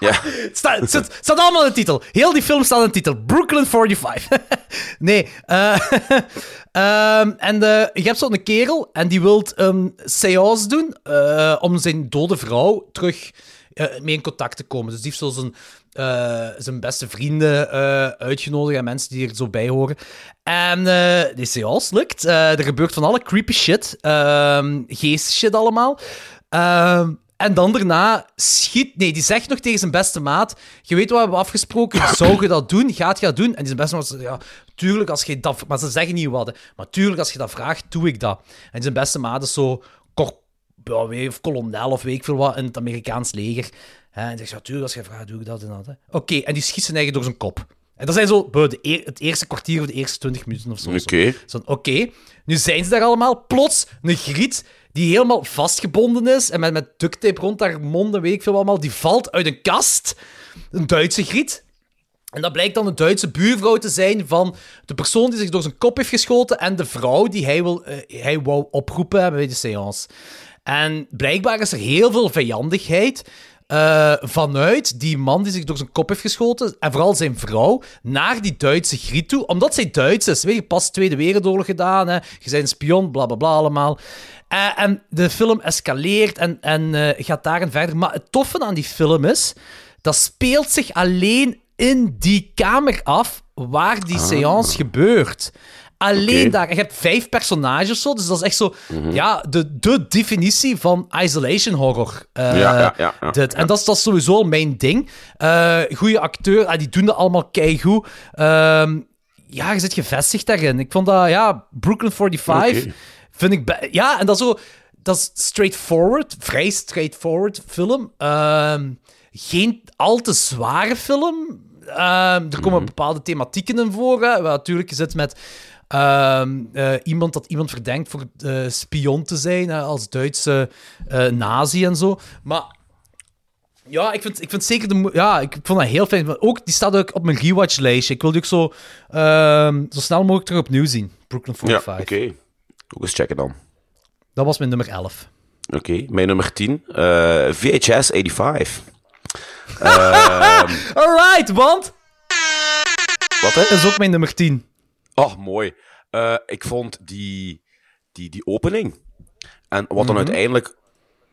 ja. Het staat, het staat- het staat allemaal in de titel. Heel die film staat in de titel. Brooklyn 45. nee. eh, ehm, en je hebt zo'n kerel en die wil een seance doen om zijn dode vrouw terug mee in contact te komen. Dus die heeft zo zijn, eh, zijn beste vrienden eh, uitgenodigd en mensen die er zo bij horen. En eh, die seance lukt. Er gebeurt van alle creepy shit. ehm geest shit allemaal. Ehm, en dan daarna schiet... Nee, die zegt nog tegen zijn beste maat... Je weet wat we hebben afgesproken. Zou je dat doen? Gaat je dat doen? En die zijn beste maat zegt... Ja, tuurlijk als je dat... Maar ze zeggen niet wat. hè. Maar tuurlijk als je dat vraagt, doe ik dat. En zijn beste maat is zo... Of kolonel of weet ik veel wat in het Amerikaans leger. Hè, En zegt, ja, tuurlijk als je vraagt, doe ik dat en dat. Oké, en die schiet zijn eigen door zijn kop. En dat zijn zo de het eerste kwartier of de eerste twintig minuten of zo. Oké. Zo, Oké, nu zijn ze daar allemaal. Plots een griet die helemaal vastgebonden is en met, met duct tape rond haar mond en weet ik veel wat allemaal, die valt uit een kast. Een Duitse griet. En dat blijkt dan een Duitse buurvrouw te zijn van de persoon die zich door zijn kop heeft geschoten en de vrouw die hij, wil, eh, hij wou oproepen bij de seance. En blijkbaar is er heel veel vijandigheid eh, vanuit die man die zich door zijn kop heeft geschoten, en vooral zijn vrouw, naar die Duitse griet toe, omdat zij Duits is. Weet je, pas Tweede Wereldoorlog gedaan, hè. je bent een spion, bla bla bla allemaal. Eh, en de film escaleert en, en eh, gaat daarin verder. Maar het toffe aan die film is, dat speelt zich alleen in die kamer af waar die seance gebeurt. Alleen daar. En je hebt vijf personages zo, dus dat is echt zo, ja, de, de definitie van isolation horror. Eh, Ja, ja, ja, dit. En dat is, dat is sowieso mijn ding. Eh goede acteur, ah, die doen dat allemaal keigoed. Ehm ja, je zit gevestigd daarin. Ik vond dat, ja, Brooklyn 45 Oké. vind ik... Ja, en dat is zo... Dat is straightforward, vrij straightforward film. Ehm, geen al te zware film. Ehm, er komen bepaalde thematieken in voor. Hè. Natuurlijk, je zit met ehm, eh, iemand dat iemand verdenkt voor eh, spion te zijn, als Duitse eh, nazi en zo. Maar ja, ik vind, ik vind zeker de... Ja, ik vond dat heel fijn. Maar Ook, die staat ook op mijn rewatch-lijstje. Ik wil die ook zo, ehm, zo snel mogelijk terug opnieuw zien. Brooklyn Ja, 45. oké. Ook eens checken dan. Dat was mijn nummer 11. Oké, mijn nummer 10. eh, VHS 85. Alright, want... Wat, hè? Dat is ook mijn nummer 10. Oh, mooi. Eh, ik vond die, die, die opening. En wat Mhm. dan uiteindelijk.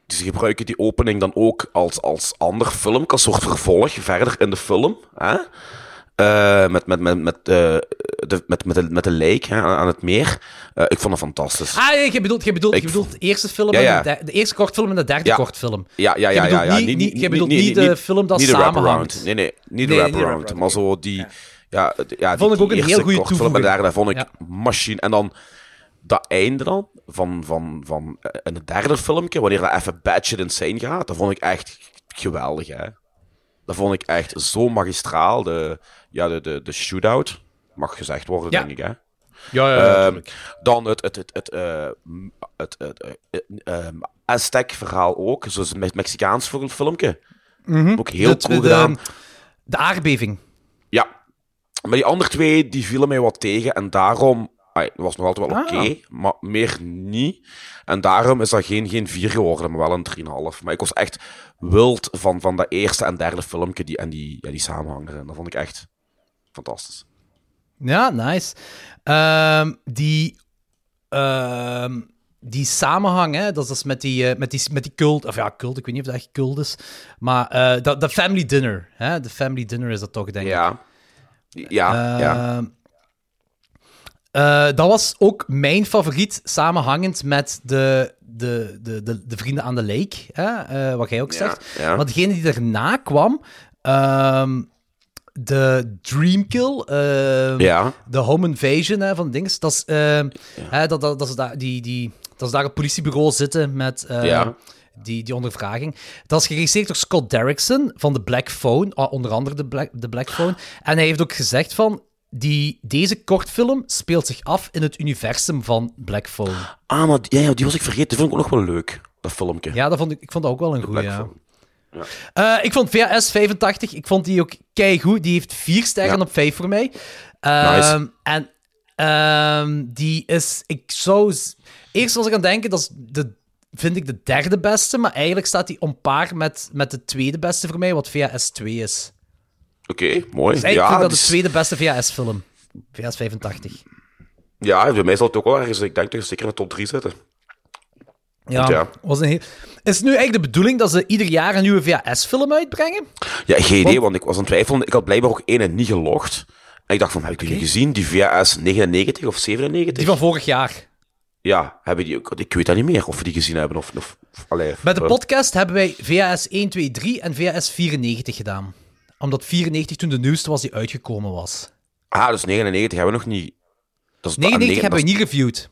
Ze gebruiken die opening dan ook als, als ander film, als soort vervolg verder in de film. Hè? Eh, met, met, met, met, eh, de, met, met, de, met de lijk hè, aan het meer. Ik vond het fantastisch. Ah, je bedoelt, je bedoelt, je bedoelt de eerste film Ja, en ja. de, eerste kortfilm en de derde Ja. kortfilm. Ja, ja, Je ja. bedoelt ja. niet- niet- je bedoelt niet de film dat niet samenhangt. Nee, nee, niet de Nee, wraparound, Maar zo die... Ja, ja, Vond die, ik ook een heel goede toevoeging. daar, daar vond ik Ja. machine. En dan dat einde dan, van, van, van eh, in het derde filmpje, wanneer dat even batshit insane gaat, dat vond ik echt geweldig, hè. Dat vond ik echt zo magistraal. De, ja, de, de, de shootout, mag gezegd worden, Ja. denk ik, hè. Ja, Ehm, dan het, het, het, het, eh, het, het, eh, eh, ehm, Aztec-verhaal ook, zoals een Me- Mexicaans fil- filmpje. Ook heel Het- cool de, gedaan. de aardbeving. Ja. Maar die andere twee, die vielen mij wat tegen. En daarom... Het was nog altijd wel Ah. oké, maar meer niet. En daarom is dat geen, geen 4 geworden, maar wel een 3,5. Maar ik was echt wild van, van dat eerste en derde filmpje die, en die, ja, die samenhang erin. Dat vond ik echt fantastisch. Ja, nice. Ehm, die, ehm, die samenhang, hè, dat is dus met die, eh, met, die, met die cult, of ja, cult, ik weet niet of dat echt cult is, maar eh, dat de family dinner, hè, de family dinner is dat toch, denk ik. Ja. Ehm, eh, dat was ook mijn favoriet, samenhangend met de, de, de, de, de Vrienden aan de Lake, hè, eh, wat jij ook zegt. ja. Maar degene die daarna kwam, ehm, de Dreamkill, ehm, Ja. de home invasion hè, van dings, dat is, hè, dat, dat, dat, is daar, die, die, dat is daar een politiebureau zitten met... eh, Ja. Die, die ondervraging. Dat is geregisseerd door Scott Derrickson van The Black Phone, ah, onder andere de Black, de Black Phone. En hij heeft ook gezegd van, die, deze kortfilm speelt zich af in het universum van Black Phone. Ah, maar die, ja, die was ik vergeten. Die vond ik ook nog wel leuk, dat filmpje. Ja, dat vond ik, ik vond dat ook wel een goede. Black Ja. Eh, ik vond VHS 85, ik vond die ook keigoed. Die heeft vier sterren Ja. op vijf voor mij. Ehm, Nice. En ehm, die is, ik zou... Eerst was ik aan het denken, dat is de, vind ik de derde beste, maar eigenlijk staat die om paar met, met de tweede beste voor mij, wat VHS 2 is. Oké, mooi. Dus eigenlijk ja, vind ik dat de is- tweede beste VHS-film. VHS 85. ja, bij mij zal het ook wel ergens, ik denk toch zeker in de top 3 zitten. Ja, Ja. Was een heel... Is het nu eigenlijk de bedoeling dat ze ieder jaar een nieuwe VHS-film uitbrengen? Ja, geen idee, Want- ik was aan het twijfelen. Ik had blijkbaar ook één niet gelogd. En ik dacht van, heb ik die gezien? Die VHS 99 of 97? Die van vorig jaar. Ja, hebben die ook... Ik weet dat niet meer, of we die gezien hebben. Of, of, of- allee, Bij de podcast hebben wij VHS 1, 2, 3 en VHS 94 gedaan. Omdat 94 toen de nieuwste was die uitgekomen was. Ah, dus 99 hebben we nog niet... Dat is, 99 ah, hebben we niet reviewed. is-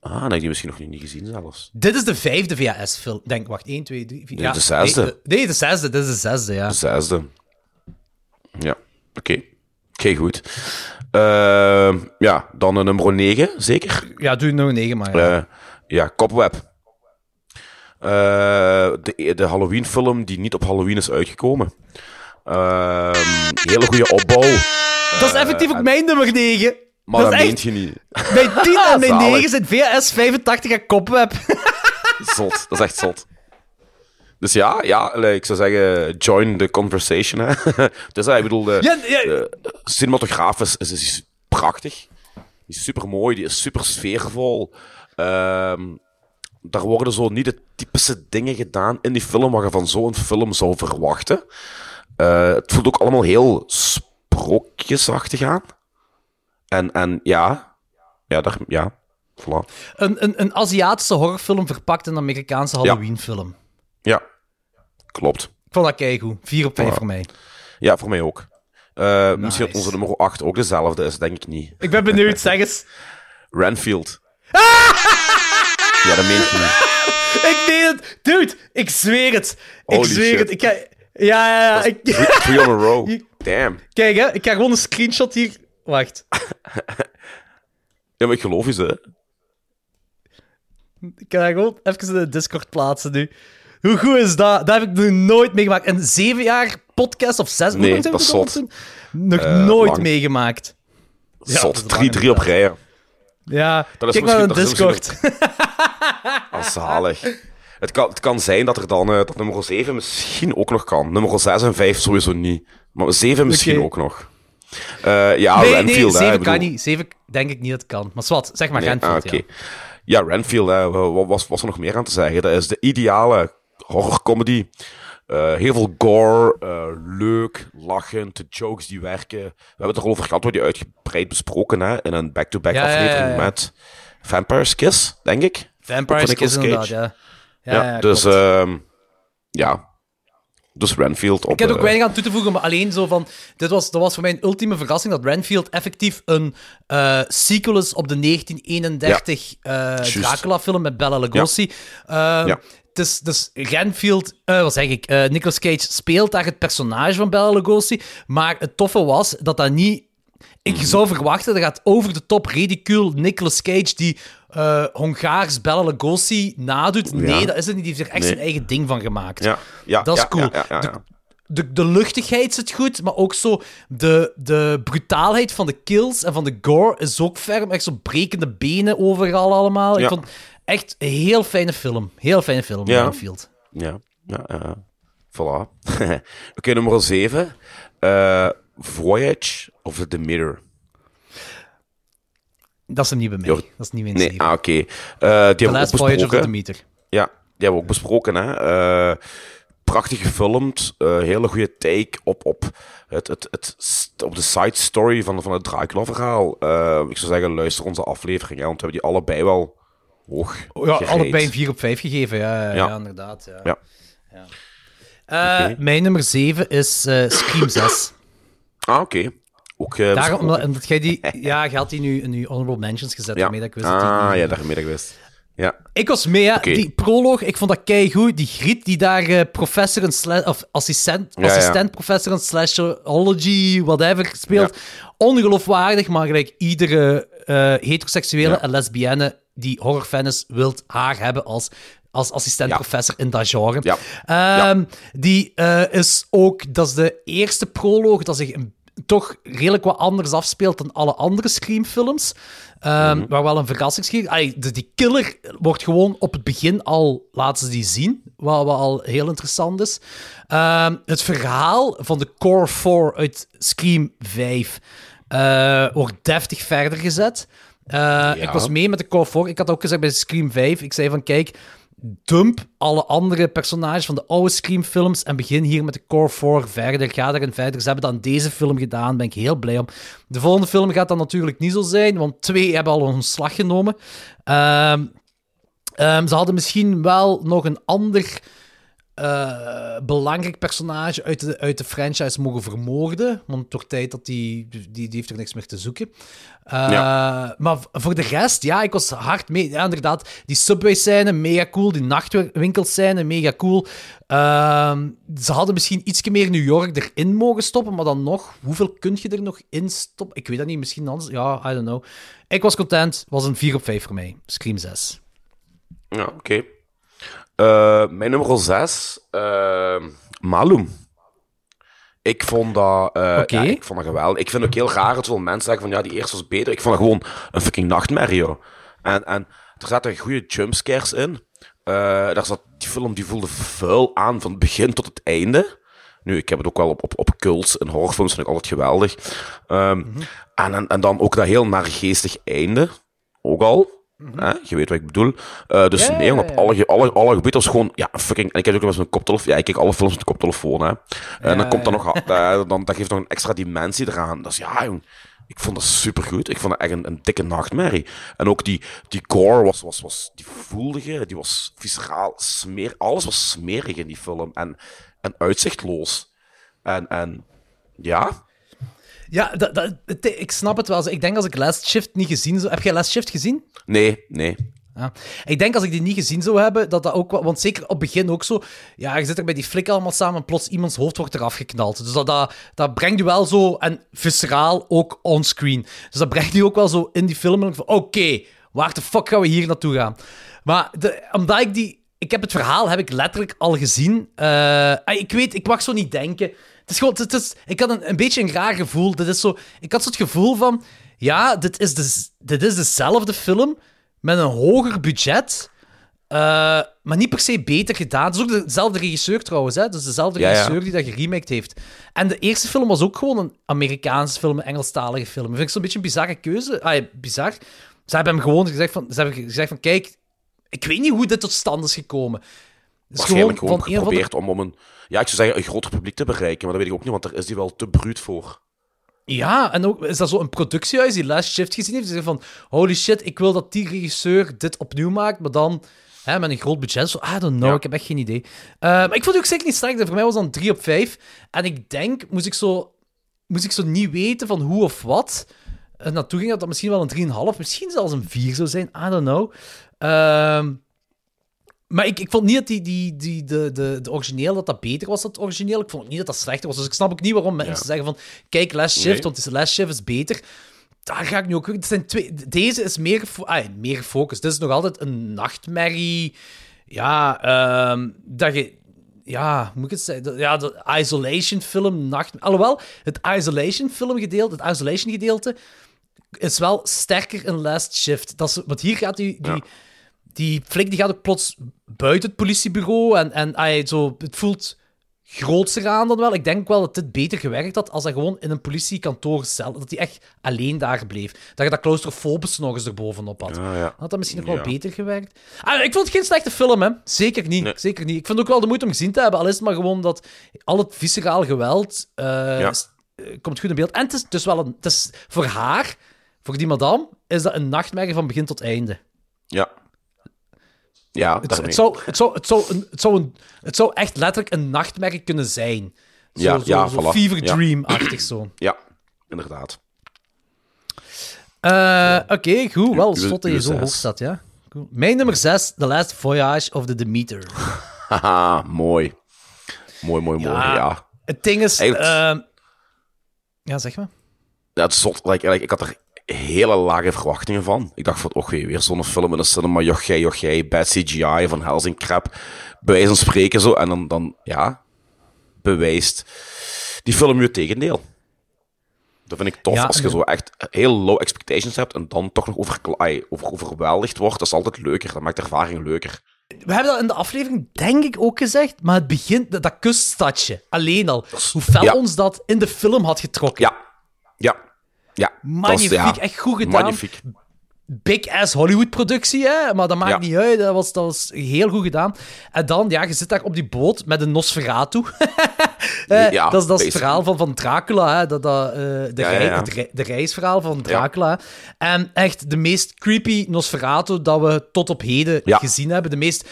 Ah, dan heb ik die misschien nog niet gezien zelfs. Dit is de vijfde VHS-film. Denk, wacht, 1, 2, 3, 4... Nee, de zesde. Nee, de, nee, de zesde. Dit is de zesde, ja. De zesde. Ja, oké. Oké, goed. Ehm, ja, dan een nummer 9, zeker? Ja, doe een 9, maar ja. Eh, ja, Cobweb. Eh, de, de Halloween-film die niet op Halloween is uitgekomen. Ehm, hele goede opbouw. dat is effectief ook mijn nummer 9. Maar dat meent echt... je niet. Mijn 10 en mijn Zalig. 9 zijn VHS 85 en Cobweb. Zot, dat is echt zot. Dus ja, ja ik zou zeggen, join the conversation. Hè. dus ja, ik bedoel, de, Ja, ja. de cinematografisch is, is, is prachtig. Die is super mooi, die is super sfeervol. Ehm, daar worden zo niet de typische dingen gedaan in die film wat je van zo'n film zou verwachten. Eh, het voelt ook allemaal heel sprookjesachtig aan. En, en ja, ja, daar, ja, voilà. Een, een, een Aziatische horrorfilm verpakt in een Amerikaanse Halloween-film. Ja, klopt. Ik vond dat keigoed. 4 op 5 Ja. voor mij. Ja, voor mij ook. Eh, Misschien dat onze nummer 8 ook dezelfde is, denk ik niet. Ik ben benieuwd, zeg eens. Renfield. ja, dat meent je niet. Ik meen het. Dude, ik zweer het. Ik Holy zweer shit. het. Ik ga... Ja, ja, ja. Ik... Three, on a row. Damn. Kijk, hè. Ik ga gewoon een screenshot hier... Wacht. Ja, maar ik geloof je ze. Ik ga gewoon even in de Discord plaatsen nu. Hoe goed is dat? Dat heb ik nog nooit meegemaakt. Een zeven jaar podcast of zes... Nee, dat is zot. Nog Eh, nooit lang. meegemaakt. is Zot. 3 drie op inderdaad. rij. Ja, Dat is kijk maar is Discord. Ah, zalig. Het kan, het kan zijn dat er dan eh, dat nummer 7 misschien ook nog kan. Nummer 6 en 5 sowieso niet. Maar 7 misschien ook nog. Eh, ja, nee, Renfield. nee, hè, zeven ik bedoel- kan niet. Zeven denk ik niet dat het kan. Maar zwart, zeg maar Nee, Renfield, ah, oké. ja. Ja, Renfield, hè, wa- wa- was, was er nog meer aan te zeggen? Dat is de ideale horrorcomedy. Eh heel veel gore, eh, leuk, lachend, de jokes die werken. We hebben het erover gehad, hebben die uitgebreid besproken hè, in een back-to-back Ja, ja, ja, aflevering ja. met Vampire's Kiss, denk ik. Vampire's Kiss inderdaad, ja. Ja, ja, dus ehm, ja. Dus Renfield op... Ik heb ook eh, weinig aan toe te voegen, maar alleen zo van... Dit was, dat was voor mij een ultieme verrassing dat Renfield effectief een eh, sequel is op de 1931 eh, Dracula-film met Bela Lugosi. Eh, Ja. Dus, dus Renfield, eh, wat zeg ik, eh, Nicolas Cage speelt daar het personage van Bela Lugosi, maar het toffe was dat dat niet... Ik zou verwachten, dat gaat over de top ridicule Nicolas Cage die eh, Hongaars Bela Lugosi nadoet. Nee, Ja. dat is het niet. Die heeft er echt Nee. zijn eigen ding van gemaakt. Ja, ja, Dat is cool. De, de luchtigheid zit goed, maar ook zo de, de brutaalheid van de kills en van de gore is ook ferm. Echt zo brekende benen overal allemaal. Ik vond echt een heel fijne film. Heel fijne film, Ja. Renfield. Ja, ja, ja. Voilà. Oké, nummer 7. Voyage of the Mirror. Dat is hem niet bij mij. Jo. Dat is niet mijn Nee, ah, oké. Eh, die The hebben we ook Last Voyage of the besproken. Meter. Ja, die hebben we ook besproken. Hè. Eh, prachtig gefilmd. eh, hele goede take op, op, het, het, het, op de side story van, van het Dracula-verhaal. Eh, ik zou zeggen, luister onze aflevering. Hè, want we hebben die allebei wel hoog Ja, allebei een 4 op 5 gegeven. Ja, ja. Inderdaad. Ja. Ja. Eh. Mijn nummer 7 is eh, Scream 6. Ah, oké. Ook eh, Daarom, omdat, omdat jij die... Ja, je had die nu in je honorable mentions gezet, daarmee dat ik wist dat die Ah, ja, daarmee dat ik wist. Ja. Ik was mee. Die proloog, ik vond dat keigoed. Die Griet die daar professor en sla- of assistent, Ja, ja. assistent professor en slashology, whatever, speelt. Ongeloofwaardig, maar gelijk iedere heteroseksuele en lesbienne die horrorfan is, wilt haar hebben als, als assistent Ja. professor in dat genre. Ja. Ehm, Die eh, is ook, dat is de eerste proloog dat zich een- toch redelijk wat anders afspeelt dan alle andere Scream-films. Ehm, Waar wel een verrassing schiet. Ay, de, die killer wordt gewoon op het begin al, laten ze die zien, wat, wat al heel interessant is. Ehm, het verhaal van de Core 4 uit Scream 5 eh, wordt deftig verder gezet. Eh, Ik was mee met de Core 4. Ik had ook gezegd bij Scream 5, ik zei van kijk, dump alle andere personages van de oude Scream-films en begin hier met de Core 4 verder. Ga erin verder. Ze hebben dan deze film gedaan, ben ik heel blij om. De volgende film gaat dan natuurlijk niet zo zijn, want twee hebben al een slag genomen. Ehm, ehm, ze hadden misschien wel nog een ander eh, belangrijk personage uit de, uit de franchise mogen vermoorden. Want door tijd dat die, die, die heeft er niks meer te zoeken. Eh, Maar voor de rest, ja, ik was hard mee. Ja, inderdaad, die subway-scène, mega cool. Die nachtwinkelscène, mega cool. Ehm, ze hadden misschien iets meer New York erin mogen stoppen, maar dan nog, hoeveel kun je er nog in stoppen? Ik weet dat niet, misschien anders. Ja, I don't know. Ik was content, was een 4 op 5 voor mij. Scream 6. Ja, oké. Eh, mijn nummer 6, Malum. Ik vond dat, eh, ja, ik vond dat geweldig. Ik vind het ook heel raar dat veel mensen zeggen van ja, die eerste was beter. Ik vond dat gewoon een fucking nachtmerrie, joh. En, en er zaten goede jumpscares in. Eh, daar zat, die film die voelde vuil aan van het begin tot het einde. Nu, ik heb het ook wel op, op, op cults en horrorfilms, vind ik altijd geweldig. Ehm, en, en, en dan ook dat heel naargeestig einde. Ook al. Hè? Je weet wat ik bedoel. Eh, dus nee, op alle, alle, alle gebieden was gewoon, ja, fucking... En ik heb ook wel eens een koptelefoon. Ja, ik kijk alle films met een koptelefoon, hè. En dan komt er nog... eh, dan, dat geeft nog een extra dimensie eraan. Dus ja, jong. Ik vond dat supergoed. Ik vond het echt een, een dikke nachtmerrie. En ook die, die gore was, was, was... Die voelde je, die was visceraal, smeer... Alles was smerig in die film. En, en uitzichtloos. En, en ja... Ja, dat, dat, het- ik snap het wel. Ik denk als ik Last Shift niet gezien zou... Heb jij Last Shift gezien? Nee, nee. Ja. Ik denk als ik die niet gezien zou hebben, dat dat ook. Want zeker op het begin ook zo... Ja, je zit er bij die flik allemaal samen en plots iemands hoofd wordt eraf geknald. Dus dat, dat, dat brengt je wel zo... En visceraal ook onscreen. Dus dat brengt je ook wel zo in die film. En ik van, oké, waar de fuck gaan we hier naartoe gaan? Maar de, omdat ik die... Ik heb het verhaal heb ik letterlijk al gezien. Eh, ah, ik weet, ik mag zo niet denken. Het is gewoon... Het is, ik had een, een beetje een raar gevoel. Dit is zo, ik had zo het gevoel van... Ja, dit is, de, dit is dezelfde film met een hoger budget, eh, maar niet per se beter gedaan. Het is ook dezelfde regisseur trouwens, hè? Dus dezelfde Ja, ja. regisseur die dat geremaked heeft. En de eerste film was ook gewoon een Amerikaanse film, een Engelstalige film. Dat vind ik zo'n beetje een bizarre keuze. Ah, ja, bizar. Ze hebben hem gewoon gezegd van, ze hebben gezegd van, kijk, ik weet niet hoe dit tot stand is gekomen. Het is Waarschijnlijk gewoon, andere- geprobeerd om, om een... Ja, ik zou zeggen, een groter publiek te bereiken. Maar dat weet ik ook niet, want daar is die wel te bruut voor. Ja, en ook is dat zo een productiehuis die Last Shift gezien heeft. Die zegt van, holy shit, ik wil dat die regisseur dit opnieuw maakt, maar dan hè, met een groot budget. Zo, I don't know, Ja. ik heb echt geen idee. Eh, maar ik vond het ook zeker niet slecht. Voor mij was dat een 3 op 5. En ik denk, moest ik zo, moest ik zo niet weten van hoe of wat er naartoe ging, dat dat misschien wel een 3,5, misschien zelfs een 4 zou zijn. I don't know. Ehm, maar ik, ik vond niet dat die, die, die, de, de, de origineel dat dat beter was dan het origineel. Ik vond ook niet dat dat slechter was. Dus ik snap ook niet waarom mensen Ja. zeggen van... Kijk, Last Shift, Nee. want Last Shift is beter. Daar ga ik nu ook... Het zijn twee, deze is meer, ah, meer gefocust. Dit is nog altijd een nachtmerrie. Ja, ehm, dat je... Ja, hoe moet ik het zeggen? Ja, de isolation film, nacht... Alhoewel, het isolation film gedeelte, het isolation gedeelte, is wel sterker in Last Shift. Dat is, want hier gaat die... die Ja. Die flik die gaat ook plots buiten het politiebureau. En, en ah, zo, het voelt grootser aan dan wel. Ik denk wel dat dit beter gewerkt had als hij gewoon in een politiekantoor zelf... Dat hij echt alleen daar bleef. Dat je dat claustrofobische nog eens erbovenop had. Ja, ja. Had dat misschien nog wel Ja. beter gewerkt? Ah, ik vond het geen slechte film, hè. Zeker niet. Nee. Zeker niet. Ik vind het ook wel de moeite om gezien te hebben. Al is het maar gewoon dat al het visceraal geweld eh, eh, komt goed in beeld. En het is, is wel een... Het is, voor haar, voor die madame, is dat een nachtmerrie van begin tot einde. Ja. Ja, Het, het, zou, het, zou, het, zou een, het, zou een, het zou echt letterlijk een nachtmerrie kunnen zijn. Zo, Ja, zo, ja, zo voilà. fever Ja. dream-achtig zo. Ja, inderdaad. Eh, Oké, goed. Wel, slot dat je zo hoog staat, ja. cool. Mijn nummer 6, The Last Voyage of the Demeter. Haha, mooi. Mooi, mooi, mooi. Ja. Ja. Het ding is... Ehm, ja, zeg maar. Ja, het is zot. Like, like, ik had er hele lage verwachtingen van. Ik dacht van, och, weer, weer zo'n film in de cinema, jochij, jochij, bad CGI van Hels en Crap. Bij wijze van spreken zo. En dan, dan, ja, bewijst die film je tegendeel. Dat vind ik tof, Ja, als je zo echt heel low expectations hebt en dan toch nog over, over, overweldigd wordt. Dat is altijd leuker. Dat maakt de ervaring leuker. We hebben dat in de aflevering denk ik ook gezegd, maar het begint, dat, dat kuststadje, alleen al, hoe fel Ja. ons dat in de film had getrokken. Ja, ja. Magnifiek, ja, echt goed gedaan. Magnifiek. Big-ass Hollywood-productie, hè? maar dat maakt Ja. niet uit. Dat was, dat was heel goed gedaan. En dan, ja, je zit daar op die boot met een Nosferatu. Eh, Ja, dat is dat is het verhaal van, van Dracula, hè? Dat, dat, eh, de, Ja, rei- de reisverhaal van Dracula. En echt de meest creepy Nosferatu dat we tot op heden gezien hebben. De meest,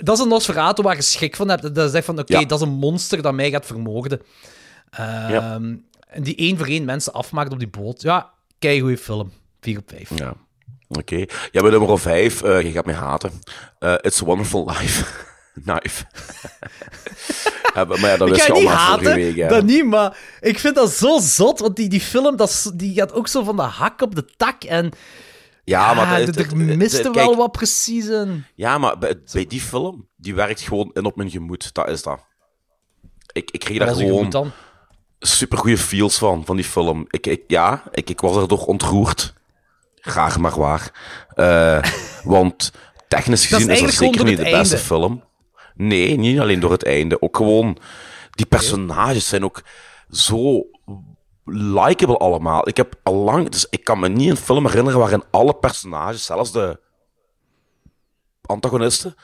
Dat is een Nosferatu waar je schrik van hebt. Dat is echt van, oké, dat is een monster dat mij gaat vermoorden. Ehm, En die één voor één mensen afmaakt op die boot. Ja, kei goede film. 4 op 5. Ja. Oké. Ja, bij nummer 5, je gaat mij haten. Eh, It's a Wonderful Life. Knife. Ja, maar ja, dat Ik wist ga niet haten, week, dat niet, maar ik vind dat zo zot, want die, die film dat, die gaat ook zo van de hak op de tak en Ja, maar... ah, dat- er- dat- dat- miste wel wat precies in. Ja, maar bij, bij die film, die werkt gewoon in op mijn gemoed. Dat is dat. Ik, ik kreeg daar er gewoon super goede feels van, van die film. Ik, ik, ja, ik, ik was erdoor ontroerd. Graag maar waar. Eh, want technisch is gezien is dat, zeker niet de beste einde. film. Nee, niet alleen door het einde. Ook gewoon, die personages zijn ook zo likable allemaal. Ik heb al lang, dus ik kan me niet een film herinneren waarin alle personages, zelfs de antagonisten,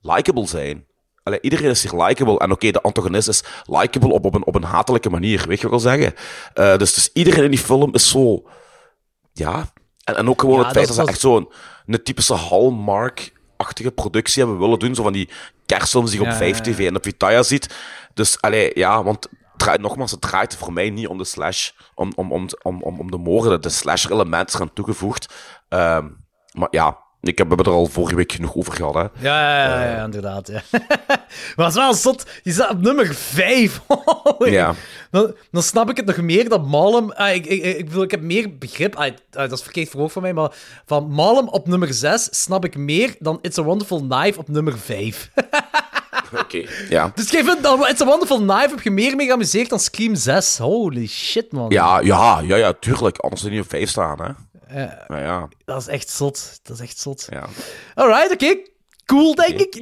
likable zijn. Allee, iedereen is hier likable. En oké, de antagonist is likable op, op, een, op een hatelijke manier. Weet je wat ik wil zeggen? Eh, dus, dus iedereen in die film is zo... Ja. En, en ook gewoon Ja, het feit dat ze echt zo'n een typische Hallmark-achtige productie hebben willen doen. Zo van die kerstfilms die je op Ja, 5 ja, TV en op Vitaya ziet. Dus, allee, ja, want draait, nogmaals, het draait voor mij niet om de slash, om, om, om, om, om, om de moorden. De slasher-elementen zijn toegevoegd. Ehm, maar ja, ik heb hebben er al vorige week genoeg over gehad, hè. Ja, ja, ja, ja, inderdaad. Ja. maar het is wel zot. Die staat op nummer 5. Ja. Dan, dan snap ik het nog meer dat Malum... Ah, ik, ik, ik, bedoel, ik heb meer begrip... Ah, ah, dat is verkeerd verhoogd van mij, maar van Malum op nummer 6 snap ik meer dan It's a Wonderful Knife op nummer 5. Oké. Ja. dus jij vindt dat It's a Wonderful Knife heb je meer mee geamuseerd dan Scream 6. Holy shit, man. Ja, ja, ja, ja, tuurlijk. Anders zou je niet op 5 staan, hè. Maar ja, Dat is echt zot. Dat is echt zot. ja. Alright, oké. Cool, denk ik.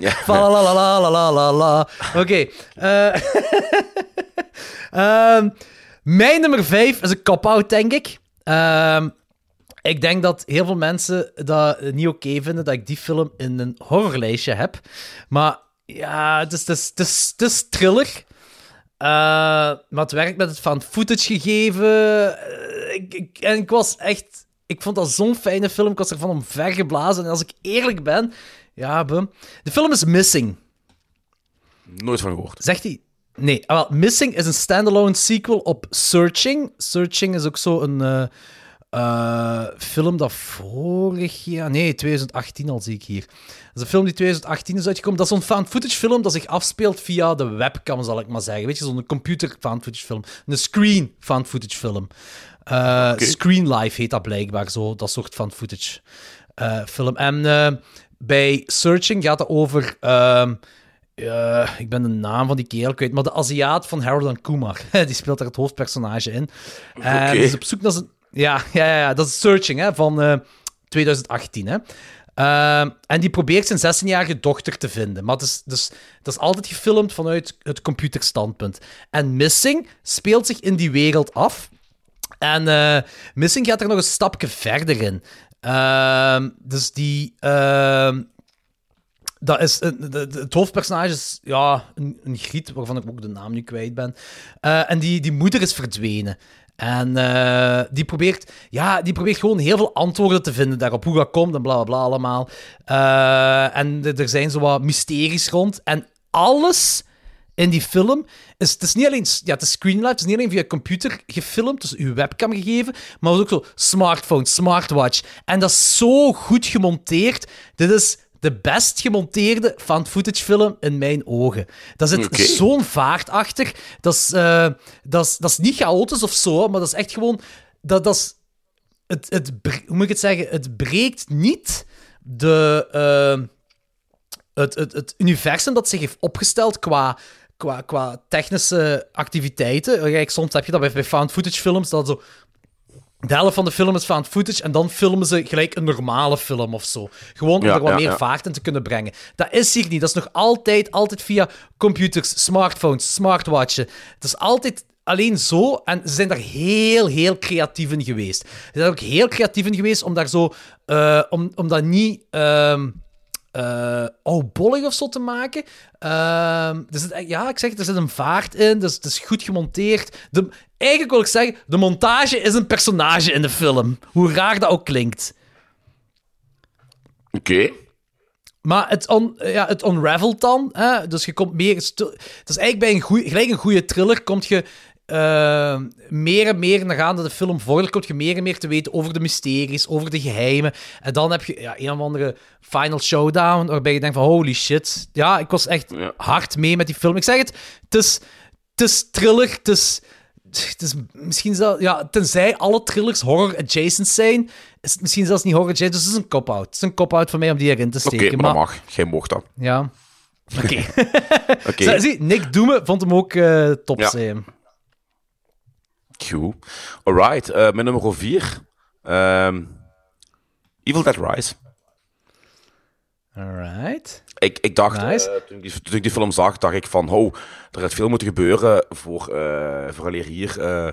ja. Falalalalala. Oké. eh, ehm, mijn nummer 5 is een cop-out, denk ik. Ehm, ik denk dat heel veel mensen dat niet oké vinden dat ik die film in een horrorlijstje heb. Maar ja, het is, het is, het is, het is thriller. Eh, maar het werkt met het van footage gegeven. Eh, ik, ik, en ik was echt... Ik vond dat zo'n fijne film. Ik was ervan omvergeblazen. En als ik eerlijk ben... Ja, bum. De film is Missing. Nooit van gehoord. Zegt hij... Nee, ah, Missing is een standalone sequel op Searching. Searching is ook zo een eh, eh, film dat vorig jaar... Nee, 2018 al zie ik hier. Dat is een film die 2018 is uitgekomen. Dat is zo'n found footage film dat zich afspeelt via de webcam, zal ik maar zeggen. Weet je, zo'n computer found footage film. Een screen found footage film. Eh, Screen Life heet dat blijkbaar, zo, dat soort found footage eh, film. En bij Searching gaat het over... ehm, eh, ik ben de naam van die kerel kwijt, maar de Aziat van Harold en Kumar. die speelt daar het hoofdpersonage in. En Oké. die is op zoek naar zijn... Ja, ja, ja, dat is Searching hè, van eh, 2018. Hè. Ehm, en die probeert zijn 16-jarige dochter te vinden. Maar het is, dus, dat is altijd gefilmd vanuit het computerstandpunt. En Missing speelt zich in die wereld af. En eh, Missing gaat er nog een stapje verder in. Ehm, dus die... ehm, dat is, de- het hoofdpersonage is ja, een, een griet, waarvan ik ook de naam nu kwijt ben. Eh, en die, die moeder is verdwenen. En eh, die, probeert, ja, die probeert gewoon heel veel antwoorden te vinden daarop. Hoe dat komt en bla bla bla allemaal. Eh, en er zijn zo wat mysteries rond. En alles in die film is, het is niet alleen ja, het is screenlight, het is niet alleen via computer gefilmd, dus uw webcam gegeven, maar ook zo smartphone, smartwatch. En dat is zo goed gemonteerd. Dit is de best gemonteerde found footage film in mijn ogen. Daar zit zo'n vaart achter. Dat is, eh, dat, is, dat is niet chaotisch of zo, maar dat is echt gewoon... Dat, dat is, het, het, hoe moet ik het zeggen? Het breekt niet de, eh, het, het, het universum dat zich heeft opgesteld qua, qua, qua technische activiteiten. Kijk, soms heb je dat bij, bij found footage films, dat zo de helft van de film is found footage en dan filmen ze gelijk een normale film of zo. Gewoon om Ja, er wat ja, meer ja. vaart in te kunnen brengen. Dat is hier niet. Dat is nog altijd, altijd via computers, smartphones, smartwatchen. Het is altijd alleen zo en ze zijn daar heel, heel creatief in geweest. Ze zijn ook heel creatief in geweest om daar zo... eh, om, om dat niet... eh oudbollig of zo te maken. Ehm, er zit, ja, ik zeg er zit een vaart in. Dus het is goed gemonteerd. De, eigenlijk wil ik zeggen, de montage is een personage in de film. Hoe raar dat ook klinkt. Oké. Maar het, on, ja, het unravelt dan. Hè? Dus je komt meer... Het is eigenlijk bij een goeie, gelijk een goede thriller komt je eh, meer en meer, naargaande de film vordert, komt je meer en meer te weten over de mysteries, over de geheimen. En dan heb je ja, een of andere final showdown, waarbij je denkt van holy shit. Ja, ik was echt Ja. hard mee met die film. Ik zeg het, het is, het is thriller, het is... Het is misschien zelfs, ja, tenzij alle thrillers horror adjacent zijn, is het misschien zelfs niet horror adjacent. Dus het is een cop-out. Het is een cop-out voor mij om die erin te Oké, steken. maar dat mag. Jij mocht dat. Ja. Oké. Oké, Zie- Zie, Nick Doemen vond hem ook eh, top Ja. zijn. goed. Alright, eh mijn nummer 4. Evil Dead Rise. Alright. Ik, ik dacht, Nice. eh, toen, ik die, toen ik die film zag, dacht ik van, oh, er gaat veel moeten gebeuren voor, eh vooraleer hier, eh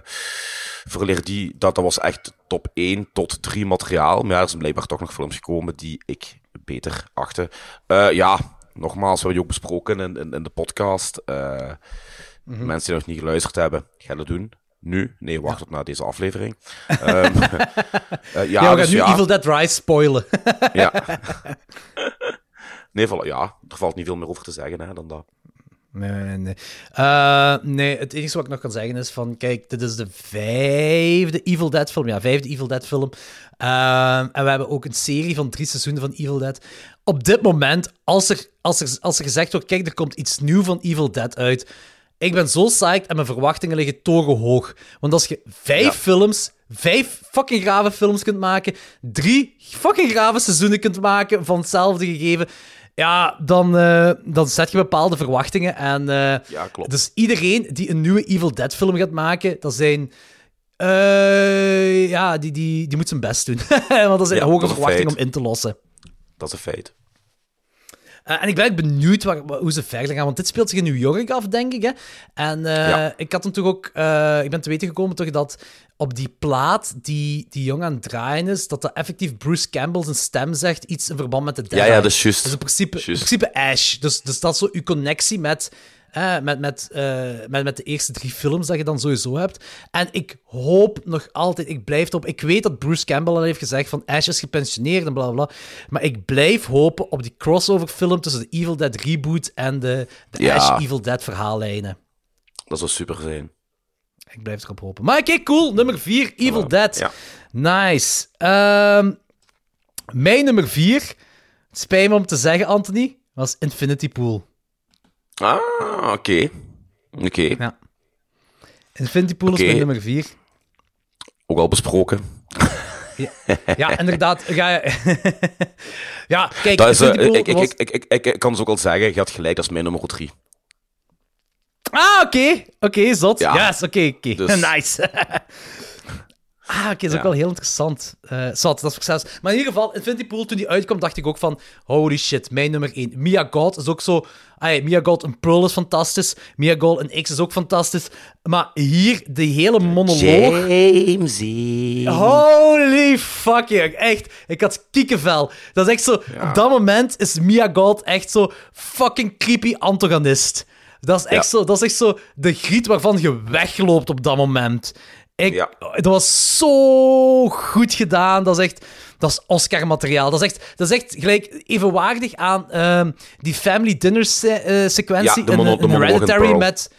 vooraleer die, dat, dat was echt top 1 tot 3 materiaal. Maar ja, er zijn blijkbaar toch nog films gekomen die ik beter achtte. Ja, nogmaals, we hebben die ook besproken in, in, in de podcast. Eh, Mensen die nog niet geluisterd hebben, ga dat doen. Nu? Nee, wacht tot na deze aflevering. Ehm, eh, ja, Ja, we dus gaan nu ja, Evil Dead Rise spoilen. ja. nee, voilà, ja, er valt niet veel meer over te zeggen hè, dan dat. Nee, nee, nee. Eh, nee, het enige wat ik nog kan zeggen is van, kijk, dit is de vijfde Evil Dead film. Ja, vijfde Evil Dead film. Ehm, en we hebben ook een serie van drie seizoenen van Evil Dead. Op dit moment, als er, als er, als er gezegd wordt, kijk, er komt iets nieuws van Evil Dead uit. Ik ben zo psyched en mijn verwachtingen liggen torenhoog. Want als je vijf Ja. films, vijf fucking grave films kunt maken, drie fucking grave seizoenen kunt maken van hetzelfde gegeven, ja, dan, eh, dan zet je bepaalde verwachtingen. En eh, Ja, klopt. dus iedereen die een nieuwe Evil Dead film gaat maken, dat zijn... eh, ja, die, die, die moet zijn best doen. Want dat zijn Ja, hoge verwachtingen om in te lossen. Dat is een feit. Eh, en ik ben benieuwd waar, waar- hoe ze verder gaan, want dit speelt zich in New York af, denk ik. Hè? En eh, Ja. ik had hem toch ook... eh, ik ben te weten gekomen toch dat op die plaat die die jong aan het draaien is, dat dat effectief Bruce Campbell zijn stem zegt, iets in verband met de Dead Ja, ja, dat is juist. Dus in principe, in principe Ash. Dus, dus dat is zo uw connectie met, met, met, eh, met, met de eerste drie films dat je dan sowieso hebt. En ik hoop nog altijd, ik blijf erop. Ik weet dat Bruce Campbell al heeft gezegd van Ash is gepensioneerd en bla bla. Maar ik blijf hopen op die crossover film tussen de Evil Dead reboot en de, de Ja. Ash Evil Dead verhaallijnen. Dat zou super zijn. Ik blijf erop hopen. Maar oké, cool. Nummer 4, Evil. Dead. Ja. Nice. Ehm, mijn nummer 4, het spijt me om te zeggen, Anthony, was Infinity Pool. Ah, oké. Oké. Ja. Infinity Pool Oké. is mijn nummer 4. Ook al besproken. Ja, inderdaad. Ja, ja. ja kijk, Dat is, eh, ik, ik, was- ik, ik, ik, ik, ik kan dus ook al zeggen, je had gelijk, dat is mijn nummer 3. Ah, oké. Oké, zot. Ja. Yes, oké, oké. Dus- Nice. Ah, oké, dat is ook wel heel interessant. Eh zot, dat is zelfs... Maar in ieder geval, Infinity Pool, toen die uitkwam, dacht ik ook van... Holy shit, mijn nummer 1. Mia God is ook zo... Ah, Mia God en Pearl is fantastisch. Mia God en X is ook fantastisch. Maar hier, de hele monoloog... Jamesy. Holy fucking, echt. Ik had kiekenvel. Dat is echt zo... Op dat moment is Mia God echt zo fucking creepy antagonist. Dat is echt, Ja. zo, dat is echt zo de griet waarvan je wegloopt op dat moment. Ik, Ja. Dat was zo goed gedaan. Dat is echt... dat is Oscar-materiaal. Dat is echt, dat is echt gelijk evenwaardig aan ehm, die family dinner se- eh, sequentie Ja, de in, in Hereditary met...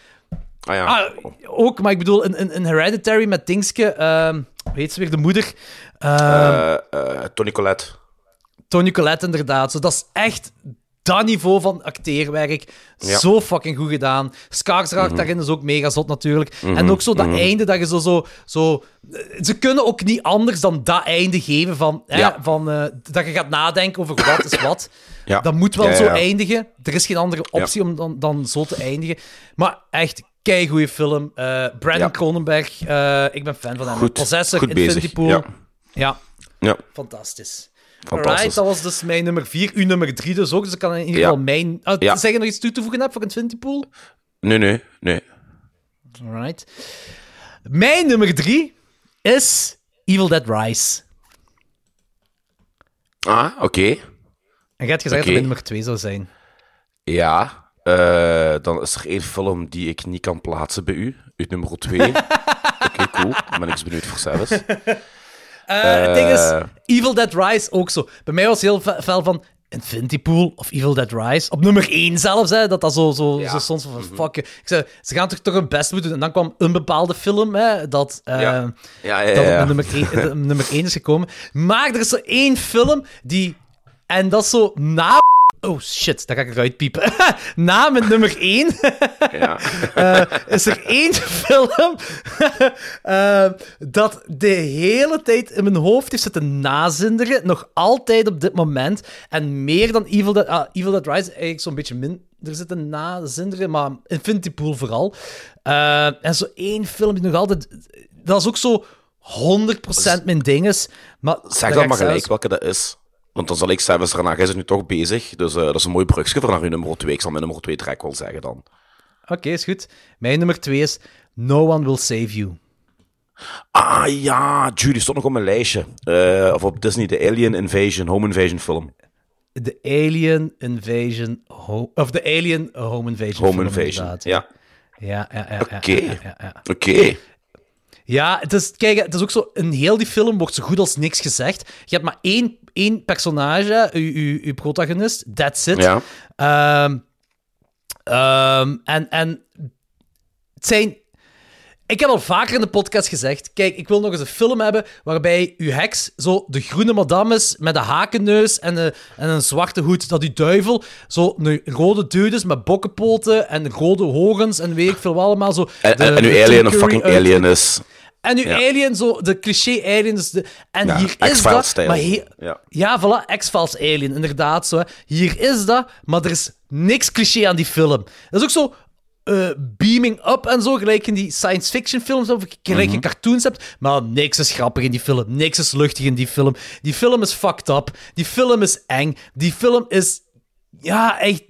Ah ja. Ah, ook, maar ik bedoel, een, een, Hereditary met Dingske, ehm hoe heet ze weer, de moeder? Ehm, Eh, eh, Tony Collette. Tony Collette, inderdaad. Zo, dat is echt dat niveau van acteerwerk. Ja. Zo fucking goed gedaan. Skarsgård Mhm. daarin is ook mega zot natuurlijk. En ook zo dat einde dat je zo, zo, zo... Ze kunnen ook niet anders dan dat einde geven van... Hè, Ja. van eh, dat je gaat nadenken over wat is wat. Ja. Dat moet wel zo eindigen. Er is geen andere optie om dan, dan zo te eindigen. Maar echt, keigoeie film. Eh Brandon. Cronenberg, eh, ik ben fan van hem. Goed. Possessor, Goed Infinity bezig. Pool. Ja, Ja, fantastisch. Alright, dat was dus mijn nummer 4. Uw nummer 3 dus ook. Dus ik kan in ieder Ja. geval mijn... Uh, Ja. Zeg je nog iets toe te voegen hebt voor Infinity Pool? Nee, nee, nee. Alright. Mijn nummer 3 is Evil Dead Rise. Ah, oké. En je had gezegd dat Oké. mijn nummer 2 zou zijn. Ja, eh, dan is er één film die ik niet kan plaatsen bij u. Uw nummer 2. Oké, cool. Dan ben ik eens benieuwd voor zelfs. Eh, het ding is, Eh. Evil Dead Rise ook zo. Bij mij was heel fel van Infinity Pool of Evil Dead Rise. Op nummer 1 zelfs, hè, dat dat zo, zo, zo soms van fuck. Ik zei, ze gaan toch toch hun best moeten doen. En dan kwam een bepaalde film, hè, dat... eh, Ja. Ja, ja, dat op nummer 1, nummer 1 is gekomen. Maar er is zo één film die... En dat is zo na... Oh shit, dat ga ik eruit piepen. na mijn nummer 1 ja. is er één film eh, dat de hele tijd in mijn hoofd heeft zitten nazinderen. Nog altijd op dit moment. En meer dan Evil Dead, ah, Evil Dead Rise eigenlijk zo'n beetje min. Er zitten nazinderen, maar Infinity Pool vooral. Eh, en zo één film die nog altijd... Dat is ook zo 100% mijn ding is. Maar Zeg dan maar gelijk zelfs- welke dat is. Want dan zal ik zelfs erna, jij is nu toch bezig. Dus eh, dat is een mooi brugje voor naar uw nummer 2. Ik zal mijn nummer 2 direct wel zeggen dan. Oké, is goed. Mijn nummer 2 is No One Will Save You. Ah ja, Judy stond nog op mijn lijstje. Eh, of op Disney, de Alien Invasion, Home Invasion film. De Alien Invasion... Of de Alien Home Invasion. Home film, Invasion, ja. Ja, ja, ja. ja, Oké. Ja, ja, ja. Oké. Ja, het is, kijk, het is ook zo... In heel die film wordt zo goed als niks gezegd. Je hebt maar één, één personage, uw, protagonist. That's it. Ja. Ehm, ehm, en, en het zijn... Ik heb al vaker in de podcast gezegd, kijk, ik wil nog eens een film hebben waarbij uw heks zo de groene madame is met een hakenneus en een, en een zwarte hoed. Dat uw duivel zo een rode dude is met bokkenpoten en rode hogens en weet ik veel wat allemaal. Zo En, de- en, en uw alien een fucking alien is. En Ja. alien, zo, de cliché alien. Dus de, en hier is dat. Maar he- Ja. voilà, X-Files alien, inderdaad. Zo, hè. Hier is dat, maar er is niks cliché aan die film. Dat is ook zo eh, beaming up en zo, gelijk in die science fiction films of gelijk Mhm. je cartoons hebt. Maar niks is grappig in die film. Niks is luchtig in die film. Die film is fucked up. Die film is eng. Die film is. Ja, echt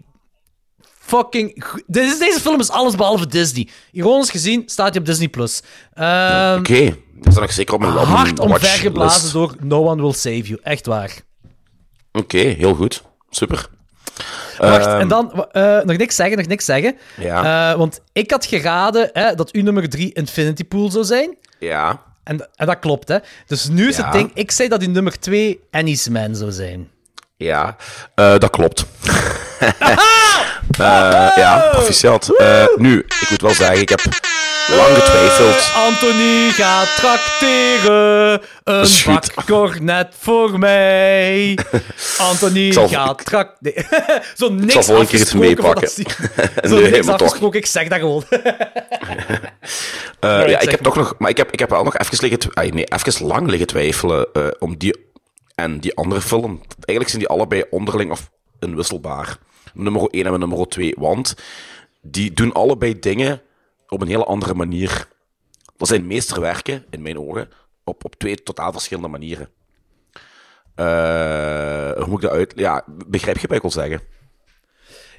fucking. Deze, deze film is alles behalve Disney. Ironisch gezien staat hij op Disney Plus. Ehm, Oké. Dat is nog zeker op mijn, op hard omvergeblazen door No One Will Save You. Echt waar. Oké, heel goed. Super. Wacht, Ehm, en dan eh, nog niks zeggen, nog niks zeggen. Ja. Eh, want ik had geraden hè, dat uw nummer 3 Infinity Pool zou zijn. Ja. En, en dat klopt, hè. Dus nu is Ja. het ding, ik zei dat uw nummer 2 Annie's Man zou zijn. Ja. Eh, dat klopt. Eh, ja, proficiat. Eh, nu, ik moet wel zeggen, ik heb lang getwijfeld. Anthony gaat trakteren. Een bak cornet voor mij. Anthony zal- gaat trakteren. Zo niks zal volgende keer afgesproken meepakken. Zo Nee, niks afgesproken, ik zeg dat gewoon. Eh, Alright, ja, ik heb toch nog, maar ik heb, ik heb wel nog even, liggen, ah, nee, even lang liggen twijfelen eh, om die en die andere film. Eigenlijk zijn die allebei onderling of inwisselbaar. Nummer 1 en nummer 2. Want die doen allebei dingen op een hele andere manier. Dat zijn meesterwerken, in mijn ogen, op, op twee totaal verschillende manieren. Eh, hoe moet ik dat uit... Ja, begrijp je wat ik wil zeggen?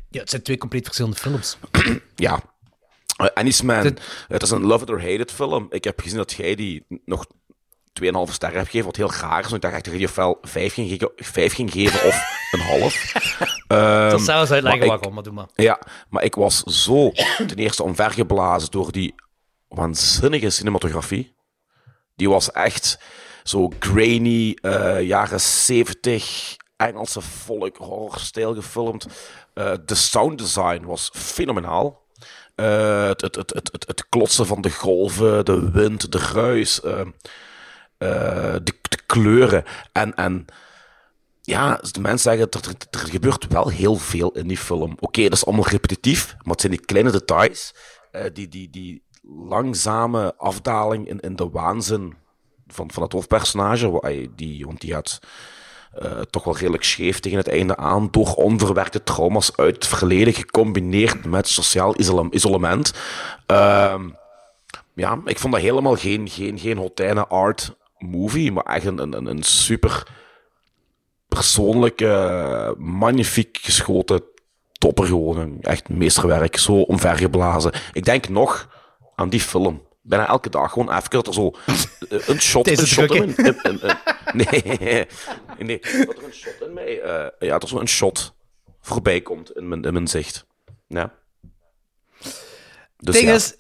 Ja, het zijn twee compleet verschillende films. Ja. Uh, Annie's Man. Dit- Het is een love it or hate it film. Ik heb gezien dat jij die nog 2,5 sterren hebt gegeven, wat heel raar is. Want ik dacht echt dat je die ofwel 5 ging, ge- 5 ging geven of een half. Ehm, Dat zou eens uitleggen ik- waarom, maar doe maar. Ja, maar ik was zo ten eerste omvergeblazen door die waanzinnige cinematografie. Die was echt zo grainy, eh, jaren 70 Engelse folk horrorstijl gefilmd. Eh, de sound design was fenomenaal. Eh, het, het, het, het, het, klotsen van de golven, de wind, de ruis, uh, de, de, kleuren. En, en ja, de mensen zeggen, er, er, gebeurt wel heel veel in die film. Oké, dat is allemaal repetitief, maar het zijn die kleine details, die, die, die langzame afdaling in, in de waanzin van, van het hoofdpersonage, die, want die had uh, toch wel redelijk scheef tegen het einde aan, door onverwerkte trauma's uit het verleden, gecombineerd met sociaal isolement. Uh, ja, ik vond dat helemaal geen, geen, geen hotijne art movie, maar echt een, een, een super persoonlijke, magnifiek geschoten topper gewoon. Echt meesterwerk, zo omvergeblazen. Ik denk nog aan die film bijna elke dag gewoon even dat er zo eh, een shot, een shot in, in, in, nee, nee, dat er een shot in mij, uh, ja, dat er zo een shot voorbij komt in mijn, in mijn zicht. Ja. Dus ding ja. is,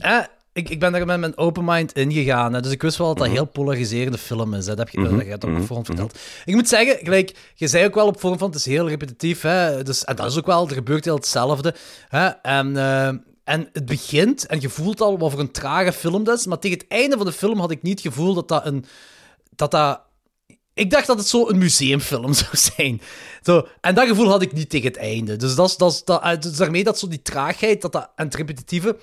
ik, ik ben daar met mijn open mind ingegaan. Hè, dus ik wist wel dat dat mm -hmm. heel polariserende film is. Hè. Dat heb je, mm -hmm. dat je ook op voorhand verteld. Ik moet zeggen, gelijk, je zei ook wel op voorhand van het is heel repetitief. Hè, dus, en dat is ook wel, er gebeurt heel hetzelfde. Hè, en uh, en het begint, en je voelt al wat voor een trage film dat is, maar tegen het einde van de film had ik niet het gevoel dat dat een... Dat dat... Ik dacht dat het zo een museumfilm zou zijn. Zo, en dat gevoel had ik niet tegen het einde. Dus, dat is, dat is, dat, dus daarmee dat zo die traagheid dat dat, en het repetitieve,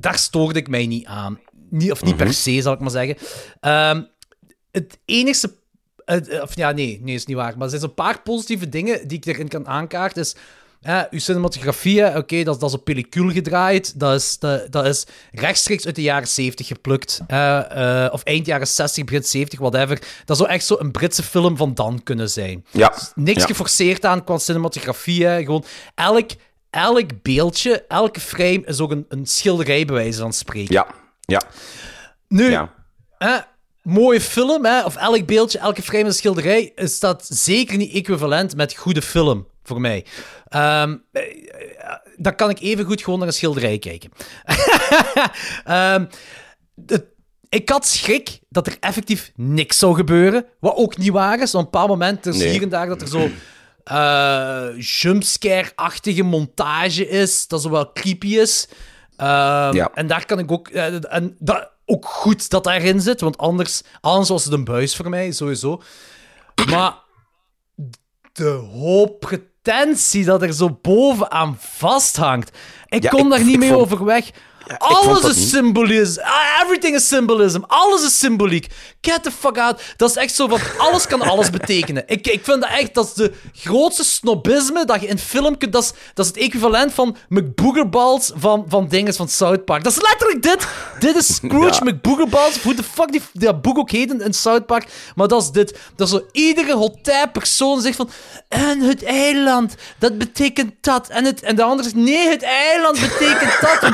daar stoorde ik mij niet aan. Niet, of niet per se, zal ik maar zeggen. Um, het enige... of ja, nee, nee, is niet waar. Maar er zijn een paar positieve dingen die ik erin kan aankaarten. Is ja, uw cinematografie, oké, dat, dat is op pellicule gedraaid. Dat is, dat, dat is rechtstreeks uit de jaren 70 geplukt. Uh, of eind jaren 60, begin 70, whatever. Dat zou echt zo een Britse film van dan kunnen zijn. Ja. Dus niks geforceerd aan qua cinematografie. Gewoon elk, elk beeldje, elke frame is ook een, een schilderij, bij wijze van spreken. Ja, ja. Nu, ja. mooie film, hè, of elk beeldje, elke frame is een schilderij, is dat zeker niet equivalent met goede film voor mij. Um, dan kan ik even goed gewoon naar een schilderij kijken. um, ik had schrik dat er effectief niks zou gebeuren. Wat ook niet waar is. Op een bepaald moment is nee. hier en daar dat er zo uh, jumpscare-achtige montage is. Dat zo wel creepy is. Um, ja. En daar kan ik ook... Uh, en dat, ook goed dat daarin zit, want anders, anders was het een buis voor mij, sowieso. Maar de hoop tensie dat er zo bovenaan vasthangt. Ik kon daar niet mee overweg. Alles is symbolisme. Ah, everything is symbolism. Alles is symboliek. Get the fuck out. Dat is echt zo van, alles kan alles betekenen. Ik, ik vind dat echt, dat is de grootste snobisme dat je in film kunt... Dat is, dat is het equivalent van McBoogerballs van, van dingen van South Park. Dat is letterlijk dit. Dit is Scrooge ja. McBoogerballs. Hoe de fuck die, dat boek ook heet in South Park. Maar dat is dit. Dat is zo, iedere hotel persoon zegt van... En het eiland, dat betekent dat. En, het, en de andere zegt, nee, het eiland betekent dat.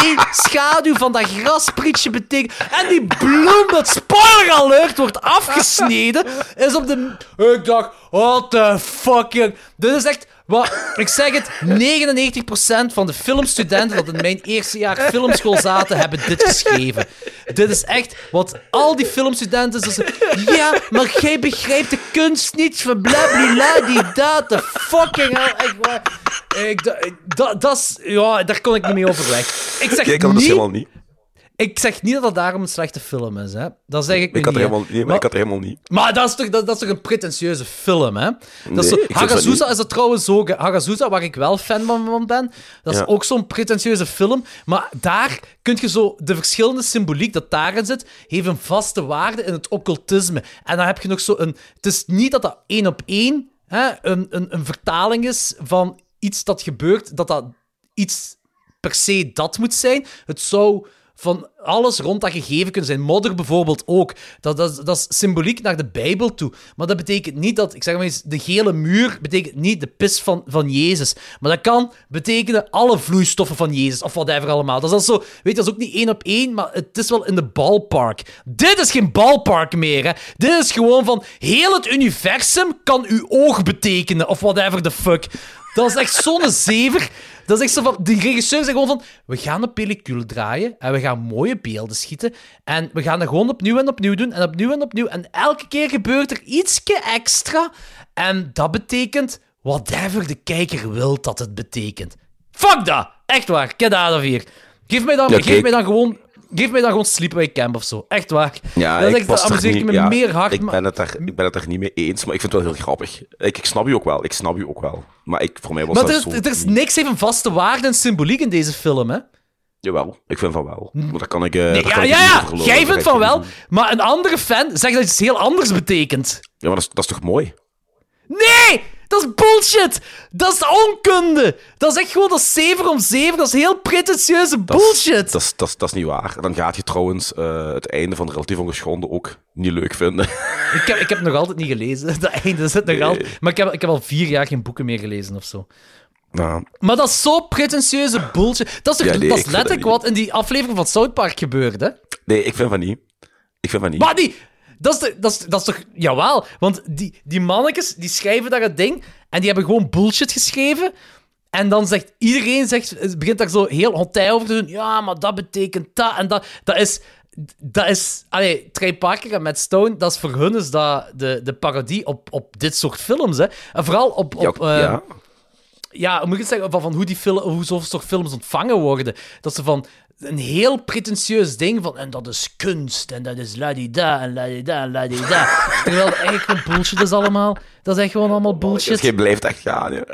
Die schaduw van dat grasprietje betekent... En die bloem, dat spoiler alert, wordt afgesneden. Is op de... Ik dacht, what the fuck, Dit is echt... Wat, ik zeg het, 99% van de filmstudenten dat in mijn eerste jaar filmschool zaten, hebben dit geschreven. Dit is echt wat al die filmstudenten zeggen. Ja, maar jij begrijpt de kunst niet van blablabla, die dat, de fucking hell. Echt waar. Ik, dat, dat is, ja, daar kon ik niet mee overweg. Ik zeg Kijk, dat niet, helemaal niet. Ik zeg niet dat het daarom een slechte film is, hè. Dat zeg ik, ik had niet. Helemaal, nee, maar, ik had er helemaal niet. Maar dat is toch, dat, dat is toch een pretentieuze film, hè? Dat is zo, Hagazusa is dat trouwens ook. Hagazusa, waar ik wel fan van ben, dat is ook zo'n pretentieuze film. Maar daar kun je zo... De verschillende symboliek dat daarin zit, heeft een vaste waarde in het occultisme. En dan heb je nog zo een... Het is niet dat dat één op één hè, een, een, een vertaling is van iets dat gebeurt, dat dat iets per se dat moet zijn. Het zou van alles rond dat gegeven kunnen zijn. Modder bijvoorbeeld ook. Dat, dat, dat is symboliek naar de Bijbel toe. Maar dat betekent niet dat, ik zeg maar eens, de gele muur betekent niet de pis van, van Jezus. Maar dat kan betekenen alle vloeistoffen van Jezus, of whatever allemaal. Dat is, al zo, weet je, dat is ook niet één op één, maar het is wel in de ballpark. Dit is geen ballpark meer, hè. Dit is gewoon van, heel het universum kan uw oog betekenen, of whatever the fuck. Dat is echt zo'n zever. Dat is echt zo van... Die regisseur zegt gewoon van... We gaan een pellicule draaien en we gaan mooie beelden schieten. En we gaan dat gewoon opnieuw en opnieuw doen. En opnieuw en opnieuw. En elke keer gebeurt er ietsje extra. En dat betekent whatever de kijker wil dat het betekent. Fuck dat! Echt waar. Get out of here. Geef mij dan, Ja, geef mij dan gewoon... Geef mij dan gewoon Sleepaway Camp of zo. Echt waar. Ja, dat is ik echt, was dat er amuseert niet- me ja, meer hard. Ik ben, het daar, ik ben het daar niet mee eens, maar ik vind het wel heel grappig. Ik, ik snap u ook wel, ik snap u ook wel. Maar ik, voor mij was Maar dat er is, er is niks even vaste waarde en symboliek in deze film, hè? Jawel, ik vind van wel. Maar daar kan ik... eh, Nee, daar ja, kan ja, ja. geloven, Jij vindt van wel, doen. maar een andere fan zegt dat iets heel anders betekent. Ja, maar dat is, dat is toch mooi? Nee! Dat is bullshit! Dat is onkunde! Dat is echt gewoon dat is zeven om zeven. Dat is heel pretentieuze bullshit! Dat is, dat, is, dat is niet waar. Dan gaat je trouwens eh, het einde van Relatief Ongeschonden ook niet leuk vinden. Ik, heb, ik heb het nog altijd niet gelezen. Dat einde zit nog Nee. altijd... Maar ik heb, ik heb al vier jaar geen boeken meer gelezen of zo. nou, Maar dat is zo pretentieuze bullshit. Dat is, toch, Ja, nee, dat ik is vind dat letterlijk wat in die aflevering van South Park gebeurde. nee, ik vind van niet. Ik vind van niet. Maar die... Dat is, de- dat, is, dat is toch... Jawel. Want die, die mannetjes, die schrijven daar het ding... En die hebben gewoon bullshit geschreven. En dan zegt iedereen... Zegt, begint daar zo heel hotij over te doen. Ja, maar dat betekent dat. En dat, dat is... Dat is... Allee, Trey Parker en Matt Stone... Dat is voor hun is dat de, de parodie op, op dit soort films, hè. En vooral op... ja, op eh, ja. ja, hoe moet ik het zeggen, van, van hoe, die film, hoe zo'n soort films ontvangen worden. Dat ze van een heel pretentieus ding van, en dat is kunst, en dat is ladida, en ladida, en ladida. Terwijl het eigenlijk gewoon bullshit is allemaal. Dat is echt gewoon allemaal bullshit. je blijft echt gaan, ja.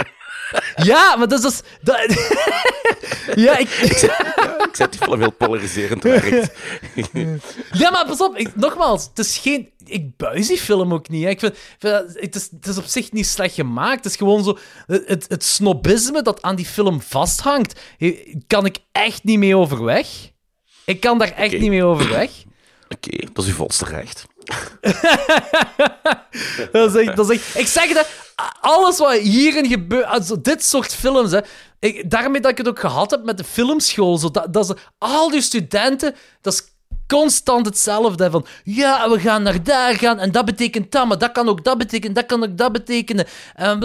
Ja, maar dat is dus... Dat... ja, ik... Ik zet die film heel polariserend werkt. Ja, maar pas op, ik, nogmaals, het is geen... Ik buis die film ook niet. Hè. Ik vind, het, is, het is op zich niet slecht gemaakt. Het is gewoon zo... Het, het, snobisme dat aan die film vasthangt, eh, kan ik echt niet mee overweg. Ik kan daar echt niet mee overweg. Oké, dat is uw volste recht. Dat is echt, dat is echt, ik zeg dat alles wat hierin gebeurt, also dit soort films, hè, ik, daarmee dat ik het ook gehad heb met de filmschool, zo, dat, dat is, al die studenten, dat is constant hetzelfde. Van, ja, we gaan naar daar gaan en dat betekent dat, maar dat kan ook dat betekenen, dat kan ook dat betekenen. En,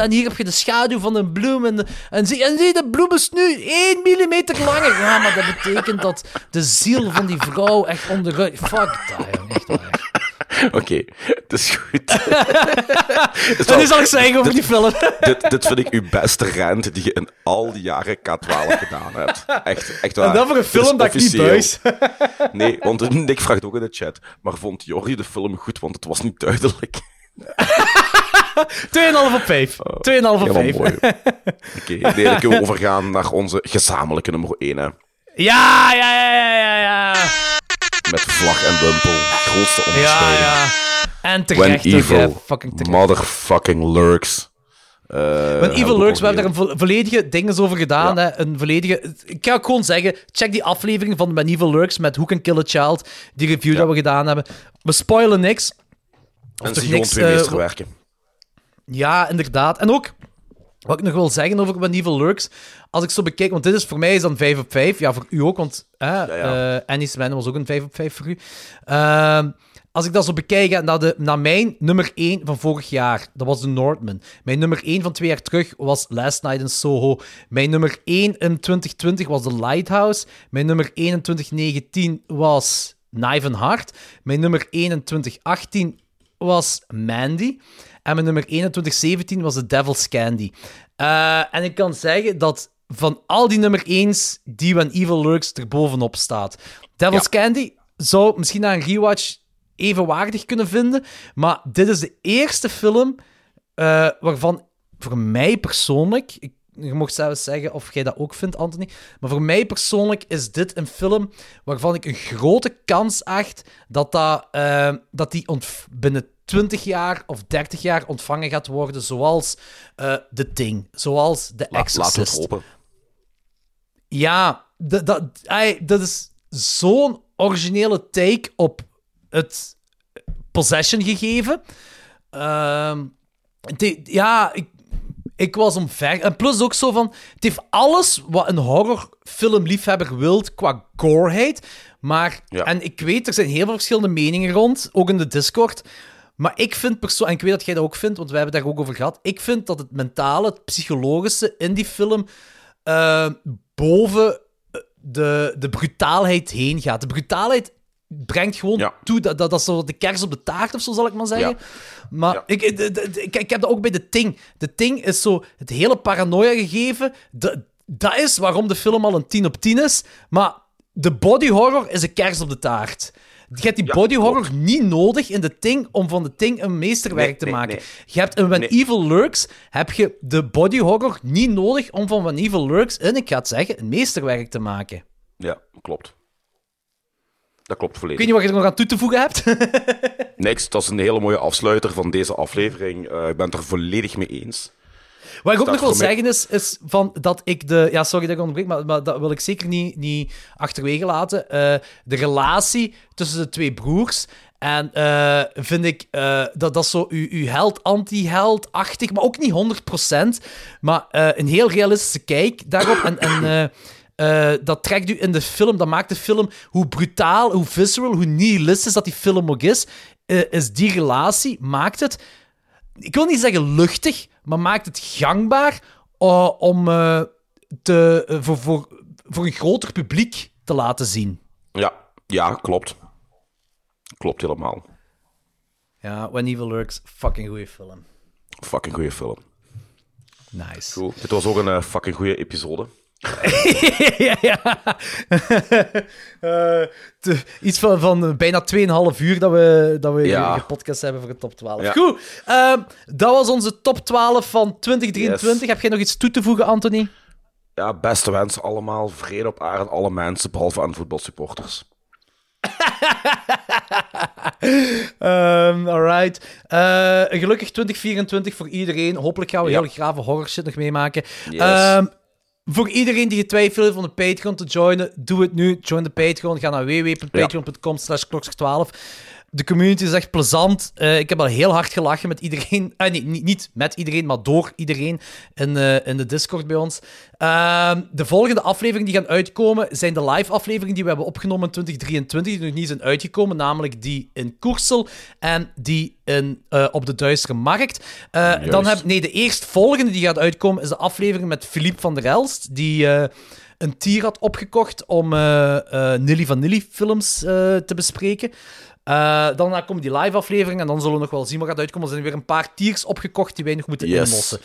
en hier heb je de schaduw van een bloem en, en, zie, en zie, de bloem is nu 1 millimeter langer. Ja, maar dat betekent dat de ziel van die vrouw echt onderuit... Fuck dat, echt waar. Oké, het is goed. Dat is al ik zeggen over die film. dit, dit vind ik uw beste rant die je in al die jaren K12 gedaan hebt. Echt, echt waar. En dan voor een film dat ik niet. Nee, want Nick vraagt ook in de chat. Maar vond Jordi de film goed? Want het was niet duidelijk. 2,5 op 5. 2,5 op Helemaal 5. mooi. Oké, nee, dan kunnen we overgaan naar onze gezamenlijke nummer 1. Hè. Ja, ja, ja, ja, ja. Met vlag en wimpel. Grootste Ja, onderscheiding. ja. En When terecht ook, evil. Fucking terecht. motherfucking lurks. Uh, When Evil Lurks, we hebben daar een vo- volledige dinges over gedaan. Hè. Een volledige... Ik ga ook gewoon zeggen, check die aflevering van When Evil Lurks met Who Can Kill a Child. Die review dat we gedaan hebben. We spoilen niks. En zie gewoon niks, twee eh, meesterwerken. Ja, inderdaad. En ook, wat ik nog wil zeggen over When Evil Lurks, als ik zo bekijk, want dit is voor mij is dan 5 op 5. Ja, voor u ook, want hè, ja. eh, Annie's Man was ook een 5 op 5 voor u. Ehm, als ik dat zo bekijk naar, de, naar mijn nummer 1 van vorig jaar, dat was The Northman. Mijn nummer 1 van twee jaar terug was Last Night in Soho. Mijn nummer 1 in 2020 was The Lighthouse. Mijn nummer 1 in 2019 was Knife and Heart. Mijn nummer 1 in 2018 was Mandy. En mijn nummer 1 in 2017 was The Devil's Candy. Eh, en ik kan zeggen dat van al die nummer 1's, die When Evil Lurks er bovenop staat. Devil's Candy zou misschien na een rewatch evenwaardig kunnen vinden. Maar dit is de eerste film eh, waarvan voor mij persoonlijk. Ik, je mocht zelfs zeggen of jij dat ook vindt, Anthony. Maar voor mij persoonlijk is dit een film waarvan ik een grote kans acht dat, dat, eh, dat die binnen 20 jaar of 30 jaar ontvangen gaat worden zoals eh The Thing, zoals The Exorcist. het hopen. Ja, dat, dat, is zo'n originele take op het Possession gegeven. Ehm, ja, ik, ik was omver. En plus ook zo van... Het heeft alles wat een horrorfilmliefhebber wilt qua goreheid. Maar... Ja. En ik weet, er zijn heel veel verschillende meningen rond, ook in de Discord. Maar ik vind persoonlijk, en ik weet dat jij dat ook vindt, want we hebben het daar ook over gehad. Ik vind dat het mentale, het psychologische in die film eh, boven eh, de, de brutaalheid heen gaat. De brutaalheid brengt gewoon Ja. toe, dat, dat, dat is zo de kers op de taart of zo, zal ik maar zeggen. Ja. Maar Ja. ik, ik, ik, heb dat ook bij de Ting. De Ting is zo het hele paranoia gegeven. Dat, dat is waarom de film al een 10 op 10 is. Maar de body horror is een kers op de taart. Je hebt die Ja, body horror niet nodig in de Ting om van de Ting een meesterwerk Nee, te nee, maken. nee. Je hebt in When. Evil Lurks heb je de body horror niet nodig om van When Evil Lurks, en ik ga het zeggen, een meesterwerk te maken. Ja, klopt. Dat klopt Ik volledig. weet niet wat je er nog aan toe te voegen hebt. Niks, dat is een hele mooie afsluiter van deze aflevering. Eh, ik ben het er volledig mee eens. Wat ik ook nog wil zeggen is, is van dat ik de... Ja, sorry dat ik onderbreek, maar, maar dat wil ik zeker niet, niet achterwege laten. Eh, de relatie tussen de twee broers. En eh, vind ik eh, dat dat zo uw, uw held, anti-held-achtig, maar ook niet 100%. Maar een heel realistische kijk daarop. En, en dat trekt u in de film, dat maakt de film, hoe brutaal, hoe visceral, hoe nihilistisch dat die film ook is, is die relatie, maakt het ik wil niet zeggen luchtig, maar maakt het gangbaar eh, om eh, te, eh, voor, voor, voor een groter publiek te laten zien. Ja, ja, klopt. Klopt helemaal. Ja, When Evil Lurks, fucking goede film. Fucking goede film. Nice. Cool. Dit was ook een fucking goede episode. ja, ja. Eh, te- iets van, van bijna 2,5 uur dat we, dat we Ja. hebben voor de top 12. Ja. Goed, ehm, dat was onze top 12 van 2023. Yes. Heb jij nog iets toe te voegen, Anthony? Ja, beste wensen allemaal. Vrede op aarde, alle mensen, behalve aan voetbalsupporters. Ehm alright. Een gelukkig 2024 voor iedereen. Hopelijk gaan we Ja. heel grave horror shit nog meemaken. Yes. Ehm, voor iedereen die getwijfeld heeft om de Patreon te joinen, doe het nu. Join de Patreon. Ga naar www.patreon.com slash klokslag12. De community is echt plezant. Eh, ik heb al heel hard gelachen met iedereen. Nee, niet, niet met iedereen, maar door iedereen in, eh, in de Discord bij ons. Ehm, de volgende afleveringen die gaan uitkomen zijn de live afleveringen die we hebben opgenomen in 2023, die nog niet zijn uitgekomen, namelijk die in Koersel en die in, eh, op de Duistere Markt. Dan heb, nee, de eerstvolgende die gaat uitkomen is de aflevering met Philippe van der Elst, die... een tier had opgekocht om Nilly van Nilly films te bespreken. Eh, daarna komen die live afleveringen en dan zullen we nog wel zien wat gaat uitkomen. Er zijn weer een paar tiers opgekocht die wij nog moeten Yes. inlossen.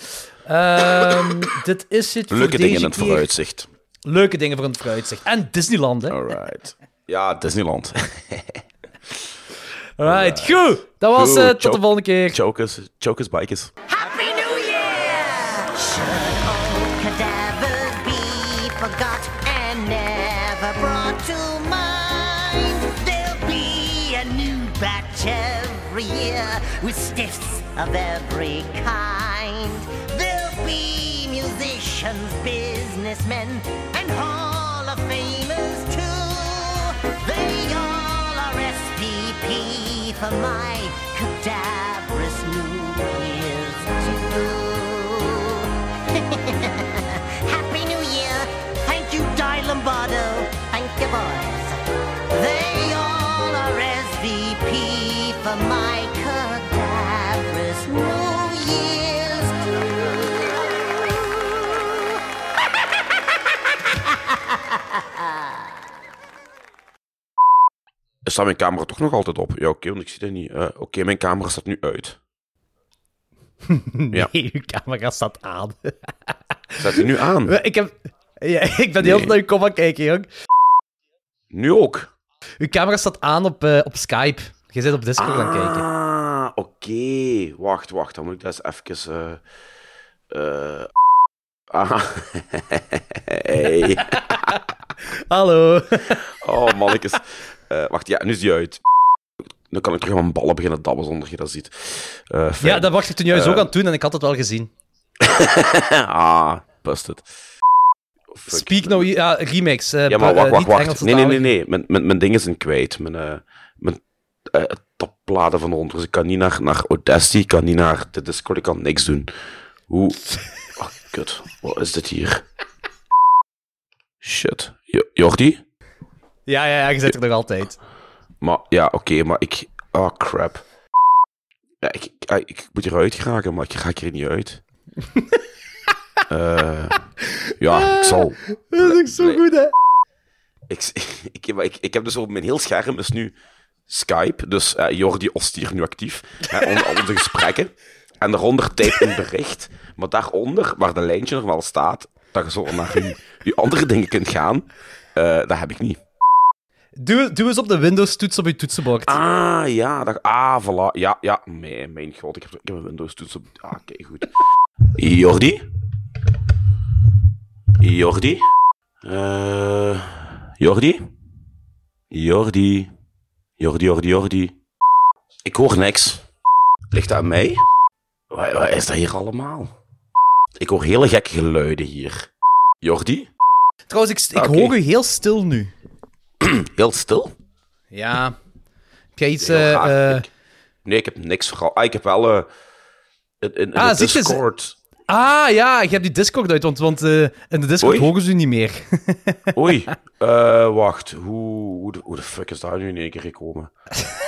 Ehm, dit is het voor Leuke deze dingen in het keer. vooruitzicht. Leuke dingen voor het vooruitzicht. En Disneyland, hè. Alright. Ja, Disneyland. Alright, goed. Dat was Goed, het. Tot de volgende keer. Chokers, chokers, bikers. Happy New Year! Every year with stiffs of every kind. There'll be musicians, businessmen, and Hall of Famers too. They all are SPP for my cadaverous New Year's too. Happy New Year! Thank you, Di Lombardo. Thank you, boys. Staat mijn camera toch nog altijd op? Ja, oké, want ik zie dat niet. Eh, oké, mijn camera staat nu uit. Ja. Nee, uw camera staat aan. Staat hij nu aan? ik, heb... ja, ik ben heel naar uw kom aan kijken, jong. Nu ook? Uw camera staat aan op, eh, op Skype. Je zit op Discord aan het kijken. Ah, oké. Wacht, wacht. Dan moet ik dat eens even... eh eh ah. hey. Hallo. Oh, mannetjes. Eh, wacht, ja, nu is die uit. Dan kan ik terug aan mijn ballen beginnen dabben zonder je dat ziet. Eh. Ja, dat wacht ik toen juist Eh. ook aan het doen en ik had het wel gezien. ah, busted. Fuck. Speak No ja, remix. eh, Ja, maar wacht, wacht, wacht. Nee, nee, nee, nee. Mijn, mijn, mijn dingen zijn kwijt. Mijn, mijn tabbladen van onder. Dus ik kan niet naar, naar Audacity, ik kan niet naar de Discord, ik kan niks doen. Hoe... Oh, kut. Wat is dit hier? Shit. Jo- Jordi? Ja, ja, je zit er nog altijd. Maar, ja, oké, maar ik... Oh, crap. Ja, ik, ik, ik moet eruit geraken, maar ik raak er niet uit. Eh, ja, ik zal... Dat is echt zo goed, hè? Ik, ik, heb- ik, ik heb dus op mijn heel scherm is nu Skype. Dus eh, Jordi Ostier nu actief. Hè, onder onze gesprekken. En daaronder type een bericht. Maar daaronder, waar de lijntje nog wel staat, dat je zo naar je, je andere dingen kunt gaan, eh, dat heb ik niet. Doe, doe eens op de Windows-toets op je toetsenbord. Ah, ja. Dat, ah, voilà. Ja, ja. Nee, mijn god. Ik heb, ik heb een Windows-toets op. Ah, oké, goed. Jordi? Jordi? Eh Jordi? Jordi? Jordi, Jordi, Jordi. Ik hoor niks. Ligt dat aan mij? Wat, wat is dat hier allemaal? Ik hoor hele gekke geluiden hier. Jordi? Trouwens, ik, ik Oké. hoor u heel stil nu. Heel stil? Ja. Heb jij iets... Eh, eh, Ik- nee, ik heb niks vooral. Ah, ik heb wel eh, in, in, in Ah, de je Discord. Ah, ja, ik heb die Discord uit, want, want in de Discord Oei. horen ze niet meer. Oei, wacht. Hoe, hoe, de, hoe de fuck is daar nu in één keer gekomen?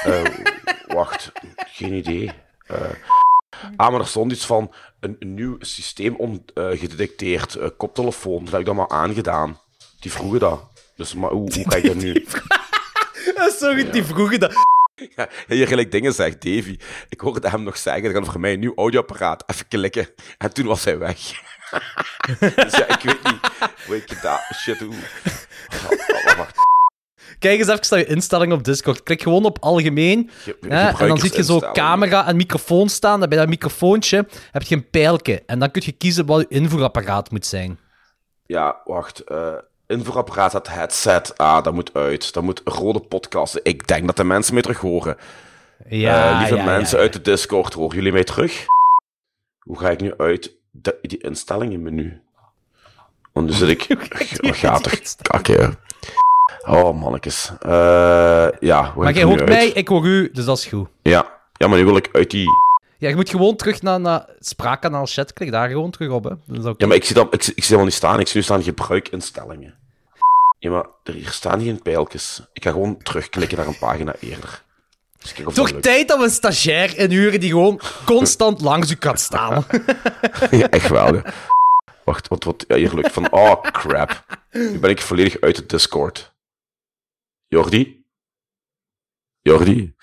Wacht, geen idee. Ah, maar er stond iets van een, een nieuw systeem eh, gedetecteerd. koptelefoon. Dat heb ik dan maar aangedaan. Die vroegen dat. Dus maar hoe, hoe ga ik dat nu? Dat is zo goed, die vroegen dat. Ja, hier gelijk dingen zegt Davy. Ik hoorde hem nog zeggen, er kan voor mij een nieuw audioapparaat. Even klikken. En toen was hij weg. dus ja, ik weet niet hoe ik dat... Shit, hoe... Wacht, wacht. Kijk eens even naar je instellingen op Discord. Klik gewoon op algemeen. Hè, en dan zie je zo camera en microfoon staan. En bij dat microfoontje heb je een pijltje. En dan kun je kiezen wat je invoerapparaat moet zijn. Ja, wacht. eh invoerapparaat, het headset. Ah, dat moet uit. Dat moet rode podcasten. Ik denk dat de mensen mij terug horen. Ja, Eh, lieve ja, mensen ja. uit de Discord, horen jullie mij terug? Hoe ga ik nu uit de, die instellingenmenu? Want nu zit ik... Wat gaat er? Kakken. Oh, mannetjes. Eh ja, Maar jij hoort mij, ik hoor u, dus dat is goed. Ja. ja, maar nu wil ik uit die... Ja, je moet gewoon terug naar, naar spraakkanaal chat. Klik daar gewoon terug op, hè. Dat is oké. Ja, maar ik zie, dat, ik, ik zie helemaal niet staan. Ik zie nu staan gebruikinstellingen. Ja, maar er hier staan geen pijltjes. Ik ga gewoon terugklikken naar een pagina eerder. Dus dat Toch tijd dat we een stagiair inhuren die gewoon constant langs u kan staan. Ja, echt wel. hè. Wacht, wat, wat, ja, hier lukt van. Oh, crap. Nu ben ik volledig uit de Discord. Jordi? Jordi?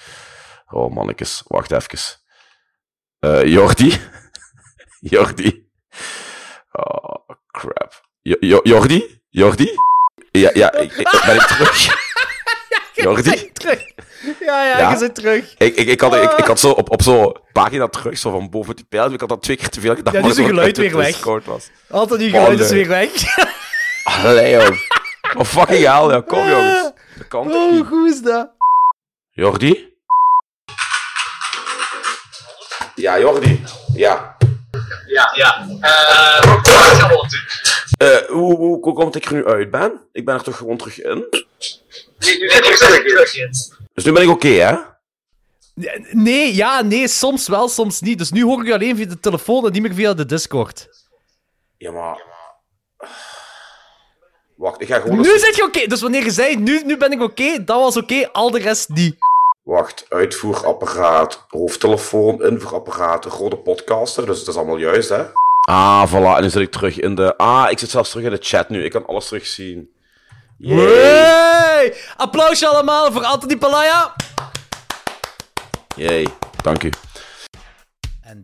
Oh, mannetjes. Wacht even. Eh Jordi? Jordi? Oh, crap. Jo- Jo- Jordi? Jordi? Ja, ja, ik, ik- ben ik terug? Jordi? terug. Ja, ja, Ja? je zit terug. Ik, ik, ik, had, ik, ik had zo op, op zo'n pagina terug, zo van boven die pijl. Ik had dat twee keer te veel gedaan. Ja, nu is ik geluid weer weg. Was. Altijd die geluid is weer weg. Allee, joh. Oh, fucking hell, ja. Kom, jongens. Dat kan Oh, hoe is dat? Jordi? Ja, Jordi. Ja. Ja, ja. Eh? Eh, hoe, hoe, hoe komt ik er nu uit ben? Ik ben er toch gewoon terug in? Nee, nu zit je terug in. Dus nu ben ik oké, hè? Nee, ja, nee, soms wel, soms niet. Dus nu hoor ik je alleen via de telefoon en niet meer via de Discord. Ja, maar... Wacht, ik ga gewoon... Nu eens- zit je oké. Dus wanneer je zei, nu, nu ben ik oké, dat was oké, al de rest niet. Wacht, uitvoerapparaat, hoofdtelefoon, invoerapparaat, rode podcaster. Dus dat is allemaal juist, hè? Ah, voilà. En nu zit ik terug in de... Ah, ik zit zelfs terug in de chat nu. Ik kan alles terugzien. Yay. Hey! Applausje allemaal voor Anthony Palaya. Yay. Dank u.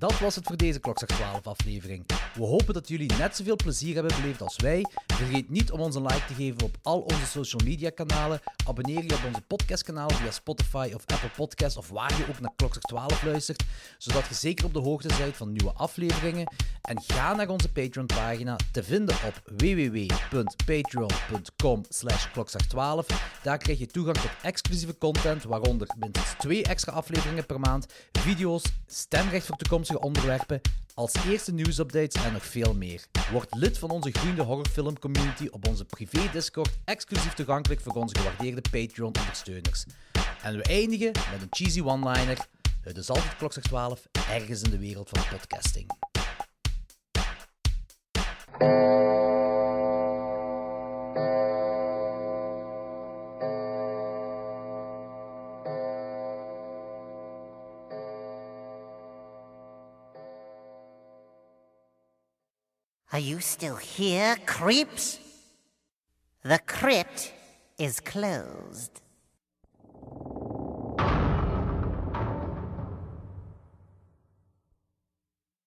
Dat was het voor deze Klokzak 12 aflevering. We hopen dat jullie net zoveel plezier hebben beleefd als wij. Vergeet niet om ons een like te geven op al onze social media kanalen. Abonneer je op onze podcastkanaal via Spotify of Apple Podcasts of waar je ook naar Klokzak 12 luistert, zodat je zeker op de hoogte bent van nieuwe afleveringen. En ga naar onze Patreon pagina te vinden op www.patreon.com slash klokzak12. Daar krijg je toegang tot exclusieve content, waaronder minstens twee extra afleveringen per maand, video's, stemrecht voor toekomstige onderwerpen, als eerste nieuwsupdates en nog veel meer. Word lid van onze groeiende horrorfilm community op onze privé Discord, exclusief toegankelijk voor onze gewaardeerde Patreon-ondersteuners. En we eindigen met een cheesy one-liner. Het is altijd klokslag 12, ergens in de wereld van podcasting. Are you still here, creeps? The crypt is closed.